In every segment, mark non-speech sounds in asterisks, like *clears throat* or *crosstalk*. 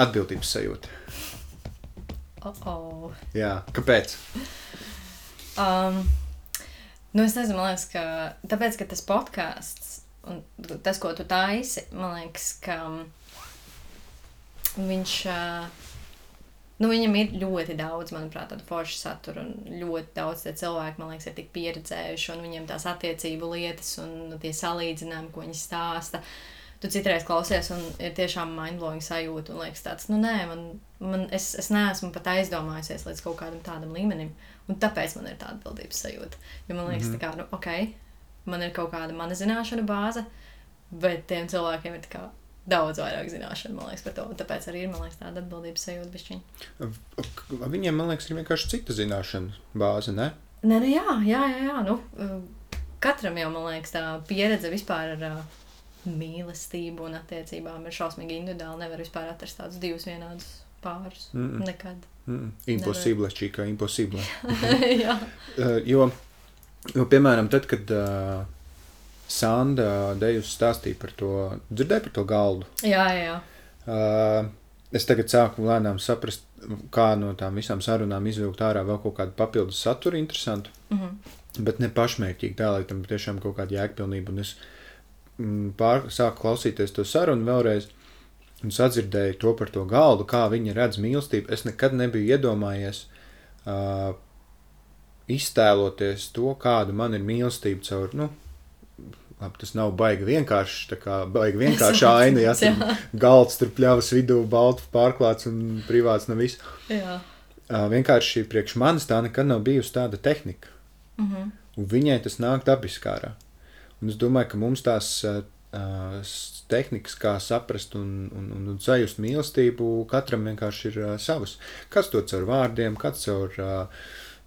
Atbildības sajūta. Oh -oh. Jā, kāpēc? Um, nu, es nezinu, man liekas, ka tāpēc, ka tas podkāsts un tas, ko tu taisi, man liekas, ka viņš. Uh, Nu, viņam ir ļoti daudz, manuprāt, tādu foršu saturu, un ļoti daudz cilvēku, man liekas, ir tik pieredzējuši, un viņiem tās attiecību lietas un tie salīdzinājumi, ko viņi stāsta. Tu citreiz klausies, un ir tiešām mindblowing sajūta, un liekas, tāds, nu, nē, man, man, es, es neesmu pat aizdomājusies līdz kaut kādam tādam līmenim, un tāpēc man ir tāda atbildības sajūta. Jo man liekas, mm -hmm. tā kā, nu, ok, man ir kaut kāda mana zināšana bāze, bet tiem cilvēkiem ir kā daudz vairāk zināšanu, man liekas, par to. Tāpēc arī ir liekas, tāda atbildības sajūta. Bišķiņ. Viņiem, man liekas, ir vienkārši cita zināšanu bāze. Ne? Nē, nu, jā, jā, jā, jā. Nu, katram jau, man liekas, tā pieredze vispār ar mīlestību un attiecībām ir šausmīgi individuāli. Nevar vispār atrast tādus divus vienādus pārus. Mm -mm. Nekad. Mm -mm. Impossible, čīkā, impossible. *laughs* jā. uh, jo, jo, piemēram, tad, kad. Uh, Sanda Dejus stāstīja par to, dzirdēju par to galdu. Jā, jā. Uh, es tagad sāku lēnām saprast, kā no tām visām sarunām izvilkt ārā vēl kaut kādu papildus saturu interesantu, mm -hmm. bet ne pašmērķīgi tā, lai tam tiešām kaut kāda jēgpilnība. Un es mm, pār, sāku klausīties to sarunu vēlreiz. Un sadzirdēju to par to galdu, kā viņa redz mīlestību. Es nekad nebiju iedomājies uh, iztēloties to, kāda man ir mīlestība caur, nu, Labi, tas nav baigi vienkārši. Tā kā baigi vienkārši *laughs* aina, ja tur galds tur pļavas vidū, baltu pārklāts un privāts nav viss. Jā. Uh, vienkārši priekš manis tā nekad nav bijusi tāda tehnika. Mm -hmm. Un viņai tas nāk dabiskā. Un es domāju, ka mums tās uh, tehnikas, kā saprast un, un, un, un sajust mīlestību, katram vienkārši ir uh, savas. Kāds to caur vārdiem, kāds caur uh,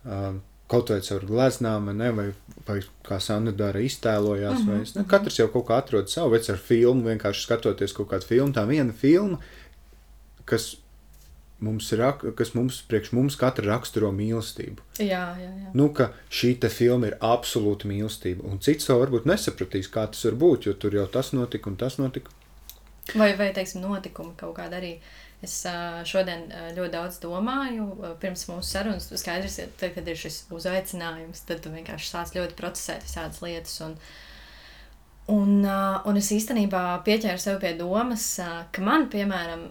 uh, kaut vai caur gleznām, ne, vai, vai kā Sandra dara, iztēlojās. Mm -hmm. vai, ne, mhm. katrs jau kaut kā atrod savu, vai ar filmu, vienkārši skatoties kaut kādu filmu. Tā viena filma, kas mums ir, kas mums, priekš mums katra raksturo mīlestību. Jā, jā, jā. Nu, ka šī te filma ir absolūta mīlestība, un cits to varbūt nesapratīs, kā tas var būt, jo tur jau tas notika un tas notika. Vai, vai teiksim, notikumi kaut kāda arī. Es šodien ļoti daudz domāju, pirms mūsu sarunas. Skaidrs, ka tad, kad ir šis uzaicinājums, tad tu vienkārši sāc ļoti procesēt visādas lietas. Un, un, un es īstenībā pieķēru sev pie domas, ka man, piemēram,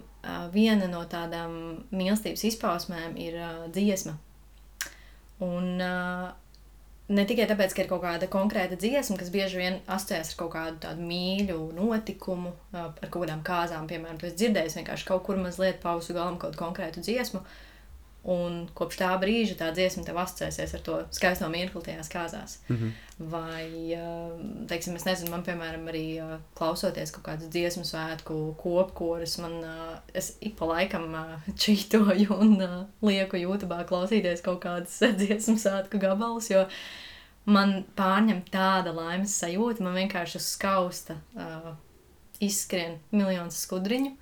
viena no tādām mīlestības izpausmēm ir dziesma. Un, ne tikai tāpēc, ka ir kaut kāda konkrēta dziesma, kas bieži vien asociējas ar kaut kādu tādu mīļu notikumu, ar kaut kādām kāzām, piemēram, tu esi dzirdējis vienkārši kaut kur mazliet pausu galam kaut konkrētu dziesmu, un kopš tā brīža tā dziesma tev asociēsies ar to skaisto mirkli tajās kāzās. Mm -hmm. Vai, teiksim, es nezinu, man, piemēram, arī klausoties kaut kādus dziesmu svētku kopkorus, man, es ik pa laikam čītoju un lieku YouTube klausīties kaut kādas *laughs* dziesmu svētku gabalus, jo man pārņem tāda laimes sajūta, man vienkārši skausta izskrien miljonus skudriņu,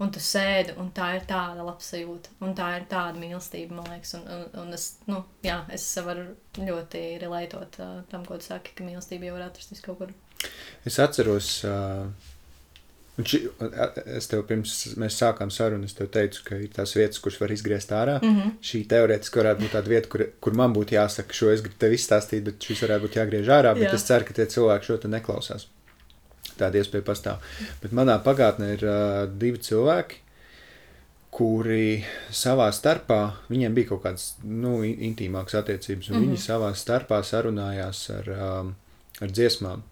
un tu sēdi, un tā ir tāda labsajūta, un tā ir tāda mīlestība, man liekas, un, un, un es, nu, jā, es varu ļoti relētot uh, tam, ko tu saki, ka mīlestība jau var atrasties kaut kur. Es atceros, uh, ši, es tev pirms mēs sākām sarunu, es tev teicu, ka ir tās vietas, kuras var izgriezt ārā. Mm -hmm. Šī teorētiski varētu būt tāda vieta, kur, kur man būtu jāsaka, šo es gribu tev izstāstīt, bet šis varētu būt jāgriež ārā. Bet Jā. es ceru, ka tie cilvēki šo te neklausās. Tāda iespēja pastāv. Bet manā pagātnē ir uh, divi cilvēki, kuri savā starpā, viņiem bija kaut kādas nu, intīmākas attiecības, un mm -hmm. viņi savā starpā sarunājās ar, um, ar dziesmām.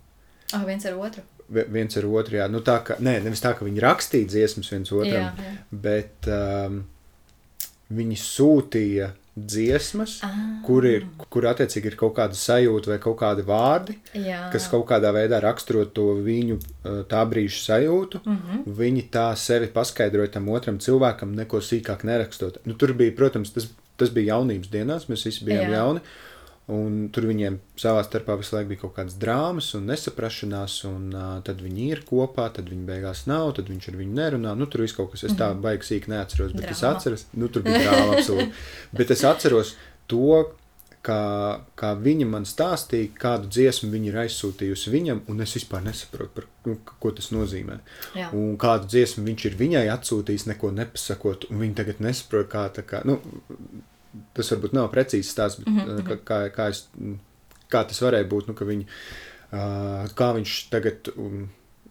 Ah, viens ar otru viens ar otru. Jā. Nu, tā, ka, nē, nevis tā, ka viņi rakstīja dziesmas viens otram, jā, jā. bet um, viņi sūtīja dziesmas, ah. kur, ir, kur attiecīgi ir kaut kāda sajūta vai kaut kādi vārdi, jā. kas kaut kādā veidā raksturo to viņu uh, tā brīža sajūtu. Mm -hmm. Viņi tā sevi paskaidroja tam otram cilvēkam, neko sīkāk nerakstot. Nu, tur bija, protams, tas, tas bija jaunības dienās, mēs visi bijām jā. jauni. Un tur viņiem savā starpā visu laiku bija kaut kādas drāmas un nesaprašanās, un uh, tad viņi ir kopā, tad viņi beigās nav, tad viņš ar viņu nerunā. Nu, tur viss kaut kas, es tā mhm. baigi sīk neatceros, bet drāma. es atceros, nu, tur bija drāma absolūti. *laughs* bet es atceros to, kā, kā viņa man stāstīja, kādu dziesmu viņa ir aizsūtījusi viņam, un es vispār nesaprotu, par, nu, ko tas nozīmē. Jā. Un kādu dziesmu viņš ir viņai atsūtījis, neko nepasakot, un viņa tagad nesaprot, kā, tā kā, nu, tas varbūt nav precīzi stāsts, bet mm -hmm. kā, kā, kā, es, kā tas varēja būt, nu, ka viņa, uh, kā viņš tagad, um,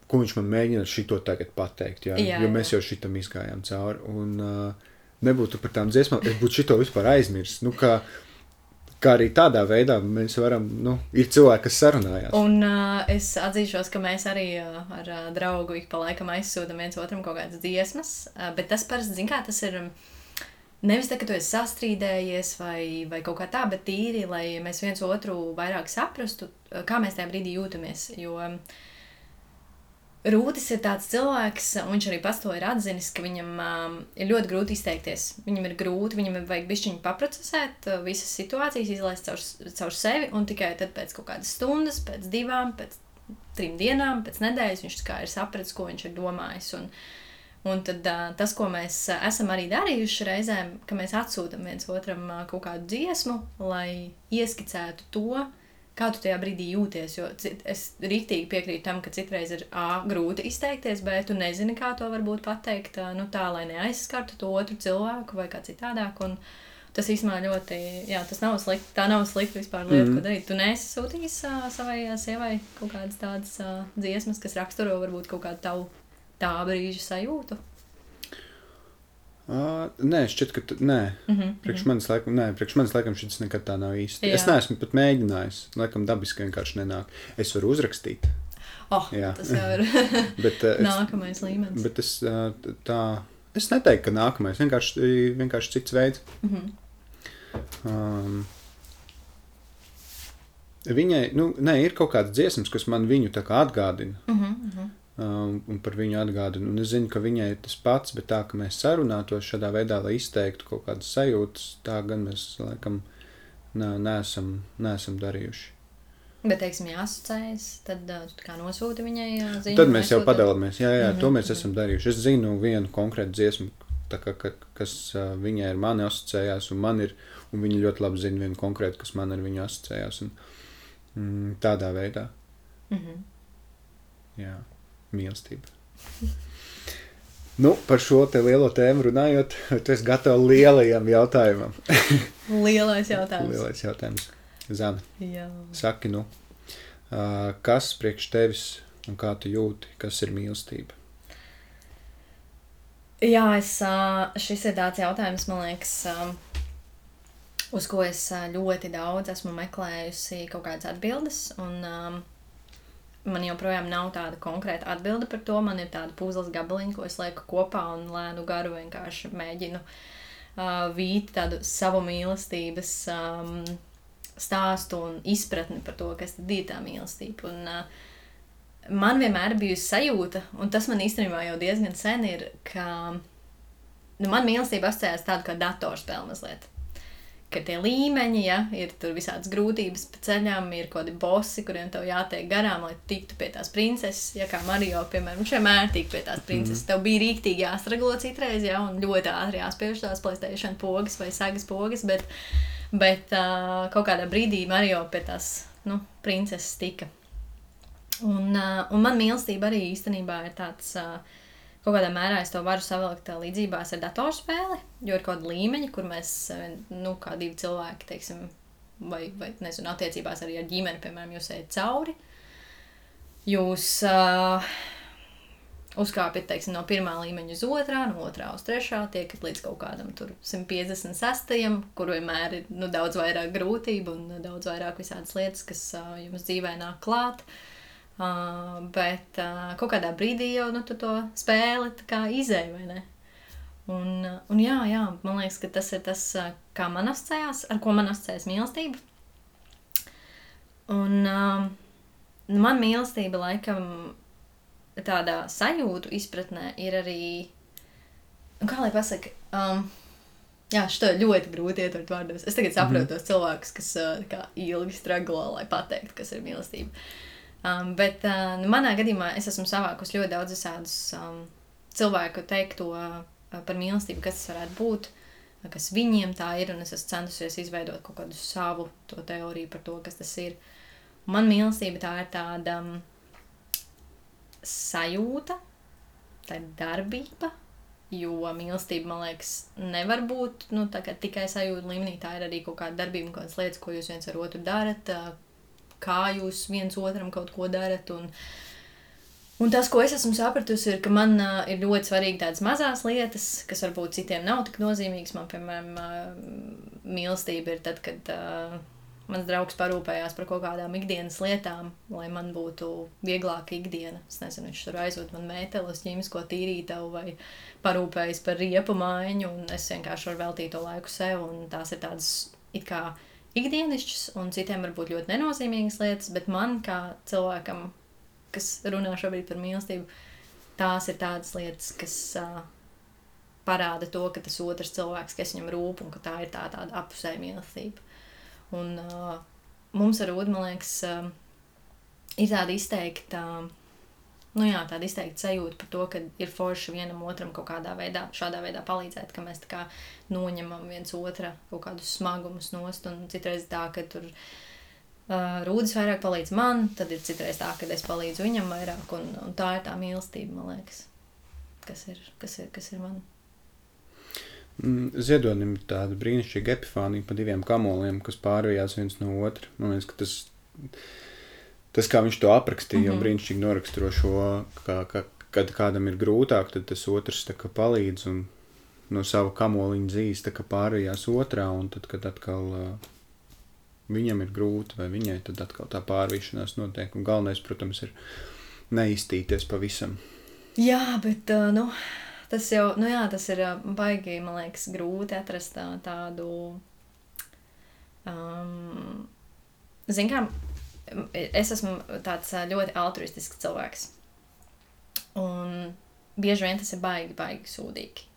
ko viņš man mēģina šito tagad pateikt, jā, Jā, jo mēs jau šitam izgājām cauri, un uh, nebūtu par tām dziesmām, es būtu šito vispār aizmirsis, nu, kā, kā arī tādā veidā mēs varam, nu, ir cilvēki, kas sarunājās. Un uh, es atzīšos, ka mēs arī uh, ar uh, draugu ik pa laikam aizsūtām viens otram kaut kādas dziesmas, uh, bet tas parasti, zin kā, tas ir um, nevis tā, ka tu esi sastrīdējies vai, vai kaut kā tā, bet tīri, lai mēs viens otru vairāk saprastu, uh, kā mēs tajā brīdī jūtamies, jo um, Rūtis ir tāds cilvēks, un viņš arī pats to ir atzinis, ka viņam um, ir ļoti grūti izteikties. Viņam ir grūti, viņam vajag bišķiņu paprocesēt uh, visas situācijas, izlaist caur, caur sevi, un tikai tad pēc kaut kādas stundas, pēc divām, pēc trim dienām, pēc nedēļas viņš kā ir sapratis, ko viņš ir domājis. Un, un tad uh, tas, ko mēs uh, esam arī darījuši reizēm, ka mēs atsūtam viens otram uh, kaut kādu dziesmu, lai ieskicētu to, kā tu tajā brīdī jūties. Jo cit- es rīktīgi piekrītu tam, ka citreiz ir A, grūti izteikties, bet tu nezini, kā to varbūt pateikt, ā, nu tā, lai neaizskartu to otru cilvēku vai kā citādāk. Un tas īstenībā ļoti, jā, tas nav slikti. Tā nav slikta vispār lieta, mm. ko darīt. Tu nesi sūtījis ā, savai ā, sievai kaut kādas tādas ā, dziesmas, kas raksturo varbūt kaut kādu tavu tā brīža sajūtu. Uh, nē, šķiet, ka. t- Nē, Mm -hmm. priekš manis laikam, nē, priekš manis laikam šis nekad tā nav īsti. Jā. Es neesmu pat mēģinājis. Laikam dabiski vienkārši nenāk. Es varu uzrakstīt, Oh, Jā. tas jau ir *laughs* *laughs* bet, uh, nākamais līmenis. bet es uh, tā. Es neteiktu, ka nākamais vienkārši, vienkārši cits veids. Mm -hmm. Um, viņai, nu, nē, ir kaut kādas dziesmas, kas man viņu tā kā atgādina. Mm -hmm. Um, un par viņu atgādinu. Un es zinu, ka viņai ir tas pats, bet tā, ka mēs sarunātos šādā veidā, lai izteiktu kaut kādas sajūtas, tā gan mēs laikam nē, neesam, neesam darījuši. Bet, teiksim, jāasociējas, tad uh, kā nosūti viņai uh, ziņu. Tad mēs jau nesūti- padalāmies. Jā, jā, Mhm, to mēs mhm. esam darījuši. Es zinu vienu konkrētu dziesmu, kā, ka, kas uh, viņai ar mani asociējās, un man ir, un viņa ļoti labi zina vienu konkrētu, kas man ar viņu asociējās. Un, mm, tādā veidā, Mhm. jā, mīlestība. Nu, par šo te lielo tēmu runājot, tu esi gatava lielajam jautājumam. *laughs* Lielais jautājums. Lielais jautājums. Zana, Jā. saki, nu, kas priekš tevis un kā tu jūti, kas ir mīlestība? Jā, es, šis ir tāds jautājums, man liekas, uz ko es ļoti daudz esmu meklējusi kaut kādas atbildes. Un, ā, man joprojām nav tāda konkrēta atbilde par to. Man ir tāda puzles gabaliņa, ko es lieku kopā un lēnu garu vienkārši mēģinu uh, vīt tādu savu mīlestības um, stāstu un izpratni par to, kas tad ir tā mīlestība. Un, uh, man vienmēr ir bijusi sajūta, un tas man īstenībā jau diezgan sen ir, ka nu, man mīlestība asociējas tādu kā datorspēle mazliet. Ka tie līmeņi, ja ir tur visādas grūtības pa ceļām, ir kaut kādi bosi, kuriem tev jātiek garām, lai tiktu pie tās princeses. Ja kā Mario, piemēram, viņš vienmēr tika pie tās princeses. Mm. Tev bija rīktīgi jāstraglo citreiz, ja, un ļoti ātri jāspiež tās Playstation pogas vai sagas pogas, bet, bet uh, kaut kādā brīdī Mario pie tās, nu, princeses tika. Un, uh, un man mīlestība arī īstenībā ir tāds, uh, kaut kādā mērā es to varu savilkt līdzībās ar datorspēli, jo ir kaut kāda līmeņa, kur mēs, uh, nu, kā divi cilvēki, teiksim, vai, vai nezinu, attiecībās arī ar ģimeni, piemēram, jūs ejat cauri. Jūs uh, uzkāpjat, teiksim, no pirmā līmeņa uz otrā, no otrā uz trešā, tiekat līdz kaut kādam tur 156, kur vienmēr ir nu, daudz vairāk grūtību un daudz vairāk visādas lietas, kas uh, jums dzīvē nāk klāt. Uh, bet uh, kaut kādā brīdī jau nu, to spēli izēji, vai ne? Un, uh, un jā, jā, man liekas, ka tas ir tas, uh, kā man asociējās, ar ko man asociējas mīlestība. Un um, nu, man mīlestība laikam tādā sajūtu izpratnē ir arī, nu, kā lai pasaka, um, jā, ir ļoti grūti ietvert vārdos. Es tagad saprotu mm -hmm. tos cilvēkus, kas uh, kā, ilgi straglo, lai pateiktu, kas ir mīlestība. Um, bet uh, nu, manā gadījumā es esmu savākusi ļoti daudz visādus um, cilvēku teikto uh, par mīlestību, kas tas varētu būt. kas viņiem tā ir, es esmu centusies izveidot kaut kādu savu teoriju par to, kas tas ir. Man mīlestība tā ir tāda um, sajūta, tā ir darbība, jo mīlestība, man liekas, nevar būt nu, tikai sajūta līmenī. Tā ir arī kaut kāda darbība, kaut kādas lietas, ko jūs viens ar otru darat, kā jūs viens otram kaut ko darat. Un, Un tas, ko es esmu sapratusi, ir, ka man uh, ir ļoti svarīgi tādas mazas lietas, kas varbūt citiem nav tik nozīmīgas. Man, piemēram, uh, mīlestība ir tad, kad uh, mans draugs parūpējās par kaut kādām ikdienas lietām, lai man būtu vieglāka ikdiena. Es nezinu, viņš tur aizved man mēteli uz ķīmisko tīrītavu vai parūpējas par riepu maiņu, un es vienkārši varu veltīt to laiku sev. Tās ir tādas it kā ikdienišķas, un citiem varbūt ļoti nenozīmīgas lietas, bet man kā cilvēkam kas runā šobrīd par mīlestību, tās ir tādas lietas, kas uh, parāda to, ka tas otrs cilvēks, kas viņam rūp, un ka tā ir tā, tāda apusēja mīlestība. Un uh, mums ar Ulu, man liekas, uh, ir tāda izteikta. Nu jā, tāda izteikta sajūta par to, ka ir forši vienam otram kaut kādā veidā, šādā veidā palīdzēt, ka mēs kā noņemam viens otra kaut kādus smagumus nost, un citreiz tā, ka tur uh, Rūdas vairāk palīdz man, tad ir citreiz tā, ka es palīdzu viņam vairāk, un, un tā ir tā mīlestība, man liekas, kas ir, kas ir, kas ir man. Mm, Ziedonim ir tāda brīnišķīga epifānija pa diviem kamoliem, kas pārvījās viens no otra. Man liekas, ka tas, tas kā viņš to aprakstīja, mm -hmm. brīnišķīgi noraksturo šo, ka, ka, kad kādam ir grūtāk, tad tas otrs kā palīdz un no sava kamoliņa kā pārvījās otrā, un tad, kad atkal uh, viņam ir grūti, vai viņai tad atkal tā pārvīšanās notiek. Un galvenais, protams, ir neiztīties pavisam. Jā, bet uh, nu, tas jau nu jā, tas ir baigi, man liekas, grūti atrast tā, tādu. Um, Ziniet, kā es esmu tāds ļoti altruistisks cilvēks. Un bieži vien tas ir baigi, baigi sūdīgi.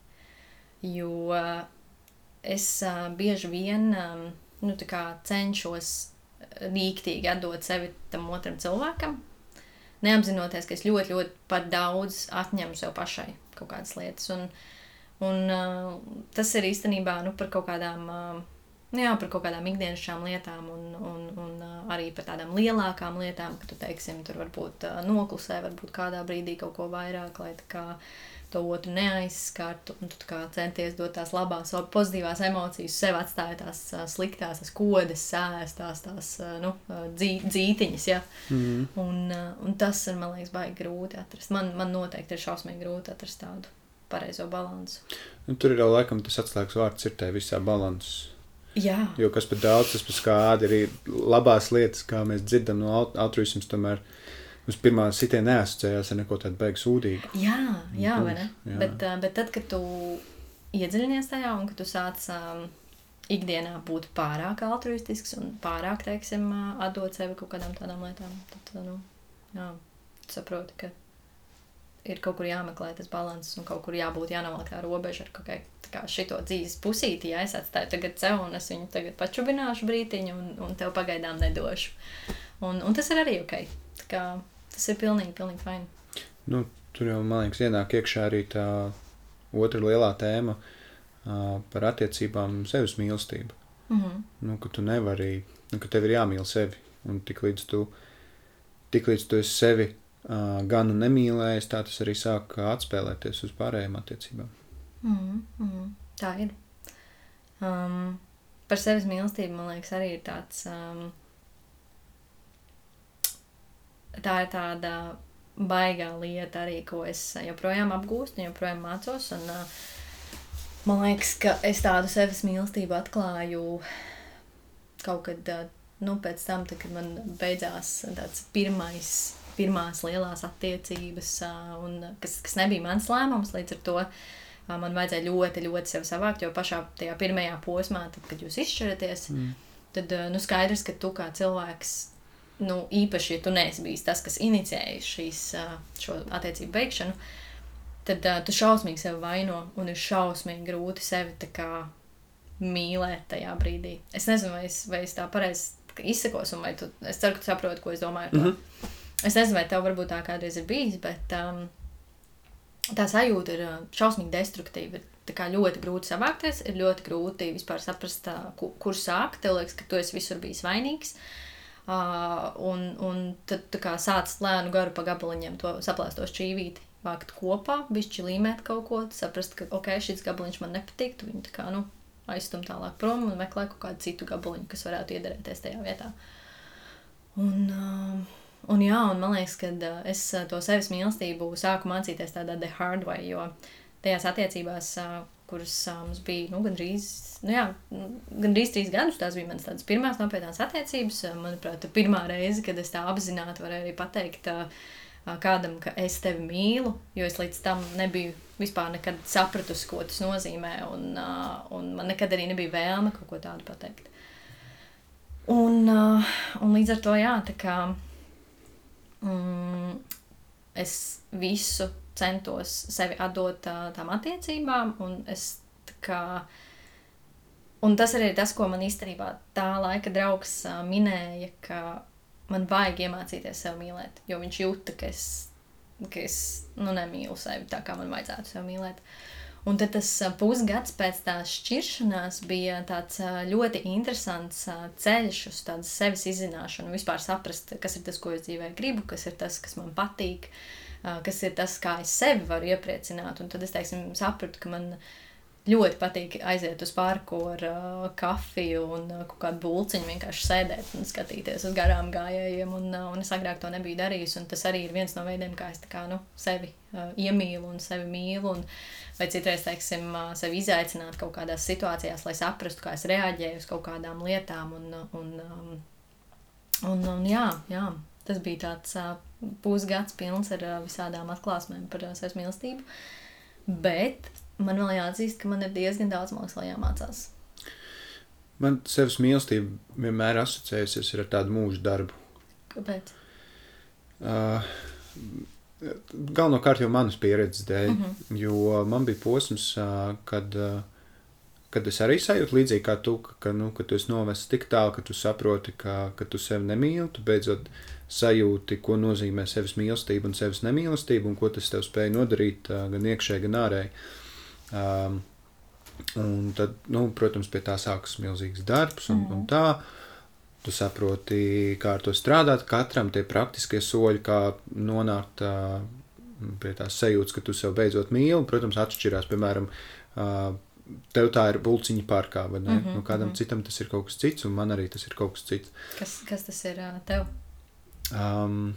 Jo es bieži vien. Nu, cenšos rīktīgi atdot sevi tam otram cilvēkam, neapzinoties, ka es ļoti, ļoti par daudz atņemu sev pašai kaut kādas lietas. Un, un tas ir īstenībā nu, par kaut kādām. Nu jā, par kaut kādām ikdienas lietām, un, un, un arī par tādām lielākām lietām, ka tu, teiksim, tur varbūt noklusē, varbūt kādā brīdī kaut ko vairāk, lai kā to otru neaizskartu, un tu centies dot tās labās, pozitīvās emocijas, sev atstāja tās sliktās, tās kodas, sēs, tās, tās nu, dzī, dzītiņas, ja? mm. un, uh, un tas ir, man liekas, baigi grūti atrast. Man, man noteikti ir šausmīgi grūti atrast tādu pareizo balansu. Nu, tur ir jau laikam tas atslēgas vārds ir tajā visā balansā. Jā. Jo kas par daudz, tas par skādi ir labās lietas, kā mēs dzirdam no altruisms, tomēr Uz pirmā sitiena neasociējās ar neko tādu beigu sūdīgu. Jā, jā, vai ne? Jā. Bet, bet tad, kad tu iedziļinies tajā un ka tu sāc um, ikdienā būt pārāk altruistisks un pārāk, teiksim, atdot sevi kaut kādām tādām lietām, tad, nu, jā, saproti, ka ir kaut kur jāmeklē tas līdzsvars un kaut kur jābūt jānovelk tā robeža ar kaut kā šito dzīves pusīti. Ja es atstāju tagad sev, un es viņu tagad pačubināšu brītiņu, un, un tev pagaidām nedošu. Un, un tas ir arī ok. Tā kā Tas ir pilnīgi, pilnīgi fini. Nu, tur jau, man liekas, ienāk iekšā arī tā otra lielā tēma uh, par attiecībām, sevis mīlestību. Mm -hmm. nu, ka tu nevari, nu, ka tev ir jāmīl sevi. Un tik līdz tu, tik līdz tu esi sevi uh, gan nemīlējis, tā tas arī sāk atspēlēties uz pārējām attiecībām. Mm -hmm. Tā ir. Um, par sevis mīlestību, man liekas, arī ir tāds. Um, tā ir tāda baigā lieta arī, ko es joprojām apgūstu, joprojām mācos. Un, uh, man liekas, ka es tādu sevis mīlestību atklāju kaut kad, uh, nu, pēc tam, tad, kad man beidzās tāds pirmais, pirmās lielās attiecības, un, kas, kas nebija mans lēmums līdz ar to. Man vajadzēja ļoti, ļoti sevi savākt, jo pašā tajā pirmajā posmā, tad, kad jūs izšķiraties, mm. tad nu, skaidrs, ka tu kā cilvēks nu, īpaši, ja tu neesi bijis tas, kas inicijējis šīs, šo attiecību veikšanu, tad uh, tu šausmīgi sevi vaino un ir šausmīgi grūti sevi kā, mīlēt tajā brīdī. Es nezinu, vai es, vai es tā pareizi izsakos, un vai tu, es ceru, ka tu saproti, ko es domāju. Mm -hmm. Es nezinu, vai tev varbūt tā kādreiz ir bijis, bet um, tā sajūta ir šausmīgi destruktīva. tā kā ļoti grūti savākties, ir ļoti grūti vispār saprast, uh, kur, kur sākt. Tev liekas, ka tu esi visur bijis vainīgs. Uh, un, un tad tā kā sāc lēnu garu pa gabaliņiem to saplēsto šķīvīti, vākt kopā, bišķi līmēt kaut ko, saprast, ka ok, šis gabaliņš man nepatīk, tu viņu tā kā, nu, aizstum tālāk prom un meklē kaut kādu citu gabaliņu, kas varētu iederēties tajā vietā. Un, uh, un jā, un man liekas, ka uh, es uh, to sevis mīlestību sāku mācīties tādā the hard way, jo tajās attiecībās, uh, kuras mums bija, nu, gandrīz, nu jā, gandrīz trīs gadus, tās bija manas tādas pirmās nopietnās attiecības, manuprāt, pirmā reize, kad es tā apzināti varēju arī pateikt, kādam, ka es tevi mīlu, jo es līdz tam nebiju vispār nekad sapratusi, ko tas nozīmē, un, un man nekad arī nebija vēlme kaut ko tādu pateikt. Un, un līdz ar to, jā, tā kā mm, es visu centos sevi atdot tām attiecībām, un es tā kā. Un tas arī ir tas, ko man īstenībā tā laika draugs minēja, ka man vajag iemācīties sev mīlēt, jo viņš jūta, ka es, ka es nu, nemīlu sevi tā, kā man vajadzētu sev mīlēt. Un tad tas pusgads pēc tās šķiršanās bija tāds ļoti interesants ceļš uz tādu sevis izzināšanu, vispār saprast, kas ir tas, ko es dzīvē gribu, kas ir tas, kas man patīk, kas ir tas, kā es sevi varu iepriecināt. Un tad es, teiksim, sapratu, ka man ļoti patīk aiziet uz parku ar uh, kafiju un uh, kādu būciņu, vienkārši sēdēt un skatīties uz garām gājējiem. Un, uh, un es agrāk to nebiju darījusi. Tas arī ir viens no veidiem, kā es kā, nu, sevi uh, iemīlu un sevi mīlu. Un, vai citreiz, teiksim, uh, sevi izaicināt kaut kādās situācijās, lai saprastu, kā es reaģēju uz kaut kādām lietām. Un, un, um, un, un, jā, jā, tas bija tāds uh, pusgads pilns ar uh, visādām atklāsmēm par uh, sevis mīlestību. Bet man vēl jāatzīst, ka man ir diezgan daudz mākslas jāmācās. Man sevis mīlestība vienmēr asociējusies ar tādu mūža darbu. Kāpēc? Uh, galvenokārt jau manas pieredzes dēļ, mm -hmm. jo man bija posms, uh, kad, uh, kad es arī sajūtu līdzīgi kā tu, ka, ka, nu, ka tu esi novests tik tālu, ka tu saproti, ka, ka tu sevi nemīli, tu beidzot sajūti, ko nozīmē sevis mīlestība un sevis nemīlestība, un ko tas tev spēja nodarīt uh, gan iekšēji, gan ārēji. Um, un tad, nu, protams, pie tā sākas milzīgs darbs un, mm. un tā. Tu saproti, kā ar to strādāt, katram tie praktiskie soļi, kā nonākt uh, pie tās sajūtas, ka tu sev beidzot mīli. Protams, atšķirās, piemēram, uh, tev tā ir buļciņa parkā, vai ne? Mm -hmm, nu, kādam mm -hmm. citam tas ir kaut kas cits, un man arī tas ir kaut kas cits. Kas, kas tas ir uh, tev? Um,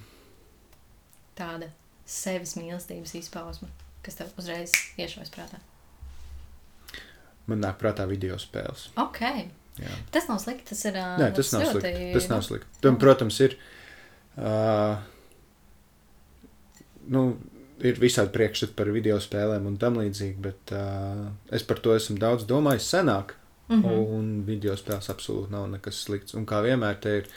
Tāda sevis mīlestības izpausme, kas tev uzreiz iešaujas prātā man nāk prātā video spēles. Okay. Jā. Tas nav slikti. Tas ir. Nē, tas nav ļoti... slikti. Tas nav slikti. Tam, protams, ir. Uh, nu, ir visādi priekšstati par video spēlēm un tam līdzīgi, bet uh, es par to esmu daudz domājis senāk. Mm -hmm. Un video spēles absolūti nav nekas slikts. Un kā vienmēr te ir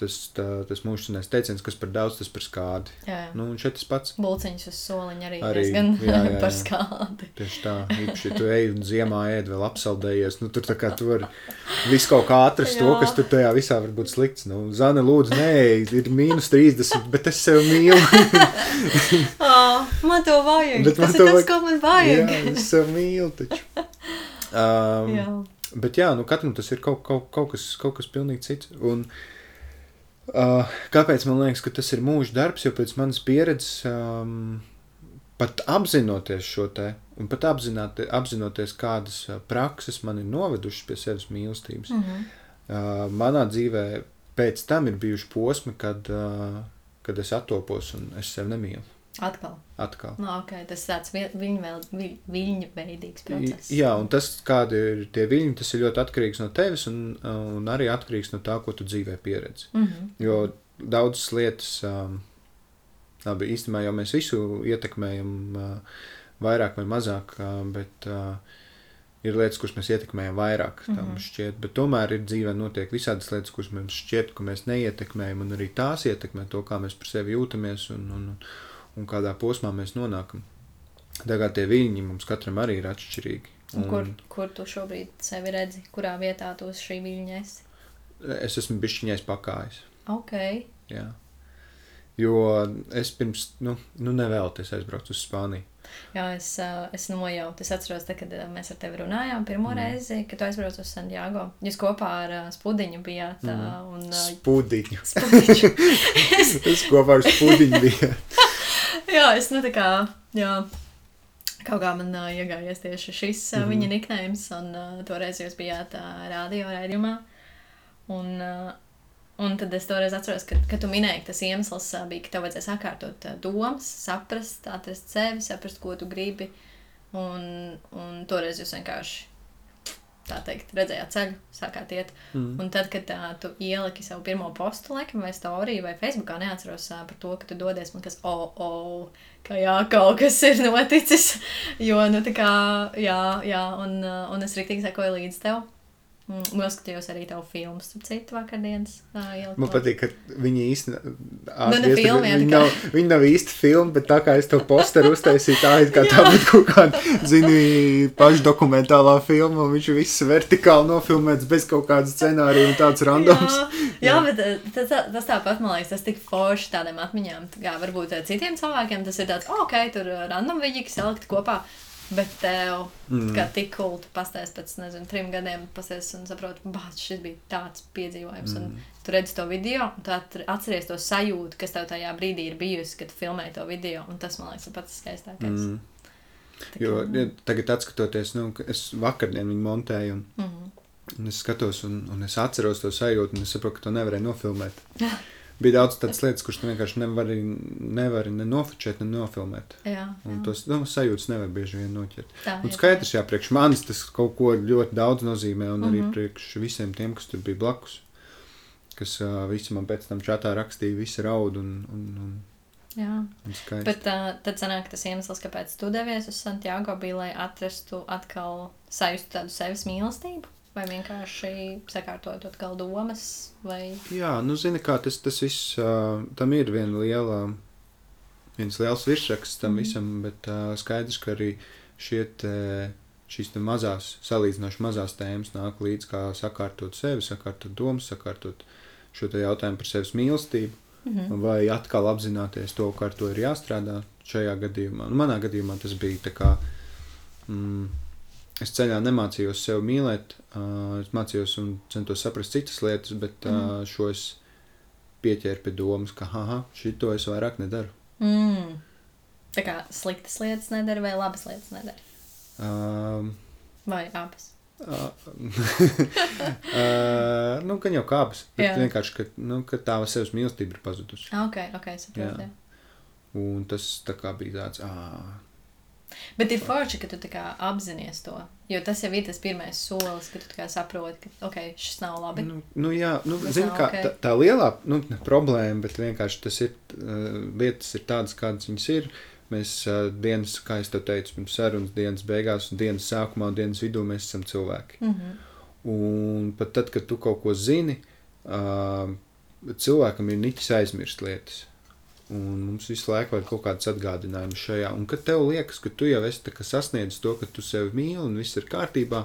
tas, tā, tas mūžīgais teiciens, kas par daudz, tas par skādi. Jā, jā. Nu, šeit tas pats. Bulciņš uz soliņa arī, arī diezgan jā, jā, *laughs* jā. par skādi. Tieši tā, īpaši, tu ej un ziemā ēd vēl apsaldējies, nu tur tā kā tu vari visu kaut kā atrast jā. to, kas tur tajā visā var būt slikts. Nu, Zane, lūdzu, nē, ir mīnus 30, bet es sev mīlu. *laughs* oh, man to vajag. Bet tas ir tas, vajag. ko man vajag. jā, es sev mīlu taču. *laughs* Um, jā. Bet jā, nu katram tas ir kaut, kaut, kaut, kas, kaut kas pilnīgi cits. Un, Uh, kāpēc man liekas, ka tas ir mūža darbs? Jo pēc manas pieredzes, um, pat apzinoties šo te, un pat apzinoties, kādas prakses man ir novedušas pie sevis mīlestības, mm -hmm. uh, manā dzīvē pēc tam ir bijuši posmi, kad, uh, kad es attopos un es sevi nemīlu. Atkal. Atkal. No, okay. Tas tāds viņa, viņa veidīgs process. Jā, un tas, kādi ir tie viļņi, tas ir ļoti atkarīgs no tevis un, un arī atkarīgs no tā, ko tu dzīvē pieredzi. Mm -hmm. Jo daudzas lietas, um, labi, īstenībā jau mēs visu ietekmējam uh, vairāk vai mazāk, uh, bet uh, ir lietas, kuras mēs ietekmējam vairāk, mm -hmm. šķiet, bet tomēr ir dzīvē notiek visādas lietas, kuras mums šķiet, ka mēs neietekmējam, un arī tās ietekmē to, kā mēs par sevi jūtamies un, un, un un kādā posmā mēs nonākam. Tagad tie viļņi mums katram arī ir atšķirīgi. Un... Kur, kur tu šobrīd sevi redzi? Kurā vietā tu šī viļņa esi? Es esmu bišķiņais pakājis. Ok. Jā. Jo es pirms, nu, nu nevēloties aizbraukt uz Spāniju. Jā, es, uh, es nojautu. Es atceros, te, kad uh, mēs ar tevi runājām pirmo mm. reizi, kad tu aizbrauc uz Santiago. Jūs kopā ar uh, Spudiņu bijāt. Uh, Mm. un, uh, Spudiņu. Spudiņu. *laughs* es kopā ar Spudiņu biju. *laughs* jā, es nu tā kā, jā, kaut kā man uh, iegājies tieši šis uh, Mhm. viņa niknējums, un uh, toreiz jūs bijāt uh, radio raidījumā. Un, uh, un tad es toreiz atceros, ka, ka tu minēji, ka tas iemesls uh, bija, ka tev vajadzēja sakārtot uh, domas, saprast, atrast sevi, saprast, ko tu gribi. Un, un toreiz jūs vienkārši, tā teikt, redzējāt ceļu, sākāt iet. Mm. Un tad, kad uh, tu ieliki savu pirmo postu, laikam, vai storiju, vai Facebookā, neatceros uh, par to, ka tu dodies, man kas, oh, oh, ka jā, kaut kas ir noticis. *laughs* Jo, nu, tā kā, jā, jā, un, un es rīktīgi sekoju līdz tev. Mm, Noskatījos arī tavu filmu, starp citu, vakardienas. Uh, Man patīk, ka viņi īstenībā. Nu, ne filma, jā, viņi, tā kā- nav, viņi nav īsti filma, bet tā kā es to posteru uztaisīju, tā it kā tā būtu kaut kāda, zini, pašdokumentālā filma, un viņš viss vertikāli nofilmēts bez kaut kāda scenārija un tāds randoms. Jā, jā, bet tas, tas, tas tāpat man liekas, tas tik forši tādām atmiņām. Tā Kā varbūt citiem cilvēkiem tas ir tāds, ok, tur random kas salikt kopā. Bet tev, mm. kā tik tu pastāst pēc, nezinu, trim gadiem, pastāst un saproti, bāc, šis bija tāds piedzīvojums. Mm. Un tu redzi to video, un tu atcer- atceries to sajūtu, kas tev tajā brīdī ir bijusi, kad filmēji to video. Un tas, man liekas, ir pats skaistākais. Mm. Tā Jo kā- ja, tagad, skatoties, nu, es vakardien viņu montēju, un, Mhm. un es skatos, un, un es atceros to sajūtu, un es saprotu, ka to nevarēju nofilmēt. *laughs* Bija daudz tādas lietas, kuras vienkārši nevari, nevari ne nofočēt, ne nofilmēt. Jā, Un jā. tos nu, sajūtas nevar bieži vien noķert. tā Un skaidrs, jā, priekš manis tas kaut ko ļoti daudz nozīmē, un arī Mhm. priekš visiem tiem, kas tur bija blakus. Kas uh, visi man pēc tam čatā rakstīja, visi raud un, un, un, Jā. un. Bet uh, tad sanāk tas iemesls, kāpēc tu devies uz Santiago, bija, lai atrastu atkal sajustu tādu sevis mīlestību? Vai vienkārši sakārtot atkal domas? Vai... Jā, nu zini, kā tas, tas viss, uh, tam ir viena liela, viens liels virsraksts tam Mhm. visam, bet uh, skaidrs, ka arī šie te, šīs te mazās, salīdzinoši mazās tēmas nāk līdz kā sakārtot sevi, sakārtot domas, sakārtot šo te jautājumu par sevis mīlestību. Mhm. vai atkal apzināties to, kā ar to ir jāstrādā šajā gadījumā. Nu, manā gadījumā tas bija tā kā. Mm, es ceļā nemācījos sevi mīlēt, uh, es mācījos un centos saprast citas lietas, bet uh, šo es pieķēru pie domas, ka, ah, šito es vairāk nedaru. Mm. Tā kā sliktas lietas nedara vai labas lietas nedara? Um, Vai abas? Uh, *laughs* nu, gan jau kāpes. Bet Jā. vienkārši, ka, nu, ka tā sevis mīlestība ir pazudusi. Ok, ok, saprotu. Un tas tā kā bija tāds, ah, Bet ir forši, ka tu apzinājies to. Jo tas jau ir tas pirmais solis, ka tu saproti, ka ok, šis nav labi. Nu, nu, jā, nu, zini, kā, ok. tā, tā lielā nu, problēma, bet vienkārši tas ir, uh, lietas ir tādas, kādas viņas ir. Mēs uh, dienas, kā jau teicu, pirms sarunas dienas beigās, un dienas sākumā un dienas vidū mēs esam cilvēki. Mm -hmm. Un pat tad, kad tu kaut ko zini, uh, cilvēkam ir niķis aizmirst lietas. Un mums visu laiku vajag kaut kādas atgādinājumus šajā. Un kad tev liekas, ka tu jau esi sasniedzis to, ka tu sevi mīli un viss ir kārtībā,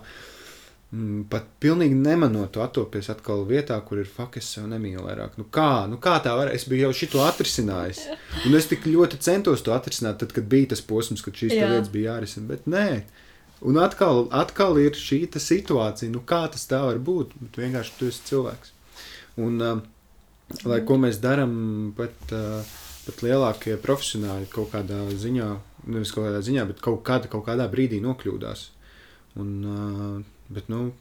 mm, pat pilnīgi nemanot, tu atopies atkal vietā, kur ir fakts, es sev nemīlu vairāk. Nu kā, nu kā tā var? Es biju jau šito atrisinājis. Un es tik ļoti centos to atrisināt, tad, kad bija tas posms, kad šīs lietas bija jārisina. Bet nē, Un atkal, atkal ir šī situācija, nu kā tas tā var būt. Bet vienkārši tu esi cilvēks. Un, uh, lai ko mēs darām, pat, uh, pat lielākie profesionāļi kaut kādā ziņā, nevis kaut kādā ziņā, bet kaut, kādā, kaut kādā brīdī nokļūdās. Un, bet, nu,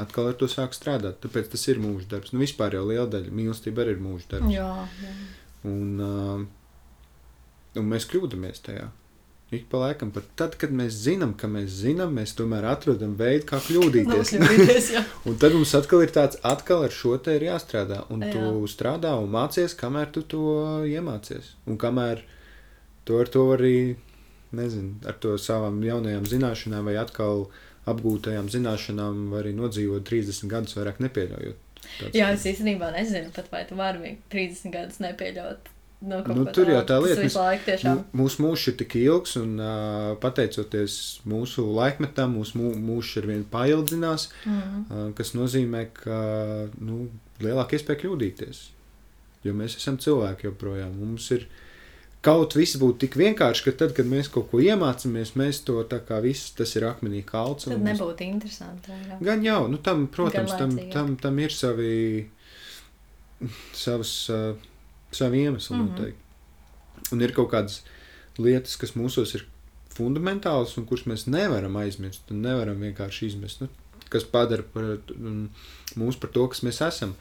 atkal ar to sāk strādāt. Tāpēc tas ir mūža darbs. Nu, vispār jau liela daļa mīlestība arī ir mūža darbs. Jā, jā. Un, un mēs kļūdāmies tajā. Ik pa laikam, pat tad, kad mēs zinām, ka mēs zinām, mēs tomēr atrodam veidu, kā kļūdīties. Nokļūdīties, jā. *laughs* un tad mums atkal ir tāds, atkal ar šo te ir jāstrādā. Un Jā. tu strādā un mācies, kamēr tu to iemācies. Un kamēr to ar to arī, nezinu, ar to savām jaunajām zināšanām vai atkal apgūtajām zināšanām var arī nodzīvot 30 gadus vairāk nepieļaujot. tāds- Jā, es īstenībā nezinu, pat vai tu vari 30 gadus nepieļaut. No Nu, tur jau tā lieta. Mū- Mūsu mūžs ir tik ilgs, un uh, pateicoties mūsu laikmetam, mūsu mū- mūžs ar vien paildzinās, Mhm. uh, kas nozīmē, ka nu, lielāka iespēja kļūdīties. Jo mēs esam cilvēki joprojām. Mums ir kaut viss būtu tik vienkārši, ka tad, kad mēs kaut ko iemācāmies, mēs to tā kā viss tas ir akmenī kalts. Tad nebūtu interesanti. Vairāk. Gan jau, nu tam, protams, tam, tam, tam ir savi, savas, uh, savi iemesli mm -hmm. noteikti. Un ir kaut kādas lietas, kas mūsos ir fundamentāls un kurus mēs nevaram aizmirst un nevaram vienkārši izmest. Nu, kas padara par, mūs par to, kas mēs esam.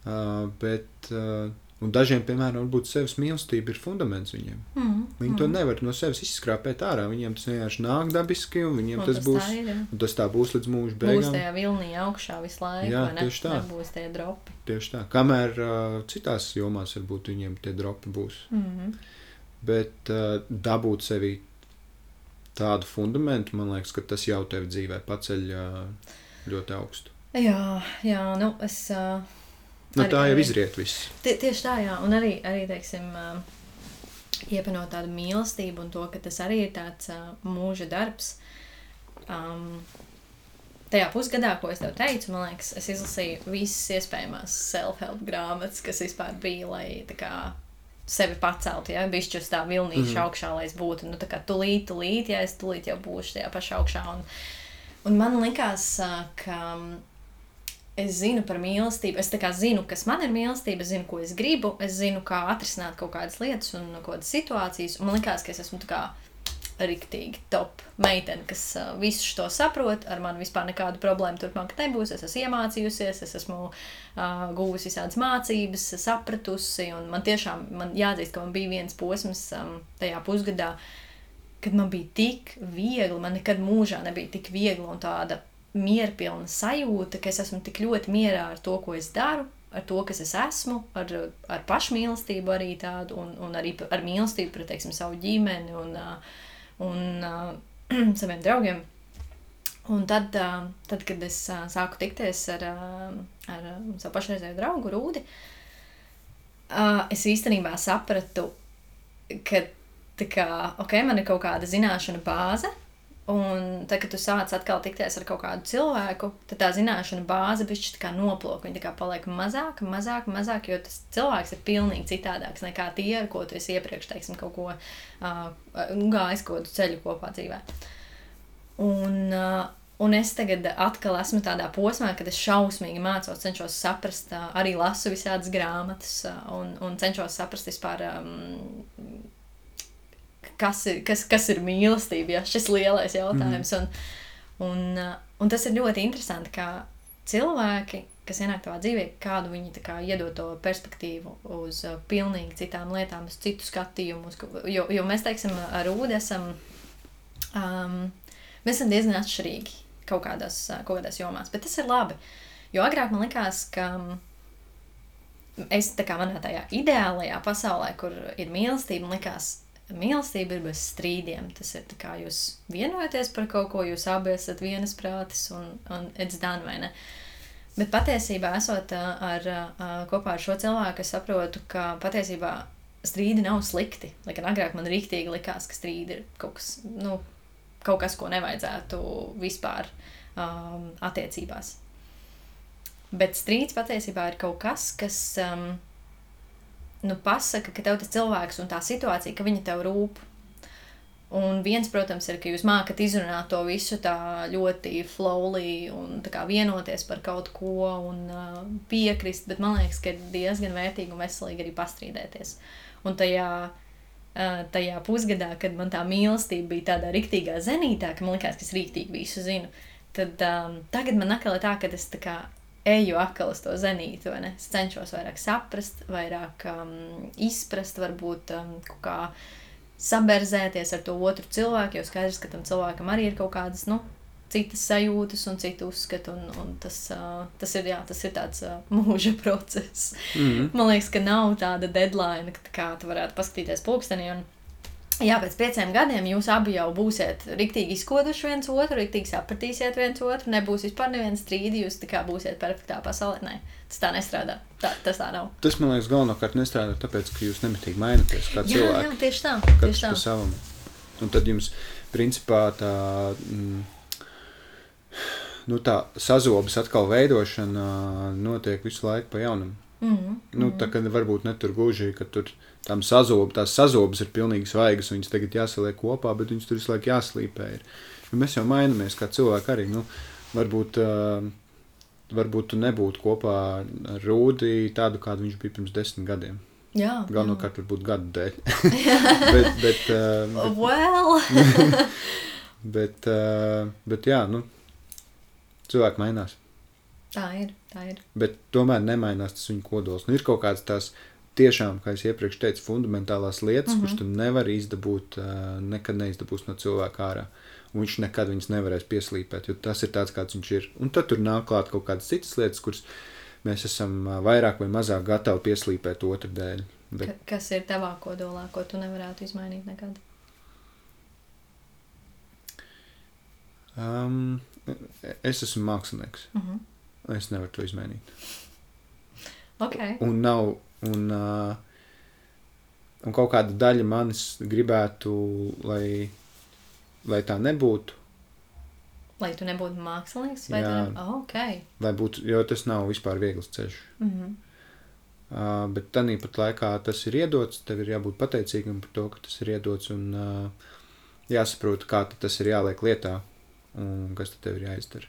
Uh, bet, uh, un dažiem, piemēram, varbūt sevis mīlestība ir fundaments viņiem. Mm, Viņi mm. to nevar no sevis izskrāpēt ārā. Viņiem tas vienkārši nāk dabiski, un viņiem un tas, tas būs. Tā ir, un tas tā būs līdz mūža beigām. Būs tajā vilnī augšā visu laiku. Jā, tieši tā. Būs tie dropi. Tieši tā. Kamēr uh, citās jomās varbūt viņiem tie dropi būs. Mm -hmm. Bet uh, dabūt sevi tādu fundamentu, man liekas, ka tas jau tev dzīvē paceļ uh, ļoti augstu. Jā, jā, nu es. Uh, nu, arī, tā jau izriet viss. Tie, tieši tā, jā, un arī, arī teiksim, uh, iepanot tādu mīlestību un to, ka tas arī ir tāds uh, mūža darbs. Um, tajā pusgadā, ko es tev teicu, man liekas, es izlasīju visas iespējamās self-help grāmatas, kas vispār bija, lai kā sevi pacelt, ja bišķi uz tā vilnīša mm. augšā, lai es būtu, nu, tā kā tulīt, tulīt, ja es tulīt jau būšu tajā pašā augšā. Un, un man likās, ka es zinu par mīlestību, es zinu, kas man ir mīlestība, es zinu, ko es gribu, es zinu, kā atrisināt kaut kādas lietas un kaut kādas situācijas, un man likās, ka es esmu tā kā riktīgi top meitene, kas uh, visu to saprot. Ar mani vispār nekādu problēmu turpmāk nebūs. Es esmu iemācījusies, es esmu uh, guvusi visādas mācības, sapratusi. Man tiešām man jāatzīst, ka man bija viens posms um, tajā pusgadā, kad man bija tik viegli, man nekad mūžā nebija tik viegli un tāda mierpilna sajūta, ka es esmu tik ļoti mierā ar to, ko es daru. Ar to, kas es esmu, ar, ar pašmīlestību arī tādu, un, un arī ar mīlestību pret, teiksim, savu ģimeni un un uh, *clears throat* saviem draugiem. Un tad, tad kad es sāku tikties ar, ar savu pašreizēju draugu Rūdi, es īstenībā sapratu, ka kā, okay, man ir kaut kāda zināšana bāze, Un tad, kad tu sāc atkal tikties ar kaut kādu cilvēku, tad tā zināšana bāze kā noplok. Viņa kā paliek mazāk, mazāk, mazāk, jo tas cilvēks ir pilnīgi citādāks nekā tie, ar ko tu esi iepriekš, teiksim, kaut ko uh, gājis, ko tu ceļu kopā dzīvē. Un, uh, un es tagad atkal esmu tādā posmā, kad es šausmīgi mācos, cenšos saprast, uh, arī lasu visādas grāmatas uh, un, un cenšos saprast vispār. Um, kas ir, kas, kas ir mīlestība, ja šis lielais jautājums. Mm. Un, un, uh, un tas ir ļoti interesanti, kā cilvēki, kas ienāk tavā dzīvē, kādu viņi kā, iedod to perspektīvu uz uh, pilnīgi citām lietām, uz citu skatījumu. Uz, jo, jo mēs, teiksim, ar Ūdu esam, um, mēs esam diezgan atšķirīgi kaut kādās, uh, kaut kādās jomās, bet tas ir labi. Jo agrāk man likās, ka um, es tā kā manā tajā ideālajā pasaulē, kur ir mīlestība, likās, mīlestība ir bez strīdiem. Tas ir kā jūs vienojaties par kaut ko, jūs abi esat vienasprātis un, un it's done vai ne. Bet patiesībā, esot ar, ar, kopā ar šo cilvēku, es saprotu, ka patiesībā strīdi nav slikti. Lai gan agrāk man rīktīgi likās, ka strīdi ir kaut kas, nu, kaut kas ko nevajadzētu vispār um, attiecībās. Bet strīds patiesībā ir kaut kas, kas. Um, nu, pasaka, ka tev tas cilvēks un tā situācija, ka viņa tev rūp. Un viens, protams, ir, ka jūs mākat izrunāt to visu tā ļoti flowly un kā vienoties par kaut ko un uh, piekrist, bet man liekas, ka ir diezgan vērtīgi un veselīgi arī pastrīdēties. Un tajā, uh, tajā pusgadā, kad man tā mīlestība bija tādā riktīgā zenītā, ka man liekas, ka es rīktīgi visu zinu, tad um, tagad man atkal ir tā, ka es tā kā eju atkal uz to zenītu. Es cenšos vairāk saprast, vairāk um, izprast, varbūt um, kā saberzēties ar to otru cilvēku, jo skaidrs, ka tam cilvēkam arī ir kaut kādas, nu, citas sajūtas un citu uzskatu, un, un tas, uh, tas ir, jā, tas ir tāds uh, *laughs* mūža process. Mm -hmm. Man liekas, ka nav tāda deadline, kā tu varētu paskatīties pulkstenī un Jā, pēc pieciem gadiem jūs abi jau būsiet rīktīgi izkoduši viens otru, rīktīgi sapratīsiet viens otru. Nebūs vispār neviens strīdi, jūs tā kā būsiet perfektā pasaulē. Nē, tas tā nestrādā. Tā, tas tā nav. Tas man liekas, galvenokārt nestrādā, tāpēc, ka jūs nemitīgi mainaties kā jā, cilvēki. Jā, tieši tā. Tieši tā. Savam. Un tad jums, principā, tā. Mm, Nu, tā sazobes atkal veidošana notiek visu laiku pa jaunam. Mm -hmm. Nu, tā kā varbūt ne tur gluži, ka tur tam sazob, tās sazobas ir pilnīgi svaigas, viņas tagad jāsaliek kopā, bet viņas tur visu laiku jāslīpē. Ir. Jo mēs jau mainamies kā cilvēki arī. Nu, varbūt, uh, varbūt tu nebūtu kopā ar Rūdi tādu, kādu viņš bija pirms desmit gadiem. Jā, Galvenokārt, varbūt gadu dēļ. *laughs* bet, bet, uh, bet, Well. *laughs* bet, uh, bet jā, nu, cilvēki mainās. tā ir. Tā ir. Bet tomēr nemainās tas viņa kodols. Nu, ir kaut kādas tās tiešām, kā jau iepriekš teicu, fundamentālās lietas, mm. -hmm. kuras tu nevari izdabūt, nekad neizdabūsi no cilvēka ārā. Un viņš nekad viņas nevarēs pieslīpēt, jo tas ir tāds, kāds viņš ir. Un tad tur nāk klāt kaut kādas citas lietas, kuras mēs esam vairāk vai mazāk gatavi pieslīpēt otru dēļ. Bet, Ka, kas ir tavā kodolā, ko tu nevarētu izmainīt nekad? um, es esmu mākslinieks. Uh -huh. Es nevaru to izmainīt. Ok. Un nav. Un, uh, un kaut kāda daļa manis gribētu, lai, lai tā nebūtu. Lai tu nebūtu mākslinieks, vai tu ne... oh, ok. Lai būtu, jo tas nav vispār viegls ceļš. Mm -hmm. Uh, bet tā pat laikā tas ir iedots. Tev ir jābūt pateicīgam par to, ka tas ir iedots. Un uh, jāsaprot, kā tas ir jāliek lietā un kas tev ir jāizdara.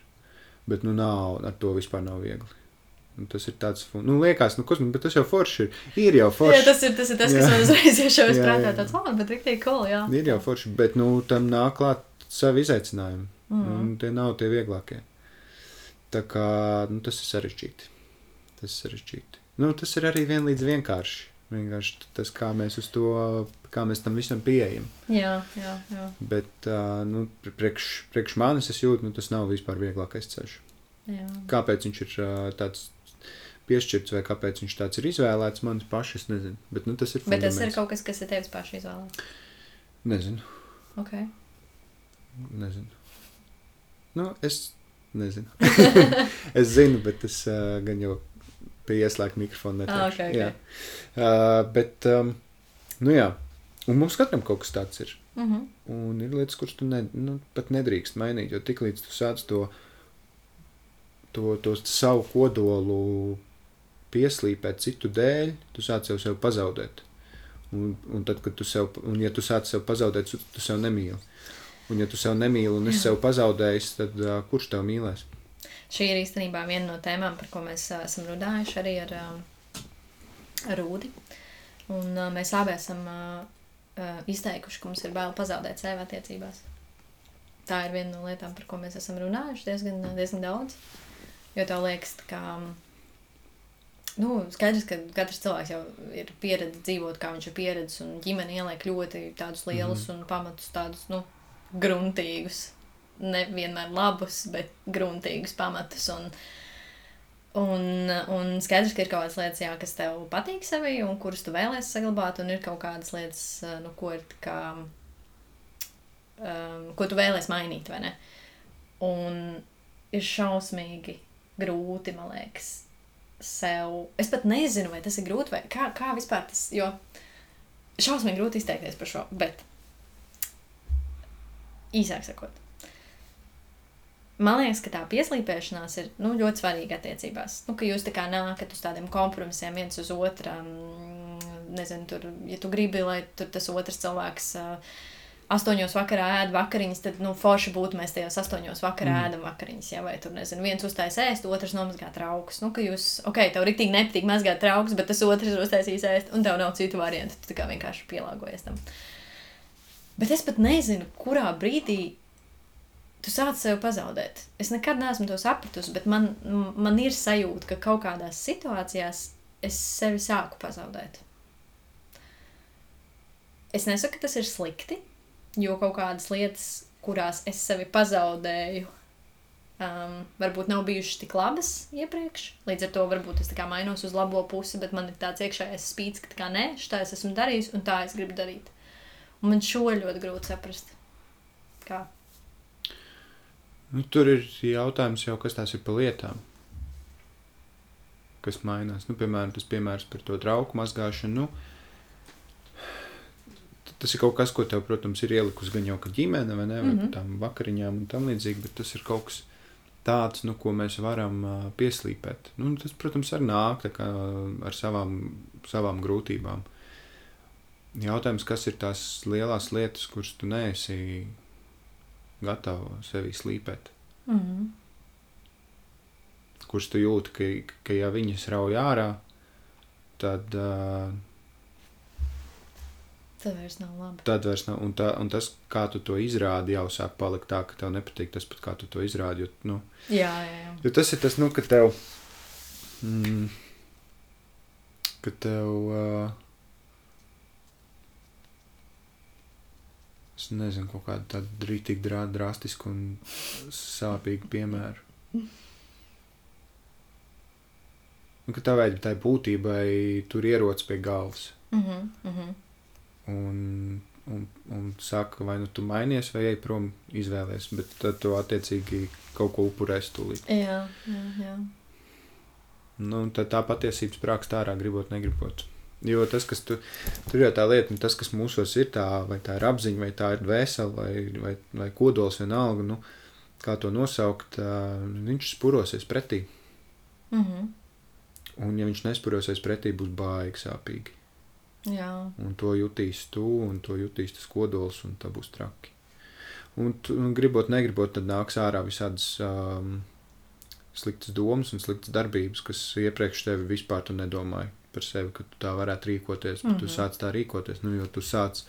Bet nu nav, ar to vispār nav viegli. Un tas ir tāds, nu, liekas, nu, kosmos, bet tas jau forši ir. Ir jau forši. Jā, tas ir tas, ir tas kas Jā. man uzreiz iešaujas *laughs* prātā. Tāds, oh, bet rīktīgi cool, jā. Ir jau forši, bet nu, tam nāk klāt savi izaicinājumi. Mm. Un tie nav tie vieglākie. Tā kā nu, tas ir sarežģīti. Tas ir sarežģīti. Nu, tas ir arī vienlīdz vienkārši. Vienkārši tas, kā mēs uz to, kā mēs tam visam pieejam. Jā, jā, jā. Bet, nu, priekš, priekš manis es jūtu, nu, tas nav vispār vieglākais ceļš. jā. Kāpēc viņš ir tāds piešķirts vai kāpēc viņš tāds ir izvēlēts, manis pašs, es nezinu. Bet, nu, tas ir Bet tas ir fundaments. kaut kas, kas ir tevis paša izvēle. Nezinu. Ok. Nezinu. Nu, es nezinu. *laughs* es zinu, bet es uh, gan jau pie ieslēgta mikrofona Ah, neteikšu. ok, ok. Jā. Uh, bet, um, nu jā, un mums katram kaut kas tāds ir. Mm -hmm. Un ir lietas, kuras tu ne, nu, pat nedrīkst mainīt, jo tiklīdz tu sāc to, to, to savu kodolu pieslīpēt citu dēļ, tu sāc jau sev pazaudēt. Un, un tad, kad tu sev, un ja tu sāc sev pazaudēt, tu, tu sev nemīli. Un ja tu sev nemīli un es sev pazaudējis, tad uh, kurš tev mīlēs? Šī ir īstenībā viena no tēmām, par ko mēs uh, esam runājuši arī ar, um, ar Rūdi. Un uh, mēs abi esam uh, uh, izteikuši, ka mums ir bail pazaudēt sevi attiecībās. Tā ir viena no lietām, par ko mēs esam runājuši diezgan, diezgan daudz. Jo tev liekas, ka nu, skaidrs, ka katrs cilvēks jau ir pieredzējis dzīvot, kā viņš ir pieredzējis, un ģimene ieliek ļoti tādus lielus mm un pamatus, tādus nu, gruntīgus, nevienmēr labus, bet gruntīgus pamatus. Un, Un, un skaidrs, ka ir kaut kādas lietas, jā, kas tev patīk sevi, un kuras tu vēlēsies saglabāt, un ir kaut kādas lietas, nu, ko, kā, um, ko tu vēlēsies mainīt, vai ne? Un ir šausmīgi grūti, man liekas, sev. Es pat nezinu, vai tas ir grūti, vai kā, kā vispār tas, jo šausmīgi grūti izteikties par šo, bet īsāk sakot. Man liekas, ka tā pieslīpēšanās ir nu, ļoti svarīga attiecībās. Nu, ka jūs tā kā nākat uz tādiem kompromisiem viens uz otru. Nezinu, tur, ja tu gribi, lai tas otrs cilvēks uh, astoņos vakarā ēd vakariņas, tad nu, forši būtu mēs tajos astoņos vakarā mm. ēdam vakariņas. Ja, vai tur nezinu, viens uztaisīs ēst, otrs nomazgā traukus. Nu, ka jūs, ok, tev rīktīgi nepatīk mazgāt traukus, bet tas otrs ir uztaisījis ēst, un tev nav citu variantu. Tu kā vienkārši pielāgojies tam. Bet es pat nezinu, kurā brīdī tu sāc sev pazaudēt. Es nekad neesmu to sapratusi, bet man, man ir sajūta, ka kaut kādās situācijās es sevi sāku pazaudēt. Es nesaku, ka tas ir slikti, jo kaut kādas lietas, kurās es sevi pazaudēju, um, varbūt nav bijušas tik labas iepriekš. Līdz ar to varbūt es mainos uz labo pusi, bet man ir tāds iekšējais spīds, ka tā kā nē, tā es esmu darījis un tā es gribu darīt. Un man šo ļoti grūti saprast. Kā? Nu, tur ir jautājums jau, kas tās ir par lietām, kas mainās. Nu, piemēram, tas piemērs par to trauku mazgāšanu. Nu, tas ir kaut kas, ko tev, protams, ir ielikusi gan jau kā ģimene, vai ne, vai mm. -hmm. tām vakariņām un tam līdzīgi, bet tas ir kaut kas, tāds, nu, ko mēs varam uh, pieslīpēt. Nu, tas, protams, arī nāk kā, ar savām, savām grūtībām. Jautājums, kas ir tās lielās lietas, kuras tu neesi gatavs sevi slīpēt? Mm -hmm. Kurš tu jūti, ka, ka ja viņas rauj ārā, tad uh, Tad vairs nav labi. Tad vairs nav. Un, tā, un tas, kā tu to izrādi, jau sāk palikt tā, ka tev nepatīk tas pat, kā tu to izrādi. Jo, nu, jā, jā, jā. Jo tas ir tas, nu, ka tev. Mm, ka tev. Uh, es nezinu, kaut kādu tādu rītīgi drā, drastisku un sāpīgu piemēru. Un ka tā veida tai būtībai tur ierodas pie galvas. Mm -hmm, mm un, un, un saka, vai nu tu mainies, vai ej prom, izvēlēs, bet tad tu attiecīgi kaut ko upurēsi tūlīt. Jā, jā, jā. Nu, tad tā patiesības prākst ārā, gribot, negribot. Jo tas, kas tu, tur jau tā lieta, nu, tas, kas mūsos ir, tā, vai tā ir apziņa, vai tā ir dvēsele, vai, vai, vai kodols vienalga, nu, kā to nosaukt, viņš spurosies pretī. Mm -hmm. Un, ja viņš nespurosies pretī, būs baigi sāpīgi. Jā. Un to jutīs tu, un to jutīs tas kodols, un tā būs traki. Un, un gribot, negribot, tad nāks ārā visādas um, sliktas domas un sliktas darbības, kas iepriekš tevi vispār tu nedomāji par sevi, ka tu tā varētu rīkoties, bet mm -hmm. tu mhm. sāc tā rīkoties, nu, jo tu sāc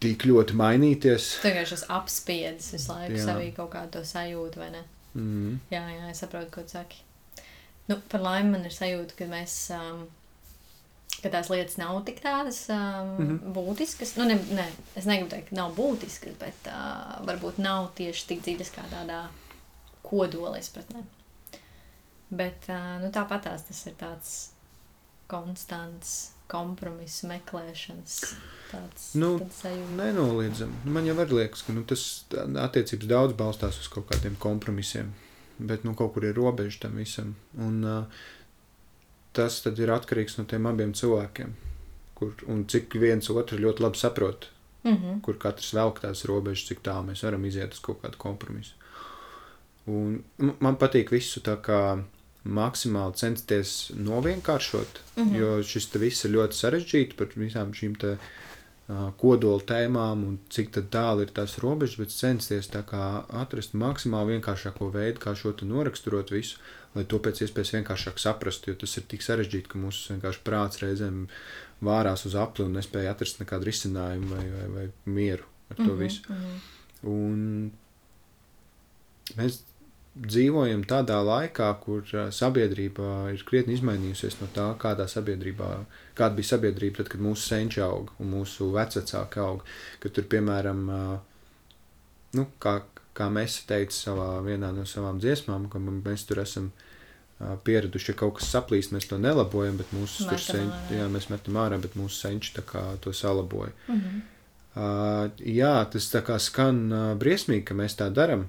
tik ļoti mainīties. Tagad šis apspiedis visu laiku jā. savī kaut kādu sajūtu, vai ne? Mm -hmm. Jā, jā, es saprotu, ko tu saki. Nu, par laimi man ir sajūta, ka mēs um, ka tās lietas nav tik tādas um, mm -hmm. būtiskas. Nu, ne, ne, es negribu teikt, ka nav būtiskas, bet uh, varbūt nav tieši tik dziļas kā tādā kodola izpratnē. Bet uh, nu, tāpat tās tas ir tāds konstants kompromisu meklēšanas tāds nu, nenoliedzami. Nu, man jau liekas, ka nu, tas attiecības daudz balstās uz kaut kādiem kompromisiem, bet nu, kaut kur ir robeža tam visam. Un, uh, tas ir atkarīgs no tiem abiem cilvēkiem. Kur, un cik viens otru ļoti labi saprot, mm -hmm. kur katrs velk tās robežas, cik tālu mēs varam iziet uz kaut kādu kompromisu. Un man patīk visu tā kā maksimāli censties novienkāršot, mm -hmm. jo šis viss ir ļoti sarežģīts par visām šīm te, uh, kodola tēmām un cik tālu ir tās robežas, bet censties atrast maksimāli vienkāršāko veidu, kā šo noraksturot visu lai to pēc iespējas vienkāršāk saprastu, jo tas ir tik sarežģīti, ka mūsu prāts reizēm vārās uz apli un nespēja atrast nekādu risinājumu vai, vai, vai mieru ar to mm -hmm, visu. Mm -hmm. Un mēs dzīvojam tādā laikā, kur sabiedrība ir krietni izmainījusies no tā, kādā sabiedrībā, kāda bija sabiedrība tad, kad mūsu senči aug un mūsu vecāki aug. Kad tur, piemēram, nu, kā, kā mēs teicām savā vienā no savām dziesmām, ka mēs tur esam uh, pieraduši, ja kaut kas saplīst, mēs to nelabojam, bet mūsu senči, jā, mēs metam ārā, bet mūsu senči to salaboja. Mm -hmm. uh, jā, tas tā kā skan uh, briesmīgi, ka mēs tā darām.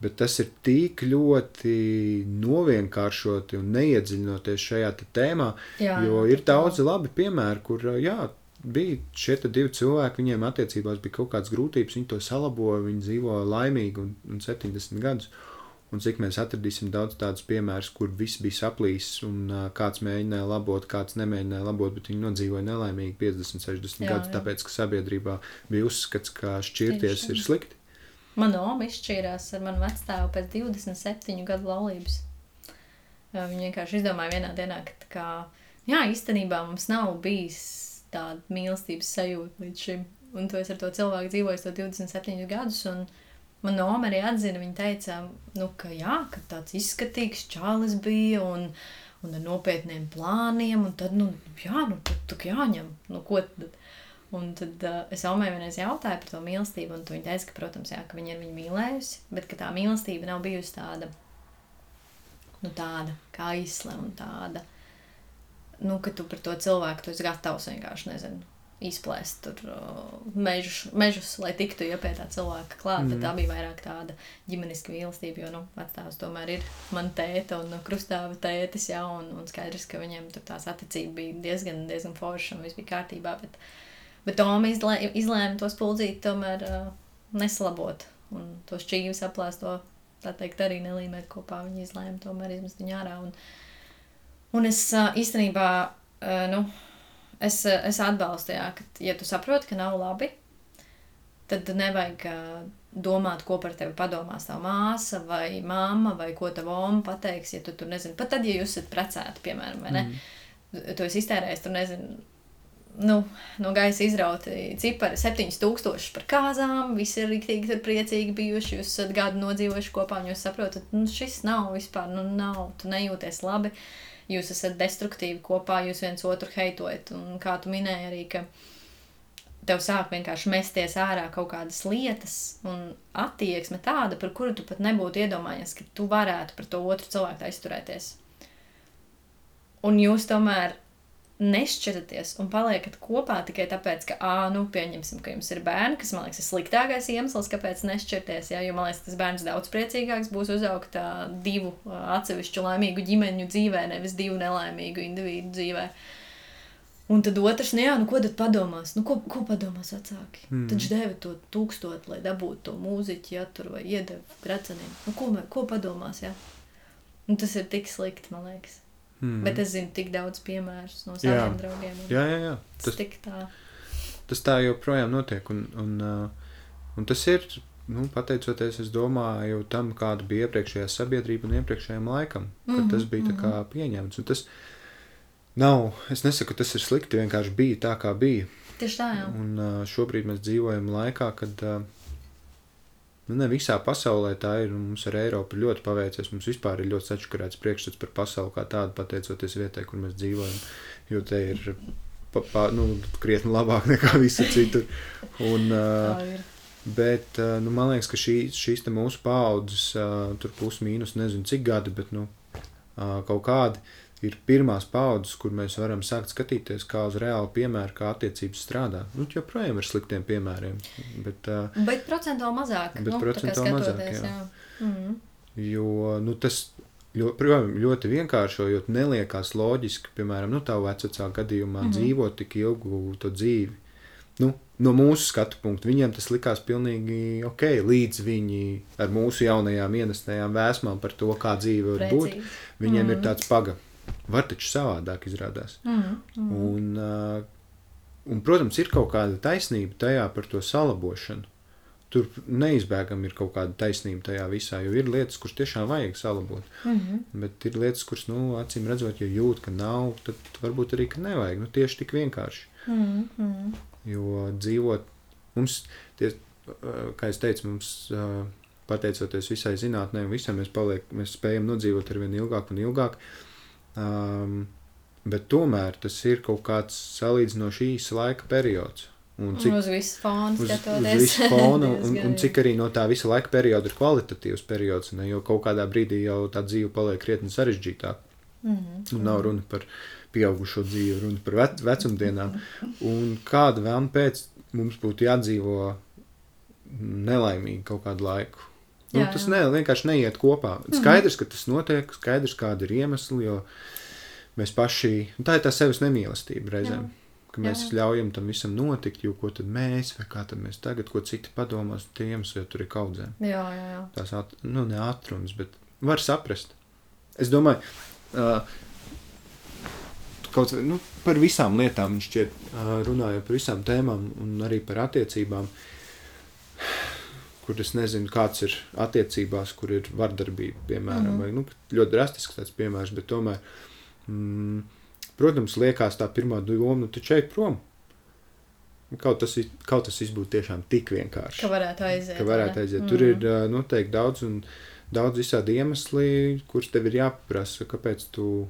Bet tas ir tik ļoti novienkāršoti un neiedziļinoties šajā tēmā, jā, jo ir daudzi labi piemēri, kur jā, bija šie divi cilvēki, viņiem attiecībās bija kaut kādas grūtības, viņi to salaboja, viņi dzīvo laimīgi un, un 70 gadus. Un cik mēs atradīsim daudz tādus piemērus, kur viss bija saplīsis, un uh, kāds mēģināja labot, kāds nemēģināja labot, bet viņi nodzīvoja nelaimīgi 50, 60 jā, gadus, jā. tāpēc, ka sabiedrībā bija uzskats, ka šķirties ir slikti. Mana oma izšķīrās ar manu vecstāvu pēc 27 gadu laulības. Viņa vienkārši izdomāja vienā dienā, ka, kā, jā, īstenībā mums nav bijis tāda mīlestības sajūta līdz šim. Un to es ar to cilvēku dzīvoju to 27 gadus. Man no arī atzina, viņa teica, nu, ka jā, ka tāds izskatīgs čālis bija un, un ar nopietniem plāniem. Un tad, nu, jā, nu, tad, tad jāņem, nu, ko tad. Un tad uh, es Omai vienreiz jautāju par to mīlestību, un viņa teica, ka, protams, jā, ka viņa ir viņu mīlējusi, bet ka tā mīlestība nav bijusi tāda, nu, tāda kā aizsle un tāda nu, ka tu par to cilvēku tu esi gatavs vienkārši, nezinu, izplēst tur uh, mežus, mežus, lai tiktu ja pie tā cilvēka klāt. Mm. Tā bija vairāk tāda ģimeniska mīlestība, jo, nu, vecāks tomēr ir man tēta un nu, krustāva tētis, jā, un, un skaidrs, ka viņiem tur tās attiecība bija diezgan, diezgan forša un viss bija kārtībā. Bet, bet Toma izlēma, izlēma to spuldzīti tomēr uh, nesalabot un tos čīvus aplēst to tā teikt, arī nelīmēt kopā. Viņi izlēma tomēr izmest viņu ārā. Un, un es īstenībā, nu, es, es atbalstu, jā, ka, ja tu saproti, ka nav labi, tad nevajag domāt, ko par tevi padomās tā māsa vai mamma vai ko tava oma pateiks, ja tu tur nezini. Pat tad, ja jūs esat precēti, piemēram, vai ne? Mm. Tu esi iztērējis, tur nezinu nu, no gaisa izrauti cipari 7000 par kāzām. Visi ir rīktīgi tur priecīgi bijuši. Jūs esat gadu nodzīvojuši kopā, un jūs saprotat, nu, šis nav vispār, nu, nav, tu nejūties labi. Jūs esat destruktīvi kopā, jūs viens otru heitojat. Un kā tu minēji arī, ka tev sāk vienkārši mesties ārā kaut kādas lietas un attieksme tāda, par kuru tu pat nebūtu iedomājies, ka tu varētu par to otru cilvēku izturēties. Un jūs tomēr nešķiraties un paliekat kopā tikai tāpēc, ka, ah, nu, pieņemsim, ka jums ir bērni, kas, man liekas, ir sliktākais iemesls, kāpēc nešķirties. Ja? Jo, man liekas, tas bērns daudz priecīgāks būs uzaugt uh, divu uh, atsevišķu laimīgu ģimeņu dzīvē, nevis divu nelaimīgu individu dzīvē. Un tad otrs, nu, jā, nu, ko tad padomās? Nu, ko, ko padomās vecāki? Mm. Tad deva to tūkstotu, lai dabūtu to mūziķi, ja tur vai iedeva greceniem. Nu, ko, ko padomās, jā? Un tas ir tik slikti, man liekas. Mm. Bet es zinu tik daudz piemēru no saviem jā. draugiem. Jā, jā, jā. Tas, tā. tas tā joprojām notiek. Un, un, un tas ir nu, pateicoties, es domāju, tam, kāda bija iepriekšējā sabiedrība un iepriekšējiem laikam, kad mm -hmm, tas bija mm -hmm. pieņemts. Un tas nav, es nesaku, ka tas ir slikti, vienkārši bija tā, kā bija. Tieši tā, jā. Un šobrīd mēs dzīvojam laikā, kad Nu, ne visā pasaulē tā ir. Mums ar Eiropu ļoti paveicies. Mums vispār ir ļoti sačakarēts priekšstats par pasauli kā tādu, pateicoties vietai, kur mēs dzīvojam. Jo te ir pa, pa, nu, krietni labāk nekā visur citur. Un, uh, bet uh, nu, man liekas, ka šī, šīs mūsu paudzes, uh, tur plus mīnus, nezinu cik gadi, bet nu, uh, kaut kādi ir pirmās paudzes, kur mēs varam sākt skatīties kā uz reālu piemēru, kā attiecības strādā. Nu, joprojām ir sliktiem piemēriem. Bet, uh, bet procentuāli mazāk. Bet nu, procentuāli mazāk, jā. jā. Mm -hmm. Jo nu, tas ļoti, ļoti vienkāršojot, neliekās loģiski, piemēram, nu, tā vecākā gadījumā mm -hmm. dzīvot tik ilgu to dzīvi. Nu, no mūsu skatu punkta viņiem tas likās pilnīgi ok, līdz viņi ar mūsu jaunajām ienestējām vēsmām par to, kā dzīve var Precīzi. būt. Viņiem mm -hmm. ir mhm. tāds paga var taču savādāk izrādās. Mm, mm. Un, uh, un, protams, ir kaut kāda taisnība tajā par to salabošanu. Tur neizbēgami ir kaut kāda taisnība tajā visā, jo ir lietas, kuras tiešām vajag salabot. Mm -hmm. Bet ir lietas, kuras, nu, acīm redzot, ja jūt, ka nav, tad varbūt arī, ka nevajag. Nu, tieši tik vienkārši. Mm -hmm. Jo dzīvot, mums, tie, kā es teicu, mums, pateicoties visai zinātnē visam, mēs, paliek, mēs spējam nodzīvot ar vien ilgāk un ilgāk. Uh, Um, bet tomēr tas ir kaut kāds salīdzinoši īss laika periods. Un cik, uz visu fonu uz, uz visu fonu, un, *laughs* un cik arī no tā visa laika perioda ir kvalitatīvs periods, ne, jo kaut kādā brīdī jau tā dzīve paliek krietni sarežģītāka. Mm -hmm. Un nav runa par pieaugušo dzīvi, runa par vec, vecumdienām. Un kāda vēlme pēc mums būtu jādzīvo nelaimīgi kaut kādu laiku. Nu, jā, jā. Tas ne, vienkārši neiet kopā. Mhm. Skaidrs, ka tas notiek, skaidrs, kāda ir iemesli, jo mēs paši, tā ir tā sevis nemīlestība reizēm. Jā. Ka mēs jā. ļaujam tam visam notikt, jo ko tad mēs, vai kā tad mēs tagad, ko citi padomās, tie iemesli jau tur ir kaudzēm. Jā, jā, jā. Tās, at, nu, ne atrunas, bet var saprast. Es domāju, uh, kaut nu, par visām lietām, šķiet, uh, runājot par visām tēmām un arī par attiecībām kur es nezinu, kāds ir attiecībās, kur ir vardarbība, piemēram, mm -hmm. vai nu, ļoti drastisks tāds piemērs, bet tomēr, mm, protams, liekas tā pirmā doma, nu, taču ej prom. Kaut tas, kaut tas būtu tiešām tik vienkārši. Ka varētu aiziet. Ka varētu aiziet. Mm. Tur ir noteikti daudz un daudz visādi iemesli, kurus tev ir jāpaprasa, kāpēc tu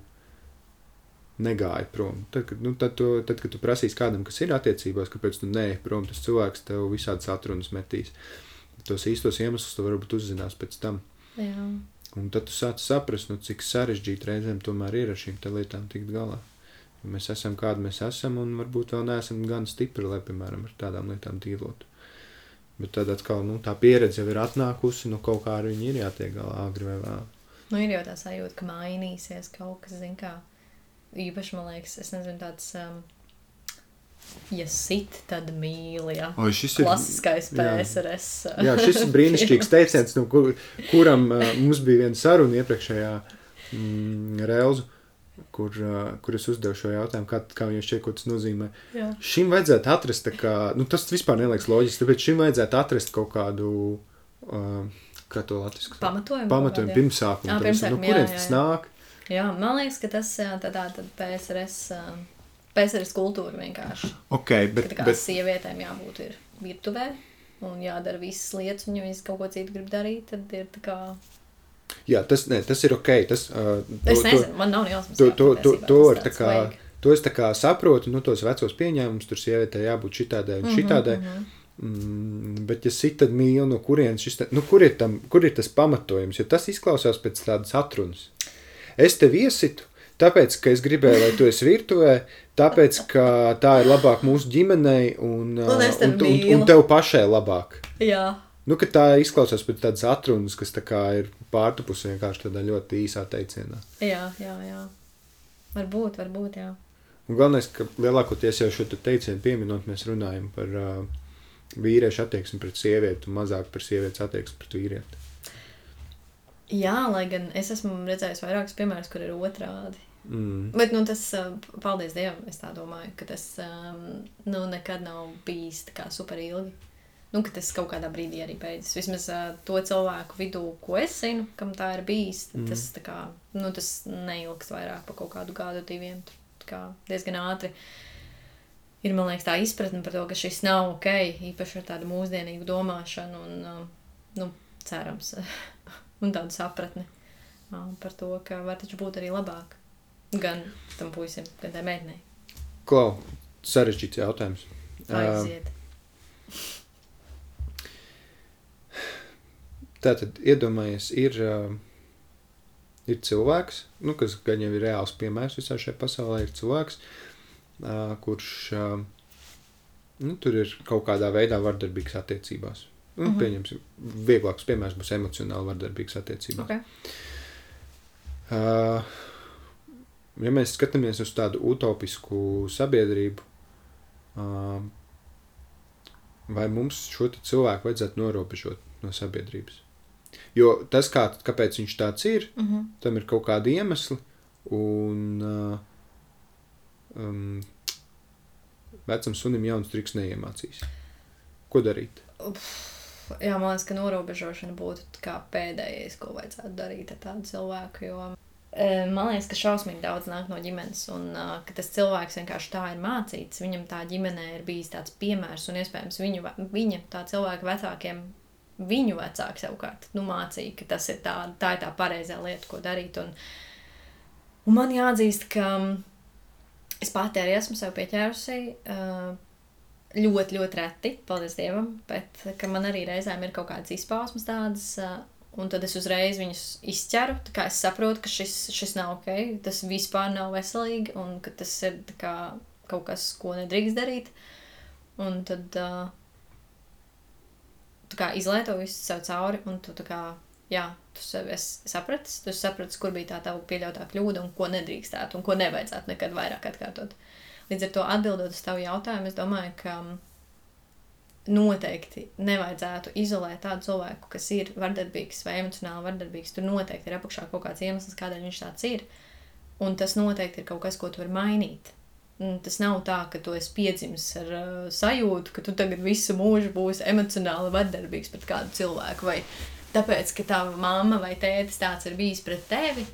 negāji prom. Tad, kad, nu, tad, tu, tad, kad tu prasīsi kādam, kas ir attiecībās, kāpēc tu neej prom, tas cilvēks tev visādas atrunas metīs. Uh, tos īstos iemeslus tu varbūt uzzinās pēc tam. Jā. Un tad tu sāc saprast, nu, cik sarežģīti reizēm tomēr ir ar šīm lietām tikt galā. Jo mēs esam kādi mēs esam, un varbūt vēl neesam gan stipri, lai, piemēram, ar tādām lietām dzīvotu. Bet tad atkal nu, tā pieredze jau ir atnākusi, nu kaut kā ar viņu ir jātiek galā agri vai vēl. Nu, ir jau tā sajūta, ka mainīsies kaut kas, zin kā, īpaši, man liekas, es nezinu, tāds um, Ja sit, tad mīli. Ja. O, šis ir Klasiskais PSRS. Jā, šis ir brīnišķīgs teiciens, no kur, kuram uh, mums bija viena saruna iepriekšējā mm, reizu, kur, uh, kur es uzdevu šo jautājumu, kā, kā viņš šķiet, ko tas nozīmē. Jā. Šim vajadzētu atrast, tā kā, nu, tas vispār neliekas loģiski, tāpēc šim vajadzētu atrast kaut kādu, uh, kā to latviešu Pamatojumu. pamatojumu, jā. pirmsākumu. Jā, pirmsākumu, jā, kurienes jā, tas jā. nāk? Jā, man liekas, ka tas jā, tā, tā PSRS, ā, PSRS kultūra vienkārši. Ok, bet, Ka tā kā bet sievietēm jābūt ir virtuvē un jādara visas lietas, un ja viņas kaut ko citu grib darīt, tad ir tā kā... jā, tas, ne, tas ir ok. Tas, uh, Es to- nezinu, man nav ne jausmas. To, to, to, to, var tā kā, vajag. to es tā kā saprotu, nu, tos vecos pieņēmumus, tur sievietē jābūt šitādai Mhm, un šitādai. Mm, bet, ja sit, tad mīl, no kurienes šis, nu, kur ir, tam, kur ir tas pamatojums, jo tas izklausās pēc tādas atrunas. Es tev iesitu, tāpēc, ka es gribēju, lai tu esi virtuvē, tāpēc, ka tā ir labāk mūsu ģimenei un, Un un, un, un tev pašai labāk. Jā, Nu, tā izklausās pēc tādas atrunas, kas tā kā ir pārtupusi vienkārši tādā ļoti īsā teicienā. jā, jā, jā. Varbūt, varbūt, jā. Un galvenais, ka lielākoties jau šo te teicienu pieminot, mēs runājam par uh, vīriešu attieksmi pret sievieti un mazāk par sievietes attieksmi pret vīrieti. Jā, lai gan es esmu redzējis vairākus piemērus, kur ir otrādi. Mm. Bet, nu, tas, ā, paldies Dievam, es tā domāju, ka tas, um, nu, nekad nav bijis super ilgi. Nu, ka tas kaut kādā brīdī arī beidzas. Vismaz uh, to cilvēku vidū, ko es zinu, kam tā ir bijis, Mm. tas, kā, nu, tas neilgs vairāk par kaut kādu gadu, diviem. Kā diezgan ātri ir, liekas, tā izpratne par to, ka šis nav ok, īpaši ar tādu mūsdienīgu domāšanu un, uh, nu, cerams, *laughs* un tādu sapratni par to, ka var taču būt arī labāk. Gan tam puisim, gan tai meitenei. Klau, sarežģīts jautājums. Uh, Aiziet. Tātad, iedomājies, ir, uh, ir cilvēks, nu, kas gan jau ir reāls piemērs visā šajā pasaulē, ir cilvēks, uh, kurš uh, nu, tur ir kaut kādā veidā vardarbīgs attiecībās. Nu, Mhm. Pieņemsim, vieglāks piemērs būs emocionāli vardarbīgs attiecībās. Okay. Uh, ja mēs skatāmies uz tādu utopisku sabiedrību, vai mums šo cilvēku vajadzētu norobežot no sabiedrības? Jo tas, kā, kāpēc viņš tāds ir, Mm -hmm. tam ir kaut kādi iemesli, un um, vecam sunim jauns triks neiemācīs. Ko darīt? Jā, man liekas, ka norobežošana būtu kā pēdējais, ko vajadzētu darīt ar tādu cilvēku. Jo, man liekas, ka šausmīgi daudz nāk no ģimenes, un uh, ka tas cilvēks vienkārši tā ir mācīts. Viņam tā ģimenē ir bijis tāds piemērs, un iespējams viņu, viņa, tā cilvēka vecākiem, viņu vecāki savukārt nu, mācīja, ka tas ir tā, tā ir tā pareizā lieta, ko darīt. Un, un man jāatzīst, ka mm, es pati arī esmu sev pieķērusi. Uh, ļoti, ļoti reti, paldies Dievam, bet man arī reizēm ir kaut kādas izpausmes tādas, un tad es uzreiz viņus izķeru. Es saprotu, ka šis, šis nav ok, tas vispār nav veselīgi, un ka tas ir kā, kaut kas, ko nedrīkst darīt. Un tad uh, tā kā izlieto visu sev cauri, un tu kā, jā, tu sev esi sapratis, tu esi sapratis, kur bija tā tava pieļautā kļūda, un ko nedrīkstētu, un ko nevajadzētu nekad vairāk atkārtot. Līdz ar to atbildot uz tavu jautājumu, es domāju, ka mm, noteikti nevajadzētu izolēt tādu cilvēku, kas ir vardarbīgs vai emocionāli vardarbīgs. Tur noteikti ir apakšā kaut kāds iemesls, kādēļ viņš tāds ir. Un tas noteikti ir kaut kas, ko tu vari mainīt. Un tas nav tā, ka tu esi piedzimis ar uh, sajūtu, ka tu tagad visu mūžu būsi emocionāli vardarbīgs pret kādu cilvēku. Vai tāpēc, ka tava mamma vai tētis tāds ir bijis pret tevi,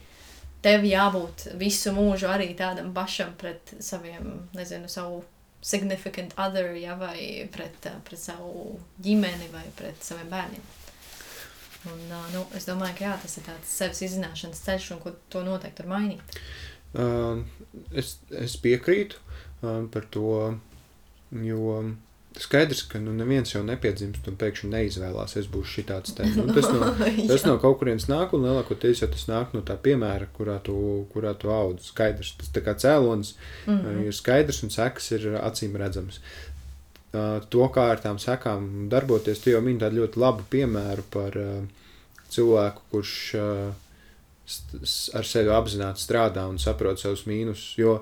tev jābūt visu mūžu arī tādam pašam pret saviem, nezinu, savu significant other, ja, vai pret, ā, pret savu ģimeni vai pret saviem bērniem. Un, ā, nu, es domāju, ka jā, tas ir tāds sevis izzināšanas ceļš, un ko to noteikti var mainīt. Uh, es, es piekrītu uh, par to, jo skaidrs, ka nu, neviens jau nepiedzimst un pēkšņi neizvēlās, es būšu šitāds te. Nu, tas no, *laughs* tas no kaut kurienes nāk, un lielākoties jau tas nāk no tā piemēra, kurā tu, kurā tu audz. Skaidrs, tas tā kā cēlonis Mm uh, ir skaidrs un sekas ir acīm redzamas. Uh, to, kā ar tām sekām darboties, tu jau mini tādu ļoti labu piemēru par uh, cilvēku, kurš uh, ar sevi apzināti strādā un saprot savus mīnusus. Jo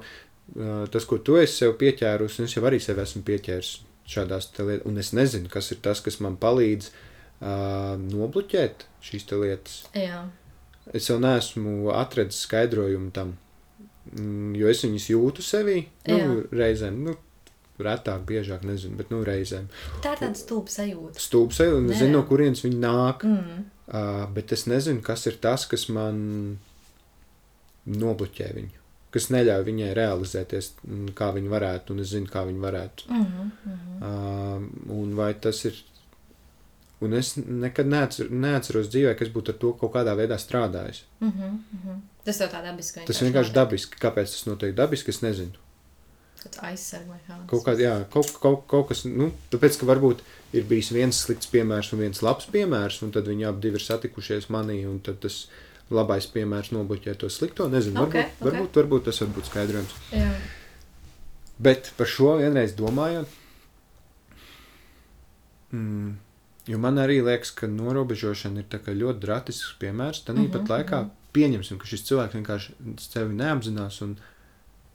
tas, ko tu esi sev pieķērus, un es jau arī sev esmu pieķēris šādās lietās, un es nezinu, kas ir tas, kas man palīdz uh, nobloķēt šīs lietas. Jā. Es vēl neesmu atradzis skaidrojumu tam, mm, jo es viņus jūtu sevī nu, Jā. reizēm. Nu, retāk, biežāk, nezinu, bet nu, reizēm. Tā ir tāda stulba sajūta. Stūpes eju, un es zinu, no kurienes viņi nāk. Mm. Uh, bet es nezinu, kas ir tas, kas man nobloķē viņu. Kas neļauj viņai realizēties, mm, kā viņa varētu, un es zinu, kā viņa varētu. Mm -hmm, mm -hmm. Uh, un vai tas ir. Un es nekad neatcer, neatceros dzīvē, ka es būtu ar to kaut kādā veidā strādājis. Mm -hmm, mm -hmm. Tas tev tā dabiski. Tas vienkārši dabiski. Kāpēc tas notiek dabiski, es nezinu. Kaut, kā, jā, kaut, kaut, kaut kas, nu, tāpēc, ka varbūt ir bijis viens slikts piemērs un viens labs piemērs, un tad viņi abi ir satikušies manī, un tas labais piemērs nobloķē to slikto. Nezinu, Ok, varbūt, ok. varbūt, varbūt tas var būt skaidrojums. Jā. Bet par šo vienreiz domājot, mm, jo man arī liekas, ka norobežošana ir ļoti drastisks piemērs. Tad Mhm, mm -hmm, laikā pieņemsim, ka šis cilvēks vienkārši sevi neapzinās un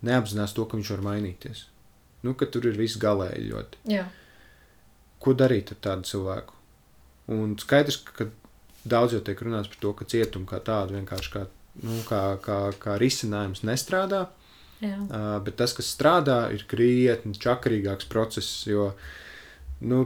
neapzinās to, ka viņš var mainīties. Nu, ka tur ir viss galēji ļoti. Jā. Ko darīt ar tādu cilvēku? Un skaidrs, ka daudz jau tiek runāts par to, ka cietuma kā tāda vienkārši kā, nu, kā, kā, kā risinājums nestrādā. Jā. Uh, bet tas, kas strādā, ir krietni čakarīgāks process, jo nu,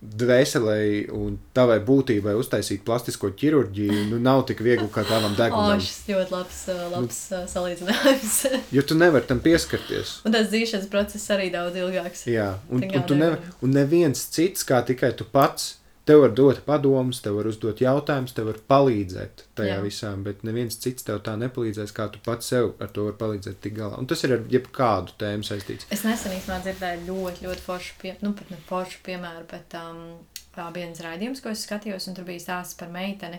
dvēselē un tavai būtībai uztaisīt plastisko ķirurģiju nu, nav tik viegli kā tavam O, degunam. šis ļoti labs, uh, labs uh, salīdzinājums. *laughs* Jo tu nevari tam pieskarties. un tas dzīšanas process arī daudz ilgāks. Jā, un, un, nevar. nevar, un neviens cits kā tikai tu pats. Tev var dot padomus, tev var uzdot jautājumus, tev var palīdzēt tajā Jā. visā, bet neviens cits tev tā nepalīdzēs, kā tu pats sev ar to vari palīdzēt tik galā. Un tas ir ar jebkādu tēmu saistīts. Es nesen īstenībā dzirdēju ļoti, ļoti foršu, pie, nu, pat ne foršu piemēru, bet um, viens raidījums, ko es skatījos, un tur bija stāsts par meiteni,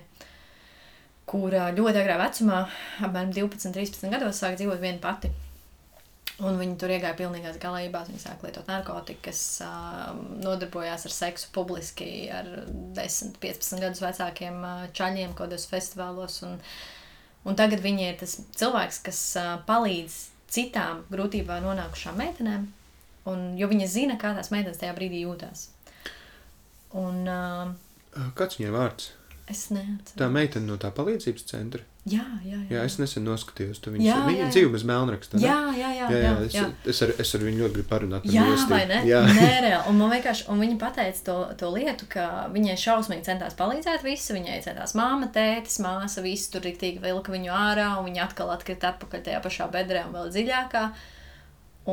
kura ļoti agrā vecumā, apmēram 12, 13 gados, sāk dzīvot viena pati. Un viņi tur iegāja pilnīgās galībās. Viņi sāka lietot narkotikas, nodarbojās ar seksu publiski ar 10, 15 gadus vecākiem čaļiem, kaut kādos festivālos. Un, un tagad viņi ir tas cilvēks, kas palīdz citām grūtībā nonākušām meitenēm, un, jo viņa zina, kā tās meitenes tajā brīdī jūtās. Un uh, Kāds viņai vārds? es neatceros. Tā meitene no tā palīdzības centra. Jā, jā, jā. Jā, es nesen noskatījos to Viņa jā, jā. dzīvo bez melnraksta. Jā, jā, jā. jā, jā, es, jā. Es, ar, es ar viņu ļoti gribu parunāt. par Jā, vai ne? Jā, Nē, reāli. Un man vienkārši, un viņa pateica to, to lietu, ka viņai šausmīgi centās palīdzēt visi. Viņai centās māma, tētis, māsa, visi tur riktīgi vilka viņu ārā, un viņa atkal atkrita atpakaļ tajā pašā bedrē un vēl dziļākā.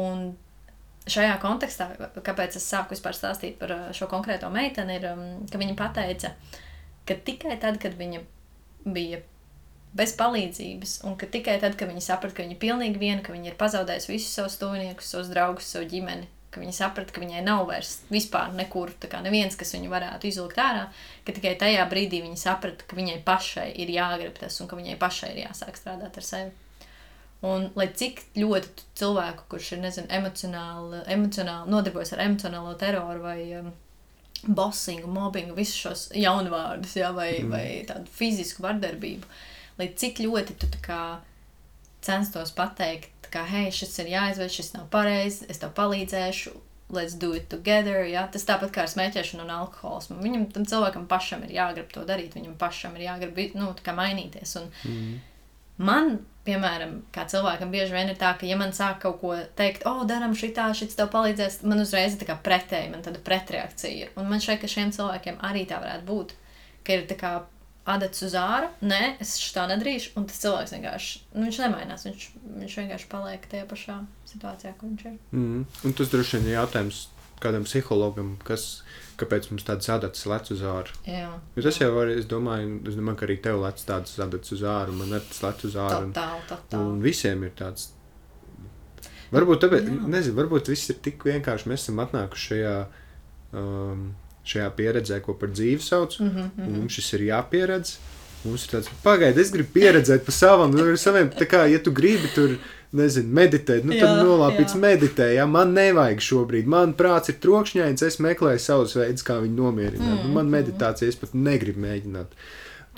Un šajā kontekstā, kāpēc es sāku vispār stāstīt par uh, šo konkrēto meiteni, ir, um, ka viņa pateica, ka tikai tad, kad viņa bija bez palīdzības, un ka tikai tad, kad viņi saprata, ka viņa ir pilnīgi viena, ka viņa ir pazaudējusi visus savus tuviniekus, savus draugus, savu ģimeni, ka viņa saprata, ka viņai nav vairs vispār nekur, tā kā neviens, kas viņu varētu izvilkt ārā, ka tikai tajā brīdī viņa saprata, ka viņai pašai ir jāgrib tas, un ka viņai pašai ir jāsāk strādāt ar sevi. Un, lai cik ļoti cilvēku, kurš ir nezinu, emocionāli, emocionāli nodarbojas ar emocionālo teroru vai um, bossingu, mobbingu, visus šos jaunvārdus, ja, vai, mm. vai tādu fizisku vardarbību, lai cik ļoti tu censtos pateikt, ka, hei, šis ir jāizved, šis nav pareizi, es tev palīdzēšu, let's do it together. Ja? Tas tāpat kā ar smēķēšanu un alkoholismu. Viņam tam cilvēkam pašam ir jāgrib to darīt, viņam pašam ir jāgrib nu, mainīties. Un mm. man, piemēram, kā cilvēkam, bieži vien ir tā, ka, ja man sāk kaut ko teikt, oh, darām šitā, šis tev palīdzēs, man uzreiz ir tā kā pretēji, man tāda pretreakcija ir. Un man šeit, ka šiem cilvēkiem arī tā varētu būt, ka ir tā kā adats uz ārā, nē, es tā nedarīšu, un tas cilvēks vienkārši, nu, viņš nemainās, viņš, viņš vienkārši paliek tajā pašā situācijā, kur viņš ir. Mm. Un tas droši vien ir jautājums kādam psihologam, kas, kāpēc mums tāds adats lec uz āru. Jā, Jo tas jau var, es domāju, es domāju, ka arī tev lec tāds adats uz āru, man arī tas lec uz āru. Un, totāli, un totāli. visiem ir tāds. Varbūt tāpēc, nezinu, varbūt viss ir tik vienkārši. Mēs esam atnākuši šajā, um, šajā pieredzē, ko par dzīvi sauc. Mm -hmm, Mm -hmm. Mums šis ir jāpieredz. Mums ir tāds, pagaidi, es gribu pieredzēt pa savam, nu, saviem, tā kā, ja tu gribi tur, nezinu, meditēt, nu, tad Jā, nolāpīts jā. meditē, jā, man nevajag šobrīd, man prāts ir trokšņains, es meklēju savus veidus, kā viņu nomierināt, mm, man mm. meditācija, es pat negribu mēģināt.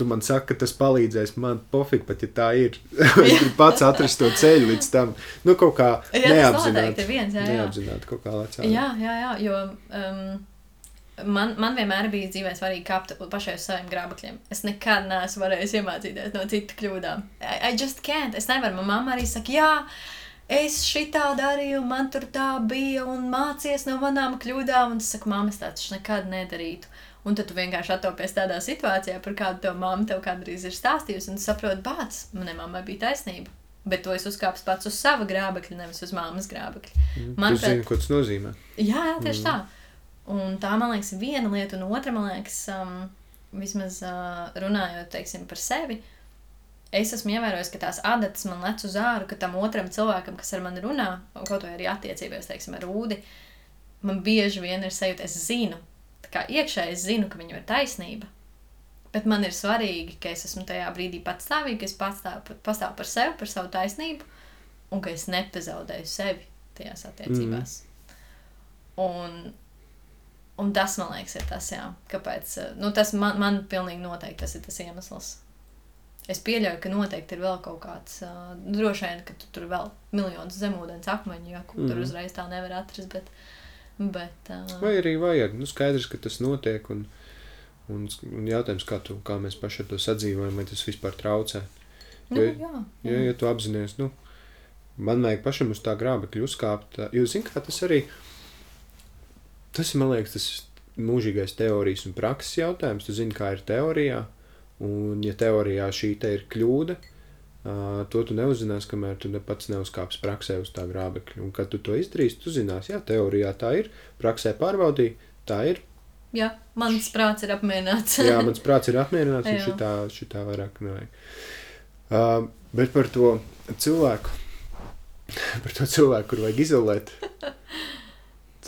tu man saki, ka tas palīdzēs. Man pofīgi pat, ja tā ir. *laughs* es gribu pats atrast to ceļu līdz tam. Nu, kaut kā Jā, tas noteikti neapzināti. ir viens, jā, jā. Neapzināti kaut kā lecā. Jā, jā, jā jo um, man, man vienmēr bija dzīvē svarīgi kāpt pašai uz saviem grāmatiem. Es nekad neesmu varējis iemācīties no citu kļūdām. I, I just can't. Es nevaru. Manā mamma arī saka, jā, es šitā darīju, man tur tā bija, un mācies no manām kļūdām. Un es saku, mamma, es tā taču nekad nedarītu. Un tad tu vienkārši atopies tādā situācijā, par kādu to mamma tev kādreiz ir stāstījusi, un saproti, bācis, manai mammai bija taisnība. Bet to es uzkāpu pats uz sava grābekļa, nevis uz māmas grābekļa. Man tu zini, ko tas nozīmē. Jā, jā tieši mm. tā. Un tā, man liekas, ir viena lieta, un otra, man liekas, um, vismaz uh, runājot teiksim, par sevi, es esmu ievērojis, ka tās adatas man lec uz āru, ka tam otram cilvēkam, kas ar mani runā, un kaut arī attiecībās, teiksim, ar ūdi, man bieži vien ir sajūta, es zinu, tā kā iekšēji es zinu, ka viņam ir taisnība. Bet man ir svarīgi, ka es esmu tajā brīdī patstāvīga, ka es pastāvu, pastāvu par sevi, par savu taisnību, un ka es nepazaudēju sevi tajās attiecībās. Mm. Un, un tas, man liekas, ir tas, jā, kāpēc. eh, Nu, tas man, man pilnīgi noteikti tas ir tas iemesls. Es pieļauju, ka noteikti ir vēl kaut kāds, uh, droši vien, ka tu tur vēl miljonus zemūdens akmeņu, ja, ko mm. tur Mhm. uzreiz tā nevar atrast. Bet, bet, uh, Vai arī vajag? Nu, skaidrs, ka tas notiek. Un, un, un jautājums, kā, tu, kā mēs paši ar to sadzīvojam, vai tas vispār traucē. nu, jo- jā, Ja, ja tu apzinājies, nu, man vajag pašam uz tā grābekļa uzkāpt. Jo, zini, kā tas arī. Tas man liekas, tas mūžīgais teorijas un prakses jautājums. Tu zini, kā ir teorijā. Un, ja teorijā šī te ir kļūda, uh, to tu neuzzināsi, kamēr tu ne pats neuzkāpsi praksē uz tā grābekļa. Un, kad tu to izdarīsi, tu zināsi, jā, teorijā tā ir, praksē pārbaudīji, tā ir. jā, mans prāts ir apmierināts. Jā, mans prāts ir apmierināts, *laughs* un šitā, šitā vairāk nevajag. Uh, bet par to cilvēku, *laughs* par to cilvēku, kur vajag izolēt. *laughs*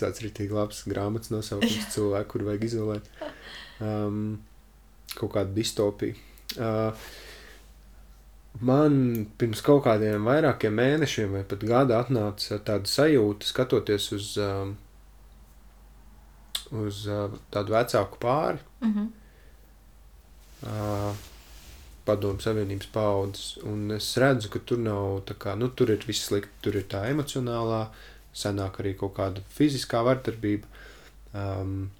Ir tik labs grāmatas nosaukums, cilvēku, kur vajag izolēt. Um, kaut kāda distopija. Uh, man pirms kaut kādiem vairākiem mēnešiem vai pat gada atnāca tāda sajūta, skatoties uz, um, uz uh, tādu vecāku pāri, Mm -hmm. uh, padomu savienības paudzes. Un es redzu, ka tur nav tā kā, nu, tur ir viss slikti. Tur ir tā emocionālā, senāk arī kaut kāda fiziskā vardarbība. Um,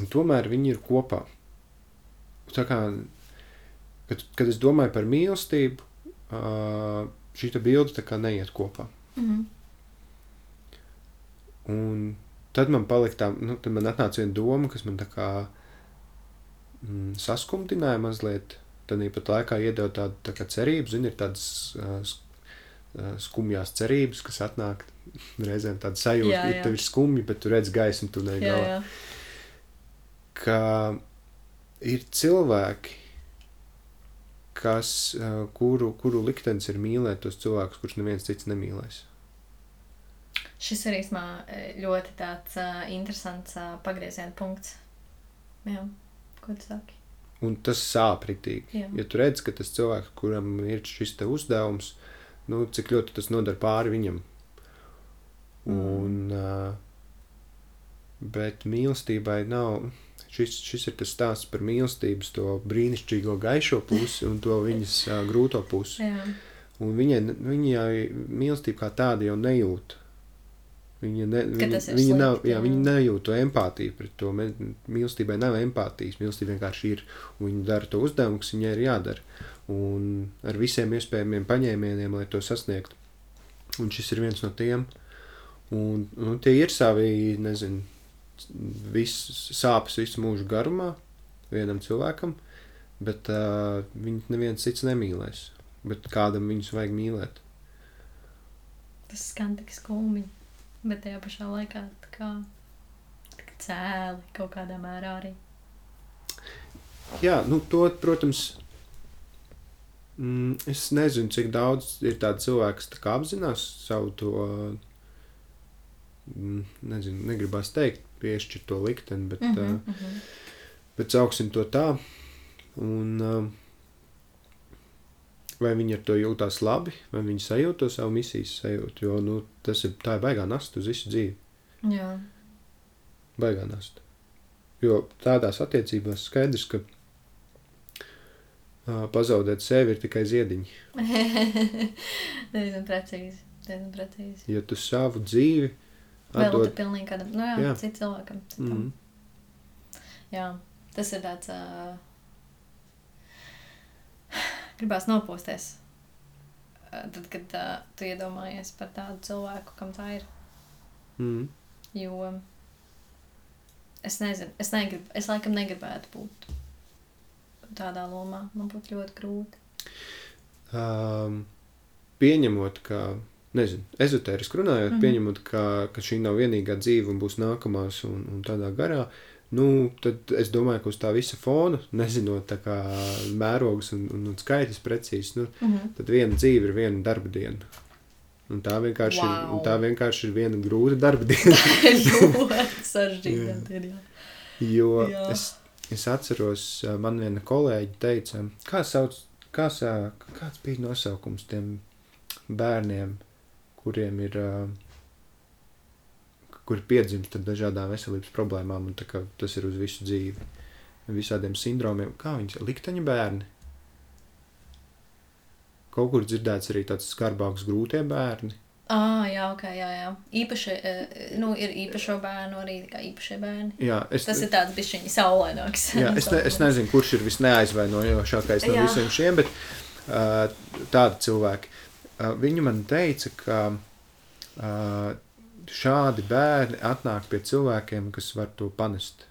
un tomēr viņi ir kopā. Tā kā, kad, kad es domāju par mīlestību, uh, šī bilde neiet kopā. Mm -hmm. Un tad man palika tā, nu, tad man atnāca viena doma, kas man tā kā mm, saskumdināja mazliet. Tad pat laikā iedeva tādu tā cerību, zini, ir tādas uh, skumjās cerības, kas atnāk reizēm tāda sajūta, Jā, ka jā. tev ir skumji, bet tu redz gaismu tunelī galā. Ka ir cilvēki, kas, uh, kuru, kuru liktenis ir mīlēt tos cilvēkus, kurus neviens cits nemīlēs. Šis ir īstenībā ļoti tāds uh, interesants uh, pagrieziena punkts. Jā, ko tu saki? Un tas sāp ritīgi. Jā. Ja tu redz, ka tas cilvēks, kuram ir šis te uzdevums, nu, cik ļoti tas nodara pāri viņam. Un, uh, bet mīlestībai nav. Šis, šis ir tas stāsts par mīlestības, to brīnišķīgo gaišo pusi un to viņas uh, grūto pusi. Jā, Un viņai, viņai mīlestība kā tāda jau nejūt. Viņa, ne, viņa, viņa, nav, jā, viņa nejūt to empātiju pret to. Mīlestībai nav empātijas. Mīlestība vienkārši ir. Viņa dara to uzdevumu, kas viņai ir jādara. Un ar visiem iespējamiem paņēmieniem, lai to sasniegtu. Un šis ir viens no tiem. Un, un tie ir savi, nezinu, viss sāpes visu mūžu garumā vienam cilvēkam, bet uh, viņu neviens cits nemīlēs. Bet kādam viņus vajag mīlēt. tas skan tik skumji, bet tajā pašā laikā tā kā, tā kā cēli kaut kādā mērā arī. Jā, nu, to, protams, mm, es nezinu, cik daudz ir tādu cilvēku, kas tā apzinās savu to, mm, nezinu, negribās teikt, piešķirt to likteni, bet, mm -hmm. uh, mhm. bet sauksim to tā. Un, uh, vai viņi ar to jūtās labi, vai viņi sajūt to savu misijas sajūtu, jo nu, tas ir tā ir baigā nasta uz visu dzīvi. Jā, baigā nasta. Jo tādās attiecībās skaidrs, ka pazaudēt sevi ir tikai ziediņi. *laughs* diezgan precīzi. Diezgan precīzi. Ja tu savu dzīvi Atdod... Vēl pilnīgi kādam, nu jā, Jā. citam cilvēkam. Citam. Mm. Jā, tas ir tāds. Uh, gribās nopūsties. Tad, kad uh, tu iedomājies par tādu cilvēku, kam tā ir. Mm. Jo es nezinu, es, negrib, es laikam negribētu būt tādā lomā. Man būtu ļoti grūti. Um, pieņemot, ka, nezinu, ezotēriski runājot, mm. -hmm. pieņemot, ka, ka šī nav vienīgā dzīve un būs nākamās un, un tādā garā, nu, tad es domāju, ka uz tā visa fona, *laughs* nezinot tā kā mērogus un, un, un skaitļus precīzi, nu, Mm -hmm. tad viena dzīve ir viena darba diena. Un tā vienkārši, wow. ir, un tā vienkārši ir viena grūta *laughs* darba diena. ļoti jā. Jo Jā. es, es atceros, man viena kolēģi teica, kā sauc, kā sā, kāds bija nosaukums tiem bērniem, kuriem ir, kuri piedzimst ar dažādām veselības problēmām, un tā kā tas ir uz visu dzīvi, visādiem sindromiem. Kā viņas likteņa bērni? Kaut kur dzirdēts arī tāds skarbāks grūtie bērni. Ah, jā, ok, jā, jā. Īpaši, nu, ir īpašo bērnu arī kā īpašie bērni. Jā, es, Tas ir tāds bišķiņi saulaināks. *laughs* Jā, es, ne, es nezinu, kurš ir visneaizvainojošākais no Jā. visiem šiem, bet uh, tādi cilvēki. Uh, viņi man teica, ka uh, šādi bērni atnāk pie cilvēkiem, kas var to panest.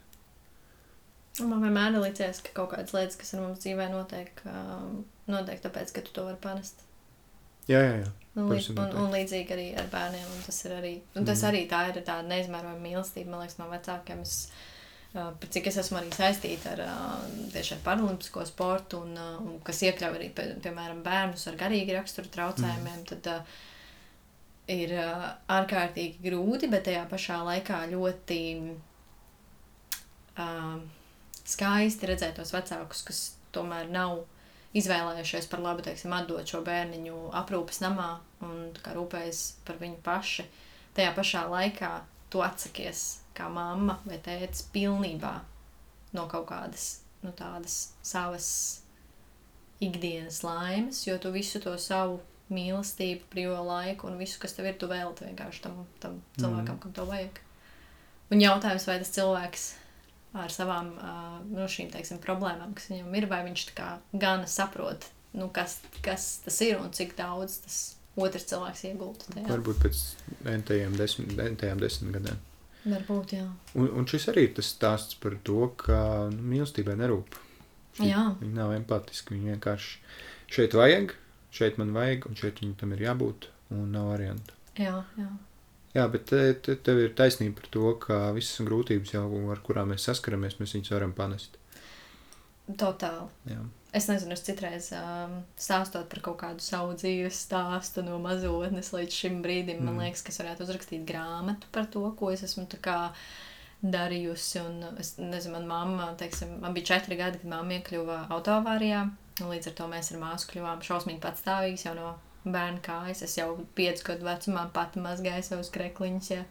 Man vienmēr ir licies, ka kaut kādas lietas, kas ar mums dzīvē notiek, notiek tāpēc, ka tu to vari panest. Jā, jā, jā. Pavisam un, un līdzīgi arī ar bērniem. Tas ir arī, un tas Mhm. arī tā ir tāda neizmērojama mīlestība, man liekas, no vecākiem. Es, cik es esmu arī saistīta ar tieši ar paralimpisko sportu, un, un kas iekļauj arī, pie, piemēram, bērnus ar garīgi raksturu traucējumiem, Mhm. tad ir ārkārtīgi grūti, bet tajā pašā laikā ļoti uh, skaisti redzēt tos vecākus, kas tomēr nav izvēlējušies par labu, teiksim, atdot šo bērniņu aprūpes namā un rūpējas par viņu paši. Tajā pašā laikā tu atsakies kā mamma vai tēvs pilnībā no kaut kādas nu, tādas savas ikdienas laimes, jo tu visu to savu mīlestību, brīvo laiku un visu, kas tev ir, tu velti vienkārši tam, tam cilvēkam, kam to vajag. Un jautājums, vai tas cilvēks ar savām uh, nu, šīm teiksim, problēmām, kas viņam ir, vai viņš gana saprot, nu, kas, kas tas ir un cik daudz tas otrs cilvēks iegulda tajā. Varbūt pēc entajām desmit, entajām desmit gadiem. Varbūt, jā. Un, un šis arī ir tas stāsts par to, ka nu, mīlestībai nerūp. Šī- Jā. Viņa nav empātiska. Viņa vienkārši šeit vajag, šeit man vajag, un šeit viņam tam ir jābūt, un nav variantu. Jā, jā. Jā, bet te, te, tev ir taisnība par to, ka visas grūtības, jau, ar kurām mēs saskaramies, mēs viņus varam panest. Totāli. Jā. Es nezinu, es citreiz um, stāstot par kaut kādu savu dzīves stāstu no mazotnes līdz šim brīdim, mm. man liekas, ka es varētu uzrakstīt grāmatu par to, ko es esmu tā kā darījusi. Un es nezinu, man mamma, teiksim, man bija četri gadi, kad mamma iekļuva autoavārijā, un līdz ar to mēs ar māsu kļuvām šausmīgi patstāvīgas jau no bērna kājas. Es jau piecu gadu vecumā pati mazgāju savus krekliņus, ja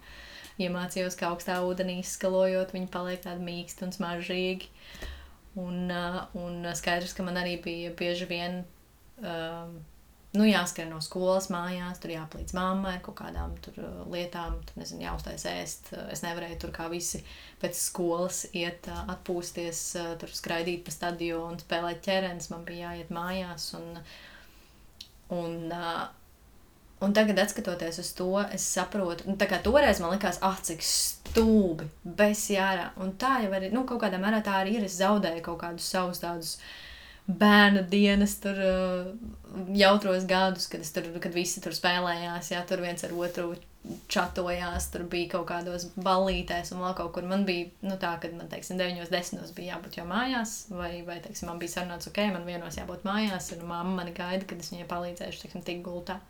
iemācījos, kā augstā ūdenī izskalojot, viņi paliek tādi mīksti un smaržīgi. Un, uh, un skaidrs, ka man arī bija bieži vien um, nu, jāskrien no skolas mājās, tur jāplīdz mammai ar kaut kādām tur, uh, lietām, tur nezinu, jāuztais ēst. Uh, Es nevarēju tur kā visi pēc skolas iet, uh, atpūsties, uh, tur skraidīt pa stadionu, spēlēt ķerens. Man bija jāiet mājās. Un, un, uh, un tagad, skatoties uz to, es saprotu, nu, kā toreiz man likās, ah, cik stulbi, bez jārā. Un tā jau arī, nu, kaut kādā mērā tā arī ir. Es zaudēju kaut kādus savus tādus bērnu dienas, tur uh, jautros gadus, kad, tur, kad visi tur spēlējās, jā, tur viens ar otru čatojās, tur bija kaut kādos ballītēs un vēl kaut kur. Man bija, nu tā, kad man, teiksim, 9, 10 bija jābūt jau mājās, vai, vai teiksim, man bija sarunāts, ok, man vienos jābūt mājās, un mamma mani gaida, kad es viņai palīdzēšu, teiksim, tik gultā.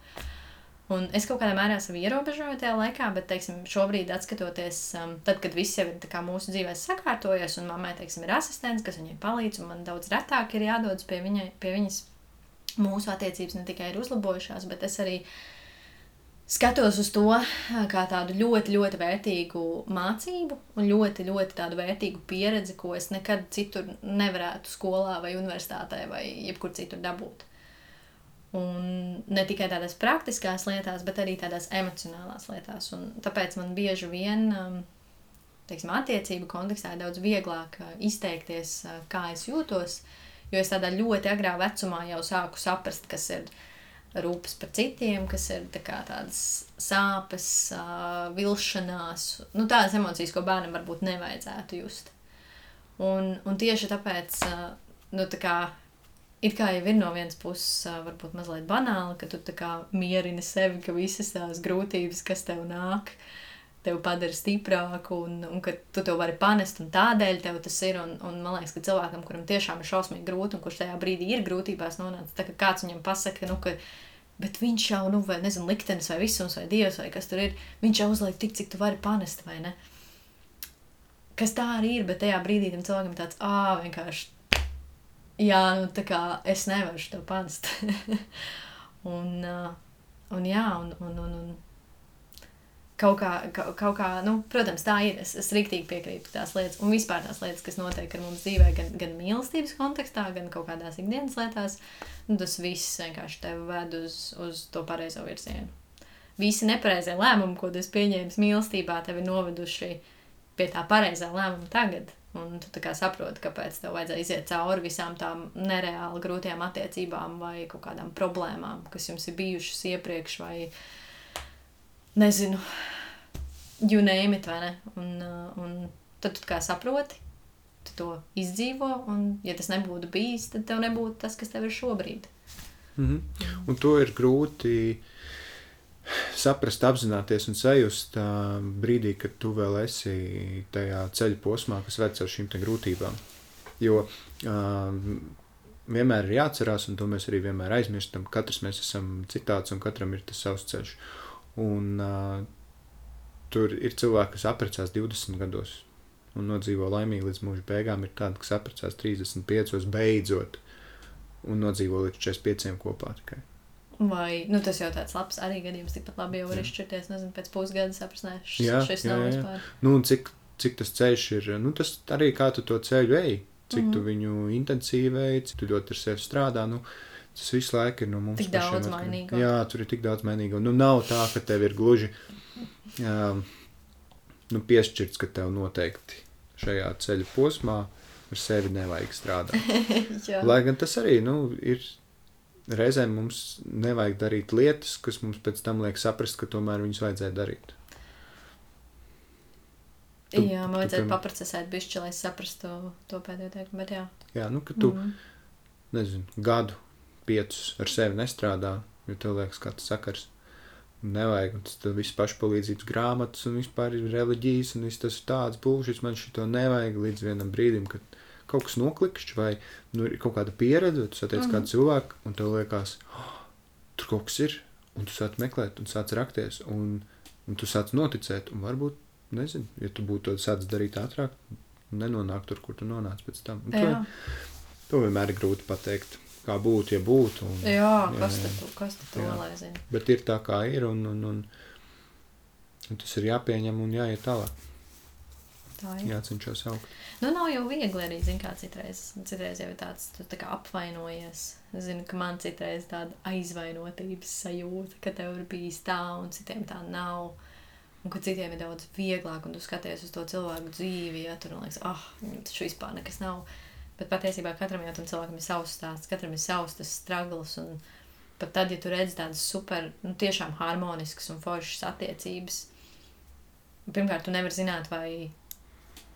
Un es kaut kādā mērā sevi ierobežoju tajā laikā, bet, teiksim, šobrīd, skatoties, um, tad, kad viss jau ir mūsu dzīvē sakārtojies, un mammai, teiksim, ir asistents, kas viņai palīdz, un man daudz retāk ir jādodas pie, viņai, pie viņas, mūsu attiecības ne tikai ir uzlabojušās, bet es arī skatos uz to kā tādu ļoti, ļoti vērtīgu mācību un ļoti, ļoti tādu vērtīgu pieredzi, ko es nekad citur nevarētu skolā vai universitātē vai jebkur citur dabūt. Un ne tikai tādās praktiskās lietās, bet arī tādās emocionālās lietās. Un tāpēc man bieži vien, teiksim, attiecību kontekstā ir daudz vieglāk izteikties, kā es jūtos, jo es tādā ļoti agrā vecumā jau sāku saprast, kas ir rūpes par citiem, kas ir tā tādas sāpes, vilšanās, nu, tādas emocijas, ko bērnam varbūt nevajadzētu just. Un, un tieši tāpēc, nu, tā kā it kā jau ir no vienas puses, varbūt mazliet banāli, ka tu tā kā mierini sevi, ka visas tās grūtības, kas tev nāk, tev padara stiprāku un, un ka tu to vari panest un tādēļ tev tas ir. Un, un man liekas, ka cilvēkam, kuram tiešām ir šausmīgi grūti un kurš tajā brīdī ir grūtībās nonācis, tā kā kāds viņam pasaka, nu, ka Bet viņš jau, nu, vai nezinu, liktenis vai visums vai dievs vai kas tur ir, viņš jau uzliek tik, cik tu vari panest, vai ne? Kas tā arī ir, bet tajā brīdī tam cilvēkam tāds, ā, vienkārši jā, nu, tā kā es nevaru to panest. *laughs* un, uh, un, jā, un, un, un, un kaut kā, kaut, kā nu, protams, tā ir. Es, es rīktīgi piekrītu tās lietas, un vispār tās lietas, kas notiek ar mums dzīvē, gan, gan mīlestības kontekstā, gan kaut kādās ikdienas lietās, nu, tas viss vienkārši tevi ved uz, uz to pareizo virzienu. Visi nepareizie lēmumi, ko tu pieņēmi mīlestībā, tevi noveduši pie tā pareizā lēmuma tagad. Un tu saproti, kāpēc tev vajadzēja iziet cauri visām tām nereāli grūtām attiecībām vai kaut kādām problēmām, kas jums ir bijušas iepriekš, vai nezinu, you name it, vai ne? Un, uh, un tad tu kā saproti, tu to izdzīvo, un ja tas nebūtu bijis, tad tev nebūtu tas, kas tev ir šobrīd. Mm -hmm. Un to ir grūti saprast, apzināties un sajust uh, brīdī, kad tu vēl esi tajā ceļa posmā, kas ved caur šīm grūtībām. Jo uh, vienmēr ir jāatcerās, un to mēs arī vienmēr aizmirstam. Katrs mēs esam citāds, un katram ir tas savs ceļš. Un, uh, tur ir cilvēki, kas apprecās 20 gados un nodzīvo laimīgi līdz mūža beigām. Ir tādi, kas apprecās 35, beidzot, un nodzīvo līdz 45 kopā tikai. Vai nu, tas jau tāds labs arī gadījums, tikpat labi jau var izšķirties, nezinu, pēc pusgada saprast, šis, jā, jā, nav jā. vispār. Nu, cik, cik tas ceļš ir, nu, tas arī kā tu to ceļu ej, cik mm -hmm. tu mhm. viņu intensīvi ej, cik tu ļoti ar sevi strādā, nu, tas visu laiku ir no mums. Tik daudz mainīgo. Jā, tur ir tik daudz mainīgo. Nu, nav tā, ka tev ir gluži um, nu, piešķirts, ka tev noteikti šajā ceļa posmā ar sevi nevajag strādāt. *laughs* Lai gan tas arī, nu, ir reizēm mums nevajag darīt lietas, kas mums pēc tam liek saprast, ka tomēr viņas vajadzēja darīt. Tu, jā, man vajadzētu tu, paprocesēt bišķi, lai saprastu to, to pēdējo teikumu, bet jā. Jā, nu, ka tu, mm -hmm. nezinu, gadu, piecus ar sevi nestrādā, jo tev liekas, kā tas sakars. Nevajag, un tas viss pašpalīdzības grāmatas un vispār ir reliģijas, un viss tas ir tāds būšs, man šito nevajag līdz vienam brīdim, kad kaut kas noklikšķis, vai nu, ir kaut kāda pieredze, tu satiec mm -hmm. kādu cilvēku, un tev liekas, oh, tur kaut kas ir, un tu sāc meklēt, un sāc rakties, un, un tu sāc noticēt, un varbūt, nezinu, ja tu būtu to sācis darīt ātrāk, nenonākt tur, kur tu nonāc pēc tam. Un to, to vienmēr ir grūti pateikt. Kā būtu, ja būtu. Un, jā, jā, kas tad, kas tad to lai zina? Bet ir tā, kā ir, un, un, un, un tas ir jāpieņem un jāiet tālāk. Tā ir. Jācenšas augt. Nu, nav jau viegli arī, zin, kā citreiz, citreiz jau ir tāds, tu tā kā apvainojies. Es zinu, ka man citreiz tāda aizvainotības sajūta, ka tev ir bijis tā un citiem tā nav. Un ka citiem ir daudz vieglāk, un tu skaties uz to cilvēku dzīvi, ja tur liekas, ah, oh, tas vispār nekas nav. Bet patiesībā katram jau tam cilvēkam ir savs stāsts, katram ir savs tas struggles. Un pat tad, ja tu redzi tādas super, nu, tiešām harmoniskas un foršas attiecības, pirmkārt, tu nevari zināt, vai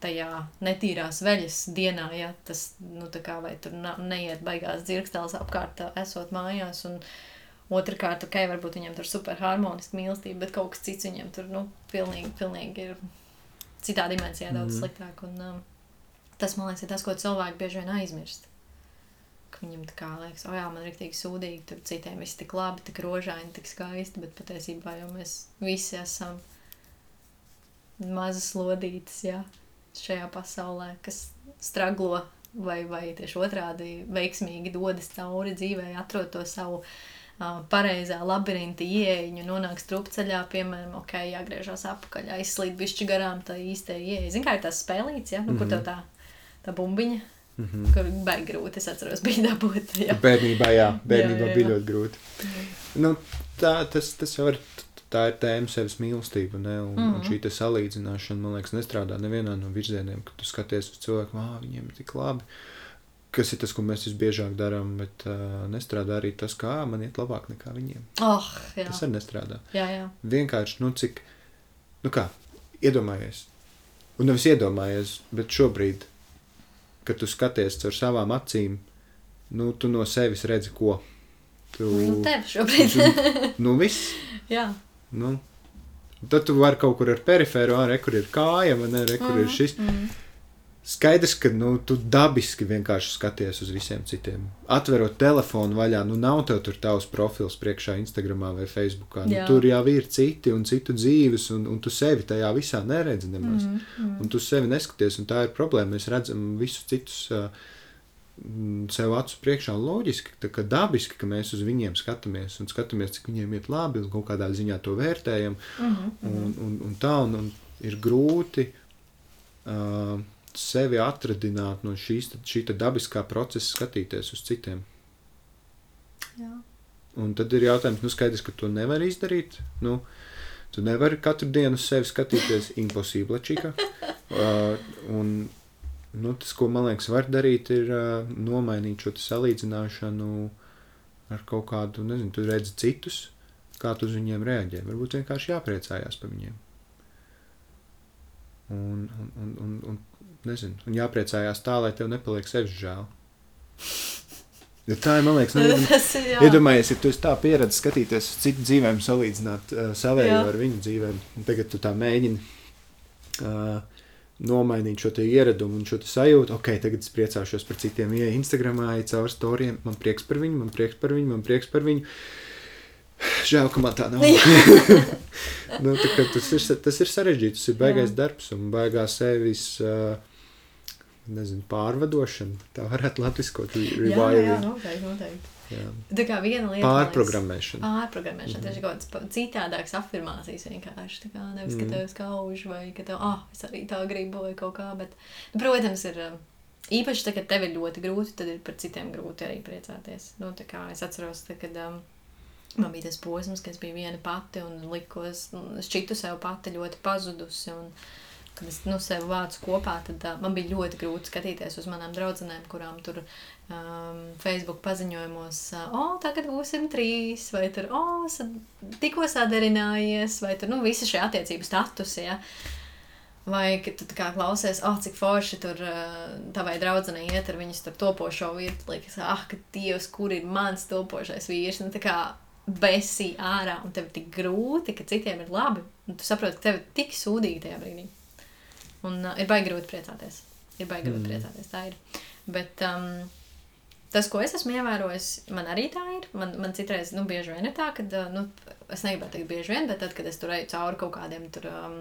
tajā netīrās veļas dienā, ja tas, nu, tā kā vai tur neiet baigās dzirkstēls apkārt esot mājās, un otrkārt, ok, varbūt viņam tur super harmoniski mīlestība, bet kaut kas cits viņam tur, nu, pilnīgi, pilnīgi ir citā dimensijā daudz mm. sliktāk, un um, tas, man liekas, ir tas, ko cilvēki bieži vien aizmirst. Ka viņam tā kā liekas, o jā, man ir rīktīgi sūdīgi, tur citiem viss tik labi, tik rožaini, tik skaisti, bet patiesībā jau mēs visi esam mazas lodītas, jā šajā pasaulē, kas straglo vai, vai tieši otrādi veiksmīgi dodas cauri dzīvē, atrod to savu uh, pareizā labirinta ieeja, nonāk strupceļā, piemēram, ok, jāgriežās apakaļ, aizslīd bišķi garām tā īstē ieeja. Zini, kā ir tās spēlīts, ja? Nu, mm -hmm. kur tev tā, tā bumbiņa, mm -hmm. kur baigi grūti, es atceros, bija dabūt. Jā. Bērnībā, jā, bērnībā jā, jā, jā. bija ļoti grūti. Nu, tā, tas, tas jau ir tā ir tēma sevis mīlestība. Ne? Un, mm -hmm. un šī salīdzināšana, man liekas, nestrādā nevienā no virzieniem, kad tu skaties uz cilvēku, ah, viņiem ir tik labi kas ir tas, ko mēs visbiežāk darām, bet uh, nestrādā arī tas, kā man iet labāk nekā viņiem. Oh, jā. tas arī nestrādā. Jā, jā. Vienkārši, nu, cik, nu kā, iedomājies, un nevis iedomājies, bet šobrīd, kad tu skaties caur savām acīm, nu, tu no sevis redzi, ko. Tu, nu, tev šobrīd. tu, *laughs* nu, viss. *laughs* jā. Nu, tad tu vari kaut kur ar perifēru, ar kur ir kāja, man ir, kur mm, ir šis. Mm. Skaidrs, ka nu, tu dabiski vienkārši skaties uz visiem citiem. Atverot telefonu vaļā, nu nav tev tur tavs profils priekšā Instagram vai Facebook. Nu, tur jau ir citi un citu dzīves, un, un tu sevi tajā visā neredzi nemaz. Mm -hmm. Un tu sevi neskaties, un tā ir problēma. Mēs redzam visus citus uh, sev acu priekšā loģiski, tā, ka dabiski, ka mēs uz viņiem skatāmies un skatāmies, cik viņiem iet labi un kaut kādā ziņā to vērtējam. Mm -hmm. un, un, un tā, un, un ir grūti. Uh, sevi atradināt no šīs, šī dabiskā procesa, skatīties uz citiem. Jā. Un tad ir jautājums, nu, skaidrs, ka to nevar izdarīt. Nu, tu nevari katru dienu uz sevi skatīties, impossible čika. *laughs* Uh, un, nu, tas, ko man liekas, var darīt, ir uh, nomainīt šo salīdzināšanu ar kaut kādu, nezinu, tu redzi citus, kā tu uz viņiem reaģē. Varbūt vienkārši jāpriecājās par viņiem. Un, un, un, un, un nezinu, un jāpriecājās tā, lai tev nepaliek sevis žēl. Ja tā ir, man liekas, nu, *laughs* iedomājies, ja tu tā pieredzējis skatīties uz citu dzīvēm, salīdzināt uh, savējo ar viņu dzīvēm, un tagad tu tā mēģini uh, nomainīt šo ieradumu un šo sajūtu, ok, tagad es priecāšos par citiem, ja Instagramā ir caur storiem, man prieks par viņu, man prieks par viņu, man prieks par viņu. Žēl, ka man tā nav. *laughs* nu, tā tas, ir, tas ir sarežģīti, tas ir baigais Jā. darbs un baigās sevis. Uh, nezinu, pārvadošana. Tā varētu latviskot revival. Jā, jā, noteikti, noteikti. Jā. Tā kā viena lieta. Pārprogrammēšana. Pārprogrammēšana. Mm -hmm. Tas ir kaut kāds citādāks afirmācijas vienkārši. Tā kā nevis, mm -hmm. ka tev skauž vai ka tev, ah, es arī tā gribu vai kaut kā, bet, nu, protams, ir um, īpaši, tā, kad tev ir ļoti grūti, tad ir par citiem grūti arī priecāties. Nu, tā kā es atceros, tā, kad um, man bija tas posms, ka es biju viena pati un likos, šķitu sev pati ļoti pazudusi un, kad es nu, sev vācu kopā, tad uh, man bija ļoti grūti skatīties uz manām draudzenēm, kurām tur um, Facebook paziņojumos, uh, o, tagad būsim trīs, vai tur, o, sad, tikko sadarinājies, vai tur, nu, visi šie attiecību statusi, ja. Vai, tu kā klausies, oh, cik forši tur tavai draudzenei iet ar viņas topošo vietu, liekas, ah, ka Dievs, kur ir mans topošais vīrs, nu, tā kā besī ārā, un tev tik grūti, ka citiem ir labi, un tu saproti, ka tev tik sūdīgi tajā brīdī. Un uh, ir baigi grūti priecāties. Ir baigi grūti mm. priecāties. Tā ir. Bet um, tas, ko es esmu ievērojis, man arī tā ir. Man, man citreiz, nu, bieži vien ir tā, ka, uh, nu, es negribētu teikt bieži vien, bet tad, kad es tur eju cauri kaut kādiem tur. Um,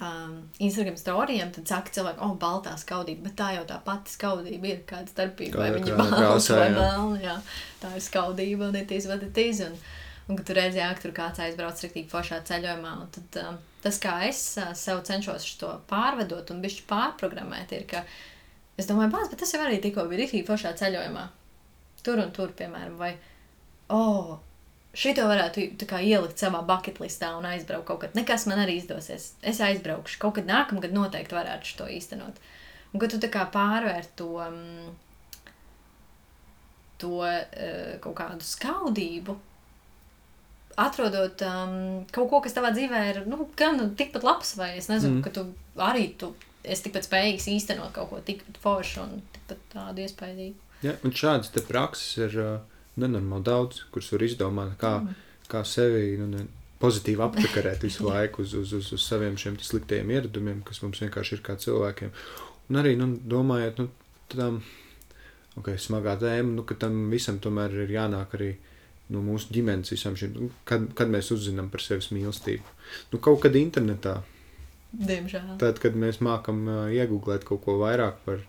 um, Instagram storijiem, tad saka, cilvēki, oh, baltā skaudība, bet tā jau tā pati skaudība ir kāda starpība, vai viņa ir balta vai melna. Tā ir skaudība, un it is what it is. Un, un kad tu redzi, ka tur kāds aizbrauc rīktīgi foršā ceļojumā, un tad um, tas, kā es sev cenšos to pārvedot un bišķi pārprogrammēt, ir, ka es domāju, bāc, bet tas jau arī tikko bija rīktīgi foršā ceļojumā. Tur un tur, piemēram, vai, oh, šito varētu kā, ielikt savā bucketlistā un aizbraukt kaut kad. Nekas man arī izdosies. Es aizbraukšu, kaut kad nākamgad noteikti varētu to īstenot. Un kad tu tā kā pārvērt to, um, to kaut kādu skaudību atrodot um, kaut ko, kas tavā dzīvē ir nu, gan tikpat labs, vai es nezinu, mm. ka tu arī tu esi tikpat spējīgs īstenot kaut ko tikpat foršu un tikpat tādu iespaidīgu. Ja, un šādas prakses ir uh, nenormāli daudz, kuras var izdomāt, kā, mm. kā sevi nu, ne, pozitīvi apčakarēt visu *laughs* laiku uz, uz, uz, uz saviem šiem sliktajiem ieradumiem, kas mums vienkārši ir kā cilvēkiem. Un arī, nu, domājot, nu, tam, ok, smagā tēma, nu, ka tam visam tomēr ir jānāk arī no mūsu ģimenes visam šim, nu, kad, kad mēs uzzinām par sevis mīlestību. Nu, kaut kad internetā. Diemžēl. Tad, kad mēs mākam uh, iegūglēt kaut ko vairāk par,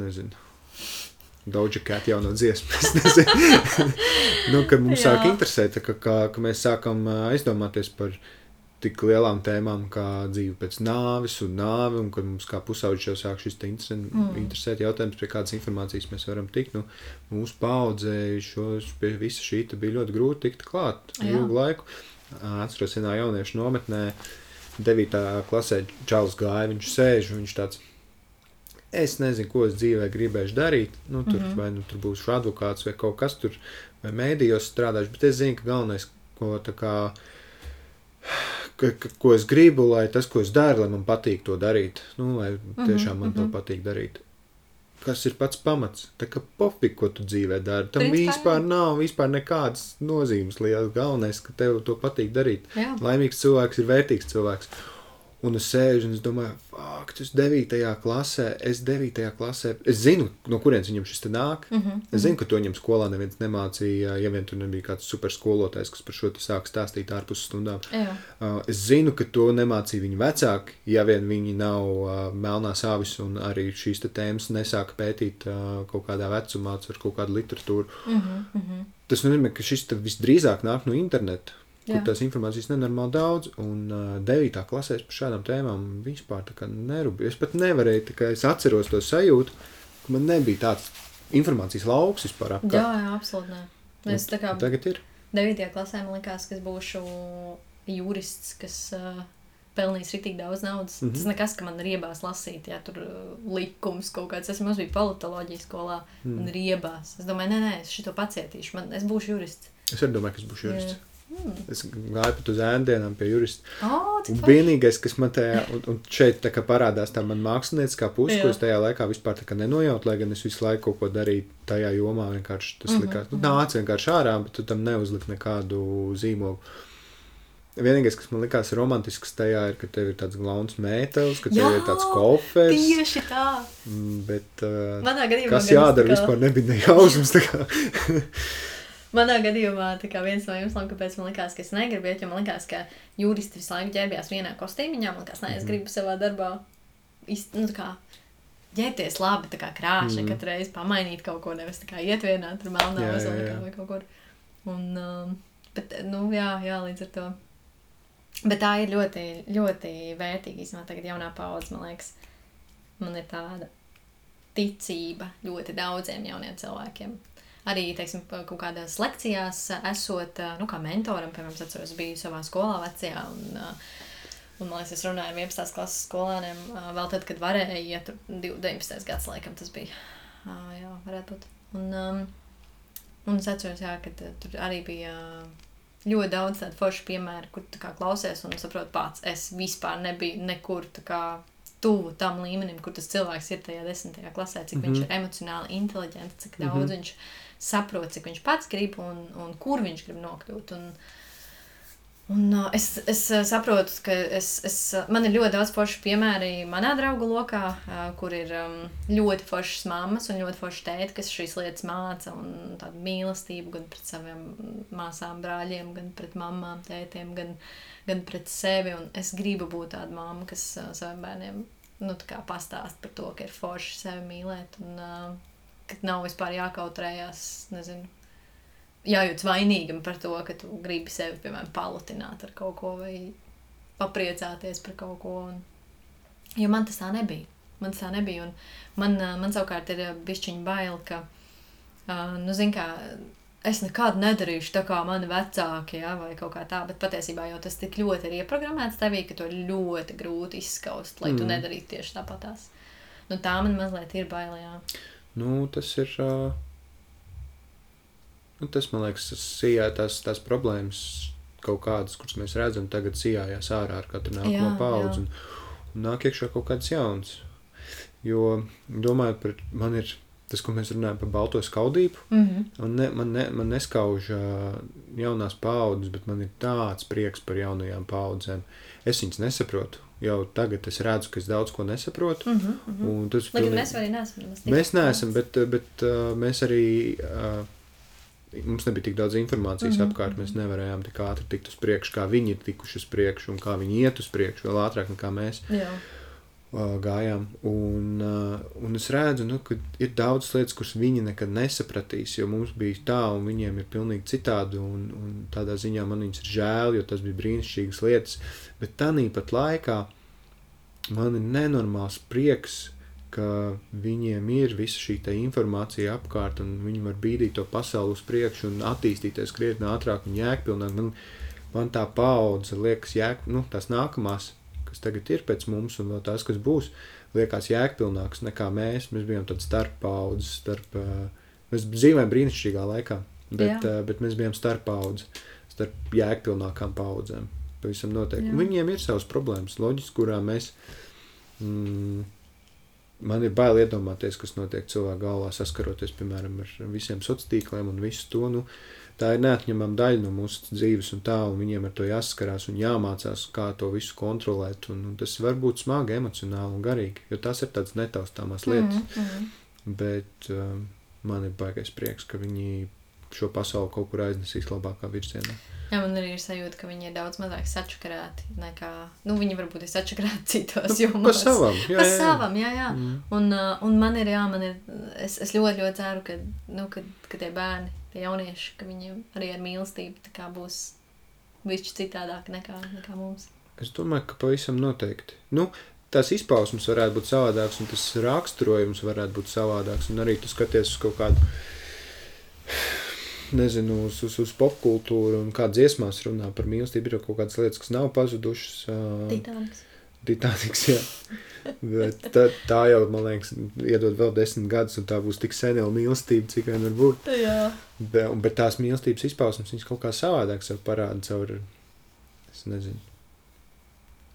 nezinu, Doja Cat jauno dziesmu. Es nezinu. *laughs* nu, kad mums Jā. sāk interesēt, ka, ka, ka mēs sākam aizdomāties par tik lielām tēmām kā dzīve pēc nāves un nāve, un kad mums kā pusauģi jau sāk šis Mm. interesēt jautājums, pie kādas informācijas mēs varam tikt. Nu, mūsu paudzē šos, pie visa šī bija ļoti grūti tikt klāt ilgu laiku. Atceros vienā jauniešu nometnē, 9. klasē Čāls gāja, viņš sēž viņš tāds. Es nezinu, ko es dzīvē gribēšu darīt. Nu, tur, mm. -hmm. Vai nu tur būšu advokāts vai kaut kas tur, vai mēdījos strādāšu. Bet es zinu, ka galvenais, ko, tā kā, ka, ka, ko es gribu, lai tas, ko es daru, lai man patīk to darīt. Nu, lai tiešām man to mhm. patīk darīt. Kas ir pats pamats? Tā kā pofīgi, ko tu dzīvē dari. Tam Principā, vispār nav vispār nekādas nozīmes. Liels galvenais, ka tev to patīk darīt. Jā. Laimīgs cilvēks ir vērtīgs cilvēks. Un es sēžu un es domāju, fuck, tas 9. klasē, es 9. klasē, es zinu, no kurienes viņam šis nāk. Mm -hmm. Es zinu, ka to viņam skolā neviens nemācīja, ja vien tur nebija kāds super skolotājs, kas par šo te sāk stāstīt ārpus stundām. Jā. Uh, es zinu, ka to nemācīja viņa vecāki, ja vien viņi nav uh, melnās avis un arī šīs te tēmas nesāka pētīt uh, kaut kādā vecumā ar kaut kādu literatūru. Mm -hmm. Mm -hmm. Tas nozīmē, ka šis visdrīzāk nāk no interneta, kur tās informācijas nenormāli daudz, un uh, 9. klasē par šādām tēmām vispār nerūpēju. Es pat nevarēju, tā kā es atceros to sajūtu, ka man nebija tāds informācijas lauks vispār apkārt. Jā, jā, absolūti. Nē. Es tā kā Tagad ir. 9. klasē man likās, ka es būšu jurists, kas uh, pelnīs rītīgi daudz naudas. Mm Mhm. -hmm. Tas nekas, ka man riebās lasīt, ja tur likums kaut kāds. Es mums biju politoloģijas skolā mm. un riebās. Es domāju, nē, nē, es šo pacietīšu. Man, es būšu jurists. Es arī domāju, ka es būšu jurists. Jā. Mm. Es gāju pat uz ēndienām pie jurista. Oh, Un vienīgais, kas man tajā, un, un šeit tā kā parādās tā man mākslinieckā puse, ko es tajā laikā vispār tā kā nenojautu, lai gan es visu laiku kaut ko darīju tajā jomā, vienkārši tas mm Mhm, -hmm. likās, nu, nāca vienkārši ārā, bet tu tam neuzliki nekādu zīmogu. Vienīgais, kas man likās romantisks tajā, ir, ka tev ir tāds glauns mētelis, ka tev Jā, ir tāds kofers, Tieši tā. mm, bet uh, Manā gadījumā kas jādara, kā- vispār nebija nejausmas. *laughs* Manā gadījumā viens no iemesliem, kāpēc man likās, ka es negribu iet, jo man likās, ka juristi visu laiku ģērbjās vienā kostīmiņā. Man liekas, nē, Mhm. es gribu savā darbā iz- nu, kā ģērbties labi, kā krāšņi, Mhm. katru reizi pamainīt kaut ko, nevis tā kā iet vienā tur melnā jā. vai kaut kur. Un, um, bet, nu, jā, jā, līdz ar to. Bet tā ir ļoti, ļoti vērtīga īstenībā tagad jaunā paudze, man liekas. Man ir tāda ticība ļoti daudziem jauniem cilvēkiem. Arī, teiksim, kaut kādās lekcijās esot, nu, mentoram, piemēram, es atceros, biju savā skolā vecajā, un, un man liekas, es runāju ar 11. klases skolāniem, eh, vēl tad, kad varēja iet, tur 19. gads, laikam, tas bija. Jā, varētu būt. Un, um, un es atceros, jā, ka tur arī bija ļoti daudz tādu foršu piemēru, kur kā klausies un saproti pats, es vispār nebiju nekur tā kā tuvu tam līmenim, kur tas cilvēks ir tajā desmitajā klasē, cik mm -hmm. viņš Mhm. ir emocionāli inteliģents, cik Mhm. daudz mm -hmm. viņš saprot, cik viņš pats grib un, un kur viņš grib nokļūt. Un, un uh, es, es saprotu, ka es, es, man ir ļoti daudz foršu piemēru manā draugu lokā, uh, kur ir um, ļoti foršas mammas un ļoti forši tēti, kas šīs lietas māca un tādu mīlestību gan pret saviem māsām, brāļiem, gan pret mamām, tētiem, gan, gan pret sevi. Un es gribu būt tāda mamma, kas uh, saviem bērniem nu, pastāst par to, ka ir forši sevi mīlēt un uh, ka nav vispār jākautrējās, nezinu, jājūtas vainīgam par to, ka tu gribi sevi, piemēram, palutināt ar kaut ko vai papriecāties par kaut ko. Un... Jo man tas tā nebija. Man tas tā nebija. Un man, man savukārt ir bišķiņa bail, ka, uh, nu, zin kā, es nekad nedarīšu tā kā mani vecāki, ja, vai kaut kā tā, bet patiesībā jau tas tik ļoti ir ieprogrammēts tevī, ka to ļoti grūti izskaust, lai mm. tu nedarītu tieši tāpatās. Nu, tā man mazliet ir bailējā. Nu, tas ir. Uh, nu, tas, man liekas, tas sijā tās, tās problēmas kaut kādas, kuras mēs redzam, tagad sijājās ārā ar katru nākamo paudzi. Un, un nāk iekšā kaut kāds jauns. Jo, domājot par, man ir tas, ko mēs runājam par balto skaudību, Mm -hmm. un ne, man, ne, man neskauž jaunās paudzes, bet man ir tāds prieks par jaunajām paudzēm. Es viņas nesaprotu. Jau tagad es redzu, ka es daudz ko nesaprotu. Mm -hmm. tas Lai pilnīgi- mēs arī neesam. Mēs neesam, bet, bet uh, mēs arī. Uh, Mums nebija tik daudz informācijas mm -hmm. apkārt. Mēs nevarējām tik ātri tikt uz priekšu, kā viņi ir tikuši uz priekšu, un kā viņi iet uz priekšu, vēl ātrāk nekā mēs. Jā. gājām. Un, un es redzu, nu, ka ir daudz lietas, kuras viņi nekad nesapratīs, jo mums bija tā, un viņiem ir pilnīgi citādi. Un, un tādā ziņā man viņas ir žēl, jo tas bija brīnišķīgas lietas. Bet tā nīpat laikā man ir nenormāls prieks, ka viņiem ir visa šī informācija apkārt, un viņi var bīdīt to pasauli uz priekšu un attīstīties krietni ātrāk un jēgpilnāk. Man, man tā paudze liekas, jēg, nu, tās nākamās kas tagad ir pēc mums, un vēl tās, kas būs, liekas jēgpilnākas nekā mēs. Mēs bijām tāds starp paudzes, starp, mēs dzīvojam brīnišķīgā laikā, bet, Jā. bet mēs bijām starp paudzes, starp jēgpilnākām paudzēm. Pavisam noteikti. Jā. Viņiem ir savas problēmas, loģiski, kurā mēs. Mm, man ir bail iedomāties, kas notiek cilvēku galvā, saskaroties, piemēram, ar visiem sociāliem tīkliem un visu to. Nu, uh, tā ir neatņemama daļa no mūsu dzīves, un tā, un viņiem ar to jāsaskarās un jāmācās, kā to visu kontrolēt. Un, un tas var būt smagi, emocionāli un garīgi, jo tas ir tāds netaustāmās lietas. Mm -hmm. Bet um, man ir baigais prieks, ka viņi šo pasauli kaut kur aiznesīs labākā virzienā. Jā, man arī ir sajūta, ka viņi ir daudz mazāk sačakarēti nekā. Nu, viņi varbūt ir sačakarēti *laughs* citos jomās. Pa savam, jā. Pa jā, savam, jā, jā. Mm. Un, uh, un man ir, jā, man ir, es, es ļoti, ļoti ceru, ka, nu, ka, ka tie bērni tie jaunieši, ka viņiem arī ar mīlestību būs višķi citādāk nekā, nekā mums. Es domāju, ka pavisam noteikti. Nu, tās izpausmes varētu būt savādākas, un tas raksturojums varētu būt savādāks. Un arī tu skaties uz kaut kādu, nezinu, uz, uz, uz popkultūru un kā dziesmās runā par mīlestību. Ir kaut kādas lietas, kas nav pazudušas. Titāniks. Titaniks, jā. Bet tā, tā jau, man liekas, iedod vēl desmit gadus, un tā būs tik senela mīlestība, cik vien var būt. Jā. Be, bet tās mīlestības izpausmes, viņas kaut kā savādāk sev parāda caur, es nezinu.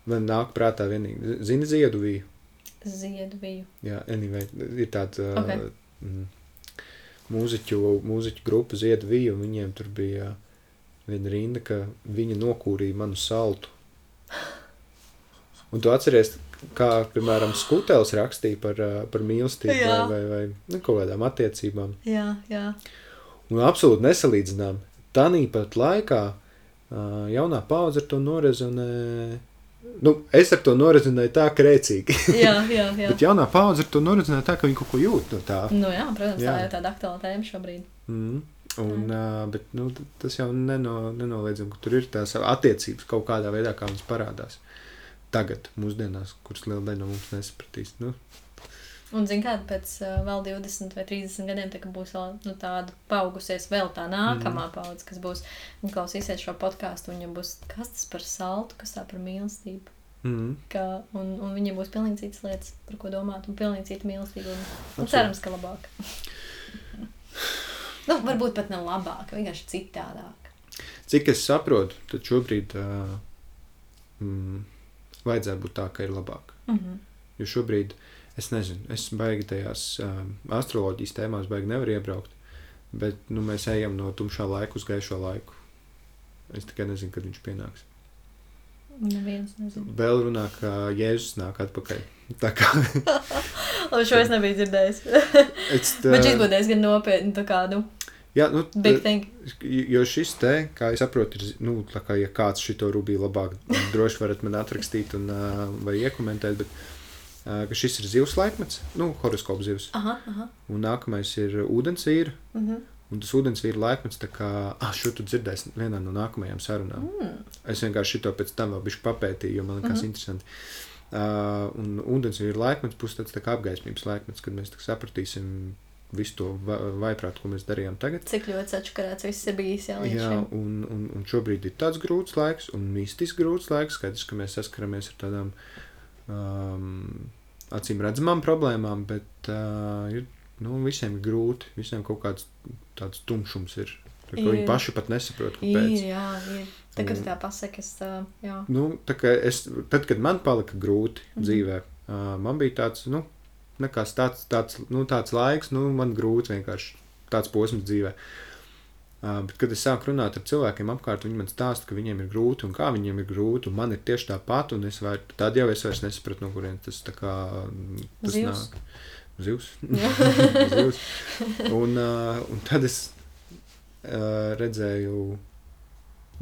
Man nāk prātā vienīgi, zini Zieduviju? Zieduviju. Jā, anyway, ir tāda okay. mm, mūziķu, mūziķu grupa Zieduviju, un viņiem tur bija viena rinda, ka viņa nokūrīja manu saltu. Un tu atceries, kā, piemēram, Skutels rakstīja par, par mīlestību jā. vai, vai, vai nu, kaut kādām attiecībām. Jā, jā. Un absolūti nesalīdzinām. Tanīpat laikā jaunā paudze ar to norezonē. Nu, es ar to norezonēju tā, ka rēcīgi. *laughs* jā, jā, *laughs* jā. Bet jaunā paudze ar to norezonēja tā, ka viņi kaut ko jūt no tā. Nu, jā, protams, jā. tā ir tāda aktuāla tēma šobrīd. Mm. Un, uh, bet, nu, tas jau neno, nenoliedzami, ka tur ir tās attiecības kaut kādā veidā, kā viņas parādās tagad, mūsdienās, kuras liela daļa no mums nesapratīs. Nu. Un, zināmā mērā, pēc uh, vēl 20 vai 30 gadiem, tā, būs vēl nu, tāda paaugusies, vēl tā nākamā mm. paudze, kas būs un klausīsies šo podkāstu. Viņam būs kas tas par saltu, kas tā par mīlestību. Mm. Ka, un, un viņiem būs pilnīgi citas lietas, par ko domāt, un pilnīgi cita mīlestība. Un, un cerams, ka labāk. nu, varbūt pat ne labāk, vienkārši citādāk. Cik es saprotu, tad šobrīd. Uh, mm, vajadzētu būt tā, ka ir labāk. Mm -hmm. Jo šobrīd es nezinu, es baigi tajās um, astroloģijas tēmās, baigi nevaru iebraukt. Bet nu, mēs ejam no tumšā laika uz gaišo laiku. Es tikai nezinu, kad viņš pienāks. Neviens nezina. Vēl runā, ka Jēzus nāk atpakaļ. Tā kā. *laughs* šo es nebiju dzirdējis. *laughs* tā... Bet šis būtu diezgan nopietni. Kā, nu, Jā, nu. Jo šis te, kā es saprotu, ir, nu, tā kā, ja kāds šito rubīju labāk, droši varat man atrakstīt un uh, vai iekomentēt, bet ka šis ir zivs laikmets, nu, horoskopu zivs. Aha, aha. Un nākamais ir ūdensvīra. Uh mhm. -huh. Un tas ūdensvīra laikmets, tā kā, ah, šo tu dzirdēsi vienā no nākamajām sarunām. Mm. Es vienkārši šito pēc tam vēl bišķi papētīju, jo man likās mm -hmm. interesanti. Uh, un ūdensvīra laikmets būs tāds tā kā apgaismības laikmets, kad mēs sapratīsim, visu to vaiprātu, ko mēs darījām tagad. Cik ļoti atšķirīgs viss ir bijis jau līdz šim. Un, un, un šobrīd ir tāds grūts laiks, un mistisks grūts laiks, skaidrs, ka mēs saskaramies ar tādām um, acīm redzamām problēmām, bet uh, ir, nu, visiem ir grūti, visiem kaut kāds tāds tumšums ir. Tā, viņi paši pat nesaprot, kāpēc. Ir, jā, ir. Tā kā tā pasaka, es, jā. Nu, tā kā es, tad, kad man palika grūti mm -hmm. dzīvē, uh, man bija tāds, nu, nekas tāds, tāds, nu, tāds laiks, nu, man grūti vienkārši tāds posms dzīvē. Uh, bet, kad es sāku runāt ar cilvēkiem apkārt, viņi man stāsta, ka viņiem ir grūti un kā viņiem ir grūti, un man ir tieši tāpat, un es var, tad jau es vairs nesapratu, no kurienes tas tā kā tas Zivs. nāk. Zivs. *laughs* Zivs. Un, uh, un tad es uh, redzēju,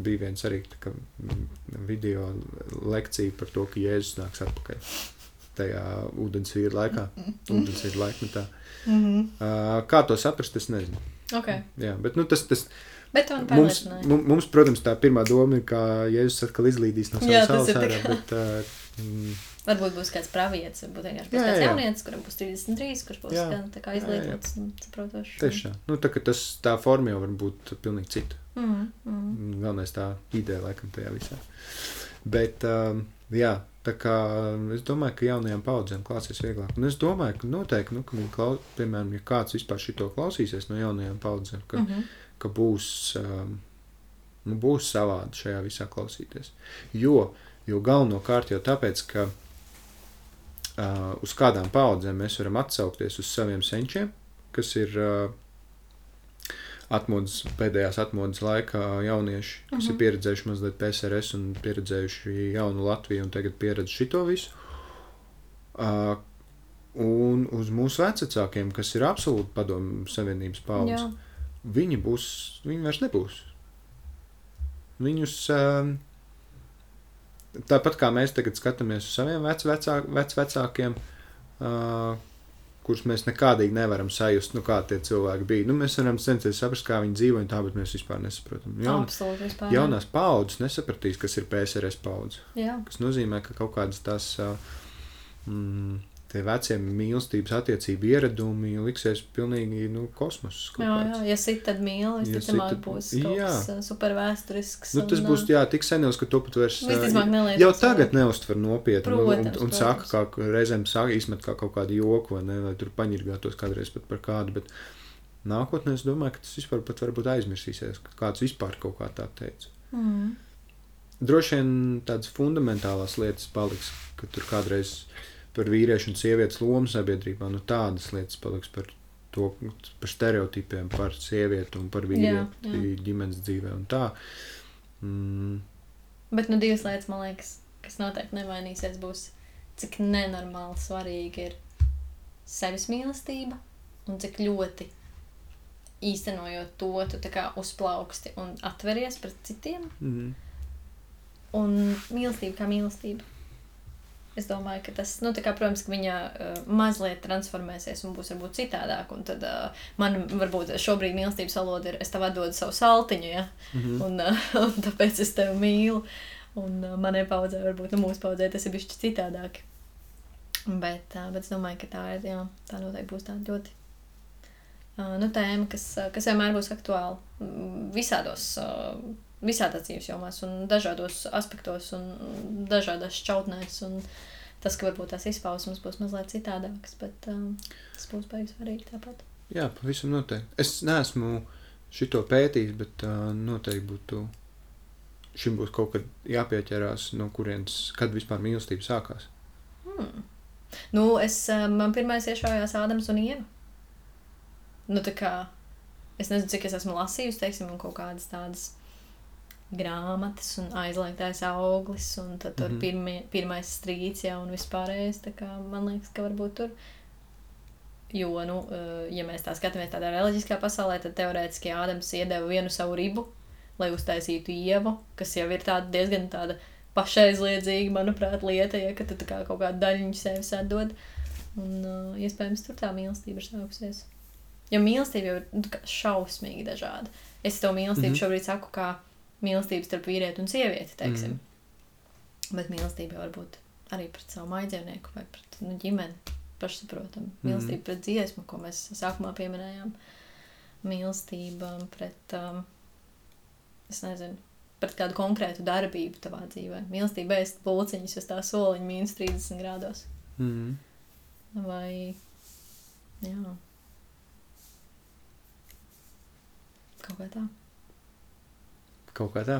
bija viens arī kā, video lekcija par to, ka Jēzus nāks atpakaļ. tajā ūdensvīra laikā, ūdensvīra laikmetā. Uh, kā to saprast, es nezinu. Okay. Jā, bet nu, tas, tas mums, mums, protams, tā pirmā doma ir, ka Jēzus atkal izlīdīs no savas ir ārā, kā- bet uh, mm, Varbūt būs kāds pravietis, varbūt vienkārši būs Jā, kāds jā, jaunietis, kuram būs 33, kurš būs Jā. gan tā kā izglītots un saprotošs. tieši tā. Nu, tā, ka tas, tā forma jau var būt pilnīgi cita. Mm, mm. Galvenais tā ideja laikam tajā visā. Bet, um, jā, tā kā um, es domāju, ka jaunajām paudzēm klāsies vieglāk. Un es domāju, ka noteikti, nu, ka, viņi klau, piemēram, ja kāds vispār šito klausīsies no jaunajām paudzēm, ka, mm. -hmm. ka būs, um, nu, būs savādi šajā visā klausīties. Jo, jo galvenokārt jau tāpēc, ka uh, uz kādām paudzēm mēs varam atsaukties uz saviem senčiem, kas ir uh, atmodas, pēdējās atmodas laikā jaunieši, kas uh -huh. ir pieredzējuši mazliet PSRS un pieredzējuši jaunu Latviju un tagad pieredz šito visu. Uh, un uz mūsu vecākiem, kas ir absolūti padomu savienības paudze, viņi būs, viņi vairs nebūs. Viņus um, tāpat kā mēs tagad skatāmies uz saviem vecvecā, vecvecākiem, uh, kurus mēs nekādīgi nevaram sajust, nu, kā tie cilvēki bija. Nu, mēs varam censties saprast, kā viņi dzīvo, un tā, bet mēs vispār nesaprotam. Jaun, Absolūti vispār. jaunās paudzes nesapratīs, kas ir PSRS paudze. Jā. Tas nozīmē, ka kaut kādas tās uh, mm, tie vecie mīlestības attiecību ieradumi liksies pilnīgi nu, kosmos. kaut Jā, jā, ja sit, tad mīl, Ja visticamāk sit, tad- būs kaut jā. kas ā, super vēsturisks. Nu, tas un, būs ā, jā, tik senos, ka to pat vairs Visticamāk neliekas jau tagad neuztver nopietni. un- un, Protams, un saka, protams. kā reizēm saka, izmet kā kaut kādu joku, vai, ne, vai tur paņirgātos kādreiz pat par kādu. Bet nākotnē es domāju, ka tas vispār pat varbūt aizmirsīsies, ka kāds vispār kaut kā tā teica. Mm. Droši vien tādas fundamentālās lietas paliks, ka tur kādreiz par vīriešu un sievietes lomu sabiedrībā, nu tādas lietas paliks par to, par stereotipiem, par sievieti un par vīrieti jā. ģimenes dzīvē un tā. Mm, Bet nu, divas lietas, man liekas, kas noteikti nemainīsies, būs, cik nenormāli svarīgi ir sevis mīlestība un cik ļoti īstenojot to, tu tā kā uzplauksti un atveries pret citiem. mm, Un mīlestība kā mīlestība. Es domāju, ka tas, nu, kā, protams, ka viņa uh, mazliet transformēsies un būs varbūt citādāk. Un tad uh, man varbūt šobrīd mīlestības valoda ir, es tev atdodu savu saltiņu, ja? Mhm. un, uh, *laughs* un tāpēc es tevi mīlu. Un uh, manai paudzē, varbūt nu, mūsu paudzē tas ir bijis citādāk. Bet, uh, bet es domāju, ka tā ir, jā, tā noteikti būs tāda ļoti uh, nu, tēma, kas, kas vienmēr būs aktuāla mm, visādos, uh, visādās dzīves jomās un dažādos aspektos un dažādās šķautnēs. Un tas, ka varbūt tās izpausmes būs mazliet citādākas, bet um, tas būs beigas svarīgi tāpat. Jā, pavisam noteikti. Es neesmu šito pētījis, bet uh, noteikti būtu. Šim būs kaut kad jāpieķerās, no kurienes, kad vispār mīlestība sākās. Hmm. Nu, es, uh, man pirmais iešaujās Ādams un Ieva. Nu, tā kā, es nezinu, cik es esmu lasījusi, teiksim, un kaut kādas tādas grāmatas un aizliegtais auglis, un tad tur mm. -hmm. pirmie, pirmais strīds jau un vispārējais, tā kā man liekas, ka varbūt tur, jo, nu, uh, ja mēs tā skatāmies tādā reliģiskā pasaulē, tad teorētiski Ādams iedeva vienu savu ribu, lai uztaisītu ievu, kas jau ir tāda diezgan tāda pašaizliedzīga, manuprāt, lieta, ja ka tu tā kā kaut kādu daļiņu sevis atdod. Un uh, iespējams tur tā mīlestība ir sākusies. Jo mīlestība jau ir nu, šausmīgi dažāda. Es to mīlestību mm. -hmm. šobrīd saku kā mīlestību starp vīrieti un sievieti, teiksim. Mm. Bet mīlestība var būt arī pret savu maidzinieku vai pret nu, ģimeni. Pašsaprotami. Mhm. Mīlestība mm pret dziesmu, ko mēs sākumā pieminējām. Mīlestība pret, um, es nezinu, pret kādu konkrētu darbību tavā dzīvē. Mīlestība ēst pulciņus uz tā soliņa mīnus 30 grādos. Mm. Vai, jā. Kaut kā tā. Kaut kā tā.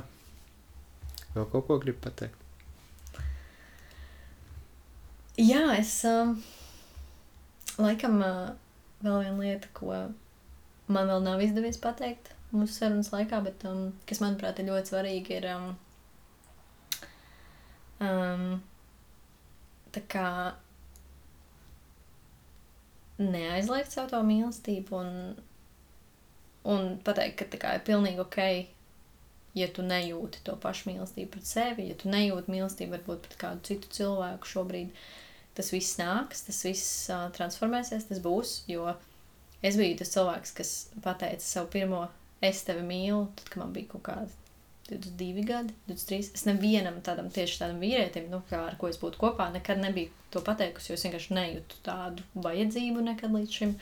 Vēl kaut ko gribu pateikt. Jā, es um, laikam uh, vēl viena lieta, ko man vēl nav izdevies pateikt mūsu sarunas laikā, bet um, kas manuprāt ir ļoti svarīgi, ir um, um, tā kā neaizliegt savu to mīlestību un, un pateikt, ka tā kā ir pilnīgi ok, ja tu nejūti to pašu mīlestību pret sevi, ja tu nejūti mīlestību varbūt pret kādu citu cilvēku šobrīd, tas viss nāks, tas viss uh, transformēsies, tas būs. Jo es biju tas cilvēks, kas pateica savu pirmo es tevi mīlu, tad, kad man bija kaut kāda 22 gadi, 23. Es nevienam tādam tieši tādam vīrietim, nu, kā ar ko es būtu kopā, nekad nebiju to pateikusi, jo es vienkārši nejūtu tādu vajadzību nekad līdz šim.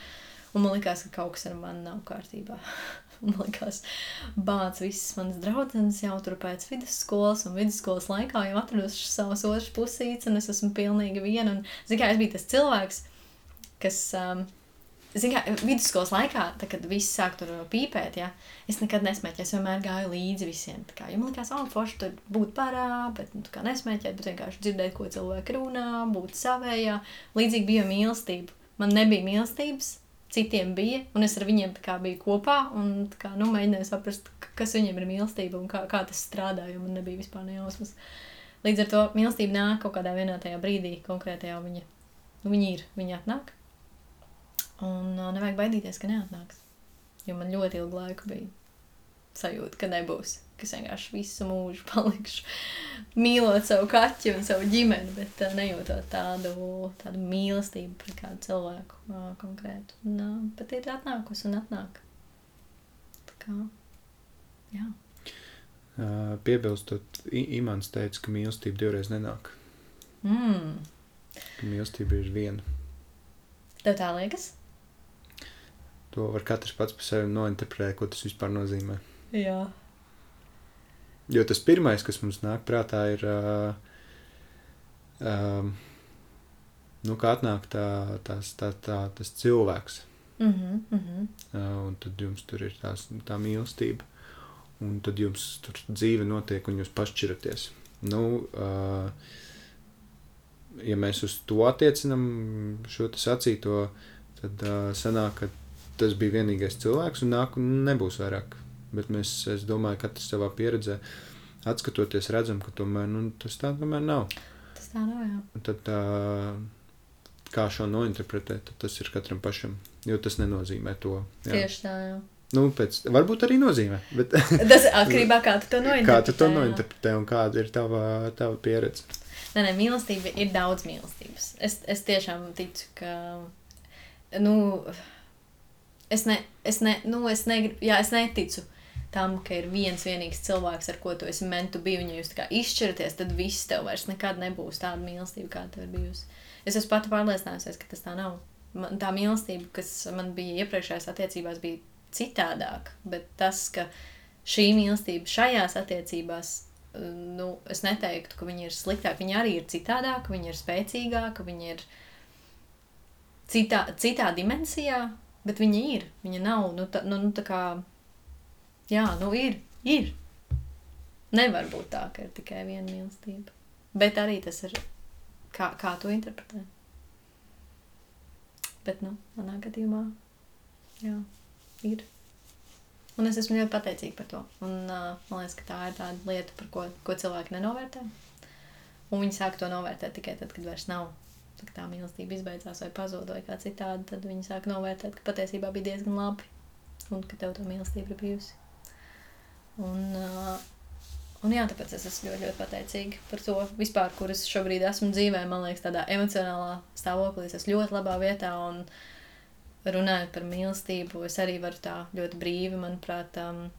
Un man liekas, ka kaut kas ar mani nav kārtībā. *laughs* *laughs* man liekas, bācis visas manas draudzenes jau tur pēc vidusskolas, un vidusskolas laikā jau atraduši savas otras pusītes, un es esmu pilnīgi viena. Un, zin, kā, es biju tas cilvēks, kas. Um, Ziniet, kā vidusskolas laikā, tad, kad viss sāk tur pīpēt, ja, es nekad nesmēķēju. Es vienmēr gāju līdzi visiem. Kā, ja man liekas, oh, forši tur būt parā, bet nu, nesmēķēt, bet vienkārši dzirdēt, ko cilvēki runā, būt savējā. Līdzīgi bija mīlestība. Man nebija mīlestības, citiem bija, un es ar viņiem biju kopā un kā, nu, mēģināju saprast, kas viņiem ir mīlestība un kā, kā tas strādā, jo man nebija vispār nejausmas. Līdz ar to mīlestība nāk kaut kādā vienā tajā brīdī, konkrētajā viņa, nu, viņa ir, viņa atnāk. Un uh, nevajag baidīties, ka neatnāks. Jo man ļoti ilgu laiku bija sajūta, ka nebūs ka es vienkārši visu mūžu *laughs* palikšu mīlot savu kaķu un savu ģimeni, bet uh, nejūtot tādu, tādu mīlestību pret kādu cilvēku uh, konkrētu. Un, uh, bet ir atnākusi un atnāk. Tā kā, jā. Uh, piebilstot, Imants teica, ka mīlestība divreiz nenāk. Mm. Ka mīlestība ir viena. Tev tā liekas? To var katrs pats par sevi nointerpretēt, ko tas vispār nozīmē. Jā. Jo tas pirmais, kas mums nāk prātā, ir. Uh, um, nu, kā atnāk tā, tās, tā, tā, tas cilvēks. Mm -hmm, mm -hmm. Uh, un tad jums tur ir tās, tā mīlestība. Un tad jums tur dzīve notiek, un jūs pašķiraties. Nu, uh, ja mēs uz to attiecinām šo sacīto, tad uh, sanāk, ka tas bija vienīgais cilvēks, un nāk, nebūs vairāk Bet mēs, es domāju, ka katrs savā pieredzē atskatoties, redzam, ka tomēr nu, tas tā tomēr nav. Tas tā nav. Jā. Tad, tā, kā šo nointerpretēt, tas ir katram pašam. Jo tas nenozīmē to. Jā. Tieši tā, jā. Nu, pēc, varbūt arī nozīmē. Bet, *laughs* tas atkarībā no kā tu to nointerpretē. Kā tu to nointerpretē un kāda ir tava, tava pieredze? Nē, nē, mīlestība ir daudz mīlestības. Es, es tiešām ticu, ka. Nu, es, ne, es, ne, nu, es, negribu, jā, es neticu tam, ka ir viens vienīgs cilvēks, ar ko tu esi mentu bijis, un ja jūs izšķiraties, tad viss tev vairs nekad nebūs tāda mīlestība, kāda tev ir bijusi. Es esmu pati pārliecinājusies, ka tas tā nav. Man, tā mīlestība, kas man bija iepriekšējās attiecībās, bija citādāka, bet tas, ka šī mīlestība šajās attiecībās, nu, es neteiktu, ka viņi ir sliktāki. Viņi arī ir citādāki, viņi ir spēcīgāki, viņi ir citā, citā dimensijā, bet viņi ir. Viņi nav, nu, tā, nu, nu tā kā Jā, nu ir, ir. Nevar būt tā, ka ir tikai viena mīlestība. Bet arī tas ir, kā, kā to interpretē. Bet, nu, manā gadījumā, jā, ir. Un es esmu ļoti pateicīga par to. Un uh, man liekas, ka tā ir tāda lieta, par ko, ko cilvēki nenovērtē. Un viņi sāk to novērtēt tikai tad, kad vairs nav. Tad, tā mīlestība izbeidzās vai pazuda vai kā citādi, tad viņi sāk novērtēt, ka patiesībā bija diezgan labi un ka tev tā mīlestība ir bijusi. Un, uh, un jā, tāpēc es esmu ļoti, ļoti pateicīga par to vispār, kur es šobrīd esmu dzīvē. Man liekas, tādā emocionālā stāvoklī es esmu ļoti labā vietā. Un runājot par mīlestību, es arī varu tā ļoti brīvi, manuprāt, um,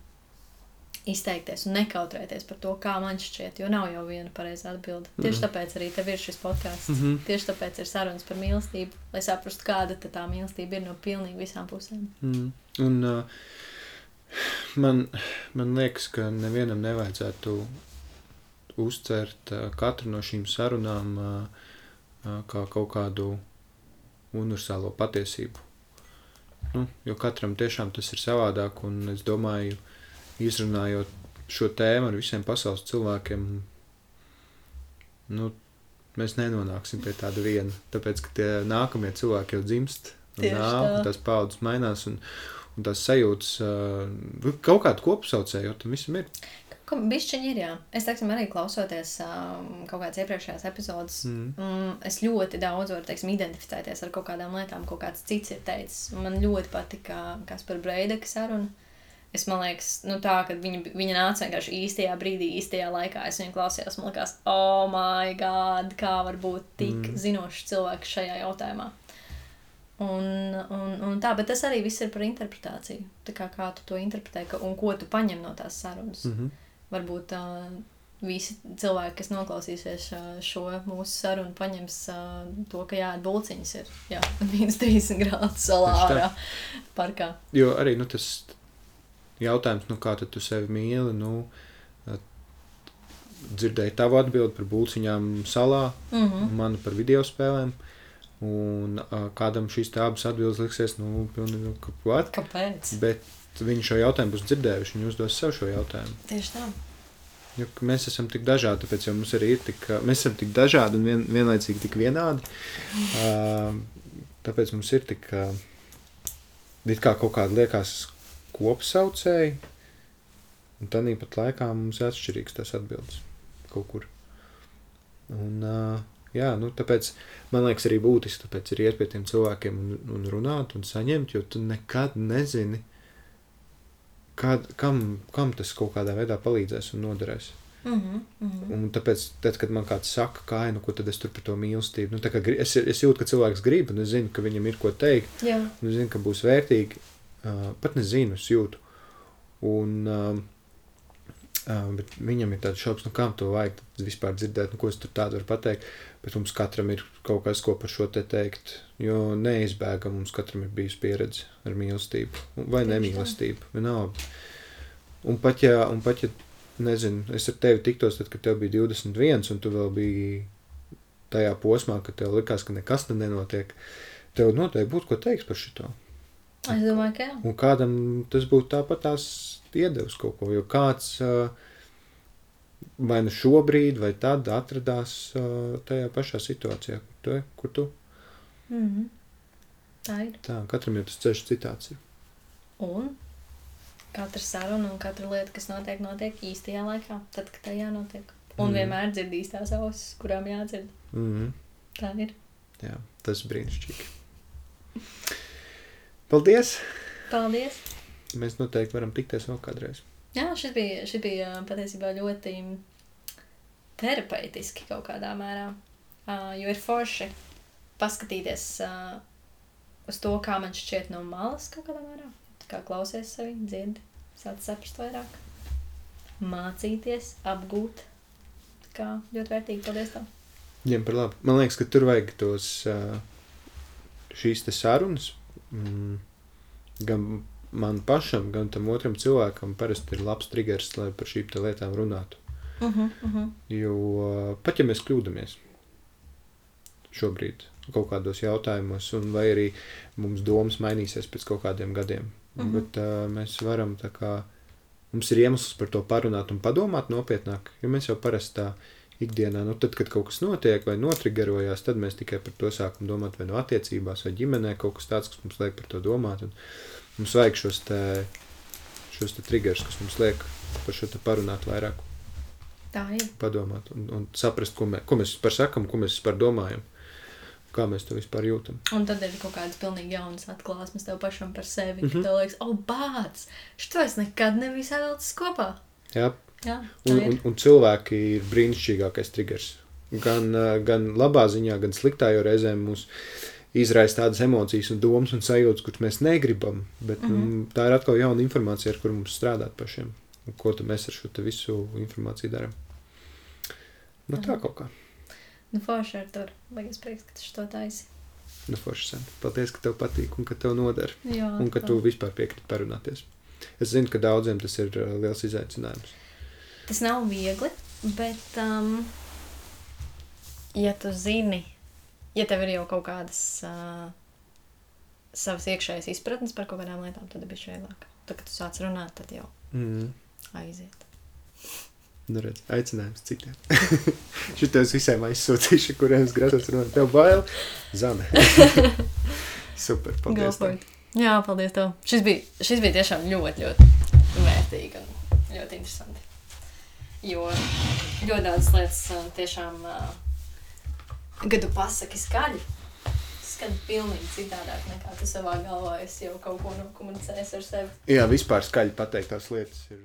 izteikties un nekautrēties par to, kā man šķiet, jo nav jau viena pareizā atbilde. Mm -hmm. Tieši tāpēc arī tev ir šis podkāsts. Mm -hmm. Tieši tāpēc ir sarunas par mīlestību, lai saprastu, kāda tā mīlestība ir no pilnīgi visām pusēm. Mm. Un, uh, Man, man liekas, ka nevienam nevajadzētu uztvert katru no šīm sarunām kā kaut kādu universālo patiesību. Nu, jo katram tiešām tas ir savādāk, un es domāju, izrunājot šo tēmu ar visiem pasaules cilvēkiem, nu, mēs nenonāksim pie tāda viena. Tāpēc, ka tie nākamie cilvēki jau dzimst, un nāk, un tās paudzes mainās. Un, un tās sajūtas, uh, kaut kādu kopsaucēju, jo tam visam ir. Bišķiņi ir, jā. Es, teiksim, arī klausoties um, kaut kādas iepriekšējās epizodes, mm. um, es ļoti daudz varu, teiksim, identificēties ar kaut kādām lietām, ko kāds cits ir teicis. Man ļoti patika Kaspar Breideka saruna, Es domāju, nu, tā, ka viņa, viņa nāca vienkārši īstajā brīdī, īstajā laikā. Es viņu klausījos, man liekas, oh, my God, kā var būt tik mm. zinošs cilvēks šajā jautājumā. Un, un, un tā, bet tas arī viss ir par interpretāciju. Tā kā, kā tu to interpretē ka, un ko tu paņem no tās sarunas. Mm -hmm. Varbūt uh, visi cilvēki, kas noklausīsies šo mūsu sarunu, paņems to, ka jā, bulciņas ir jā, *laughs* minus 30 grādu salā parkā. Jo arī nu, tas jautājums, nu, kā tu sevi mīli, nu, dzirdēju tavu atbildi par bulciņām salā, mm -hmm. manu par video spēlēm. Un uh, kādam šīs abas atbildes liksies, nu, pilnīgi, nu, kāpēc? Bet viņi šo jautājumu būs dzirdējuši, viņi uzdos sev šo jautājumu. Tieši tā. Jo mēs esam tik dažādi, tāpēc jau mums arī ir tik, mēs esam tik dažādi un vien, vienlaicīgi tik vienādi. Uh, tāpēc mums ir tik, uh, kā kaut kāda liekas kopsaucēji, un tad pat laikā mums ir atšķirīgs tas atbildes kaut kur. Un, uh, jā, nu, tāpēc man liekas arī būtiski, tāpēc ir iet pie tiem cilvēkiem un, un runāt un saņemt, jo tu nekad nezini, kād, kam, kam tas kaut kādā veidā palīdzēs un noderēs. Mm -hmm, mm -hmm. Un tāpēc, tad, kad man kāds saka, kā nu, ko tad es tur par to mīlestību, nu, kā, es, es jūtu, ka cilvēks grib, un es zinu, ka viņam ir ko teikt. Jā. Un es zinu, ka būs vērtīgi. Uh, pat nezinu, es jūtu. Un, uh, uh, bet viņam ir tāds šaubas, nu, kam to vajag vispār dzirdēt, nu, ko es tur tādu varu pateikt. Bet mums katram ir kaut kas, ko par šo te teikt. Jo neizbēgami mums katram ir bijusi pieredze ar mīlestību vai nemīlestību. Vienalga. Un pat ja, un pat ja nezinu, es ar tevi tiktos, tad, kad tev bija 21, un tu vēl biji tajā posmā, kad tev likās, ka nekas nenotiek, tev noteikti būtu ko teikt par šo. Es domāju, ka jā. Un kādam tas būtu tāpat tās iedevis kaut ko, jo kāds. Uh, vai nu šobrīd, vai tad atradās uh, tajā pašā situācijā, kur tu. Kur tu. Mm -hmm. Tā ir. Tā, katram ir tas ceļš citāds. Ir. Un katra saruna un katra lieta, kas notiek, notiek īstajā laikā, tad, kad tā jānotiek. Un mm. vienmēr dzirdīs tās ausis, kurām jādzird. Mm -hmm. Tā ir. Jā, tas ir brīnišķīgi. Paldies! Paldies! Mēs noteikti varam tikties vēl kādreiz. Jā, šis bija, šis bija patiesībā ļoti terapeitiski kaut kādā mērā. Uh, jo ir forši paskatīties uh, uz to, kā man šķiet no malas kaut kādā mērā. Kā klausies sevi, dzirdi, sāc saprast vairāk, mācīties, apgūt. Kā ļoti vērtīgi, paldies tev. Ņem par labu. Man liekas, ka tur vajag tos šīs sarunas. Mm, gan man pašam, gan tam otram cilvēkam parasti ir labs triggers, lai par šīm lietām runātu. Uh -huh, uh -huh. Jo pat ja mēs kļūdāmies šobrīd kaut kādos jautājumos, un vai arī mums domas mainīsies pēc kaut kādiem gadiem, uh mhm. -huh. bet uh, mēs varam tā kā, mums ir iemesls par to parunāt un padomāt nopietnāk, jo mēs jau parasti tā ikdienā, nu tad, kad kaut kas notiek vai notrigerojās, tad mēs tikai par to sākam domāt vai no attiecībās vai ģimenē kaut kas tāds, kas mums liek par to domāt, un mums vajag šos te, šos te triggers, kas mums liek par šo parunāt vairāk. Tā ir. Padomāt un, un saprast, ko, mē, ko mēs par sakam, ko mēs par domājam. Kā mēs to vispār jūtam? Un tad ir kaut kādas pilnīgi jaunas atklāsmes tev pašam par sevi. Mm -hmm. Tev liekas, oh, bāc, šito es nekad nebiju sadalījis kopā. Jā, Jā un, un, un cilvēki ir brīnišķīgākais triggers. Gan, gan labā ziņā, gan sliktā, jo reizēm mūs izraisa tādas emocijas un domas un sajūtas, kuras mēs negribam. Bet mm -hmm. tā ir atkal jauna informācija, ar kuru mums strādāt pašiem. Ko mēs ar šo visu informāciju darām? Nu, tā kaut kā. Nu, forši ar to. Baigies prieks, ka tu to taisi. Nu, forši sen. Paldies, ka tev patīk un ka tev noder. Jā, un ka tā. tu vispār piekriti parunāties. Es zinu, ka daudziem tas ir uh, liels izaicinājums. Tas nav viegli, bet um, ja tu zini, ja tev ir jau kaut kādas uh, savas iekšējas izpratnes par kaut kādām lietām, tad bija vieglāk. Tad, kad tu sāc runāt, tad jau mm. aiziet. Nu, redz, aicinājums citiem. *laughs* Šitos visiem aizsūtīšu, kuriem es grasos runāt. Tev bail? Zane. *laughs* Super, paldies. Jā, paldies tev. Šis bija, šis bija tiešām ļoti, ļoti vērtīgi un ļoti interesanti. Jo ļoti daudz lietas tiešām, kad tu pasaki skaļi, skan pilnīgi citādāk nekā tu savā galvā esi jau kaut ko nokomunicējis ar sevi. Jā, vispār skaļi pateiktās lietas ir.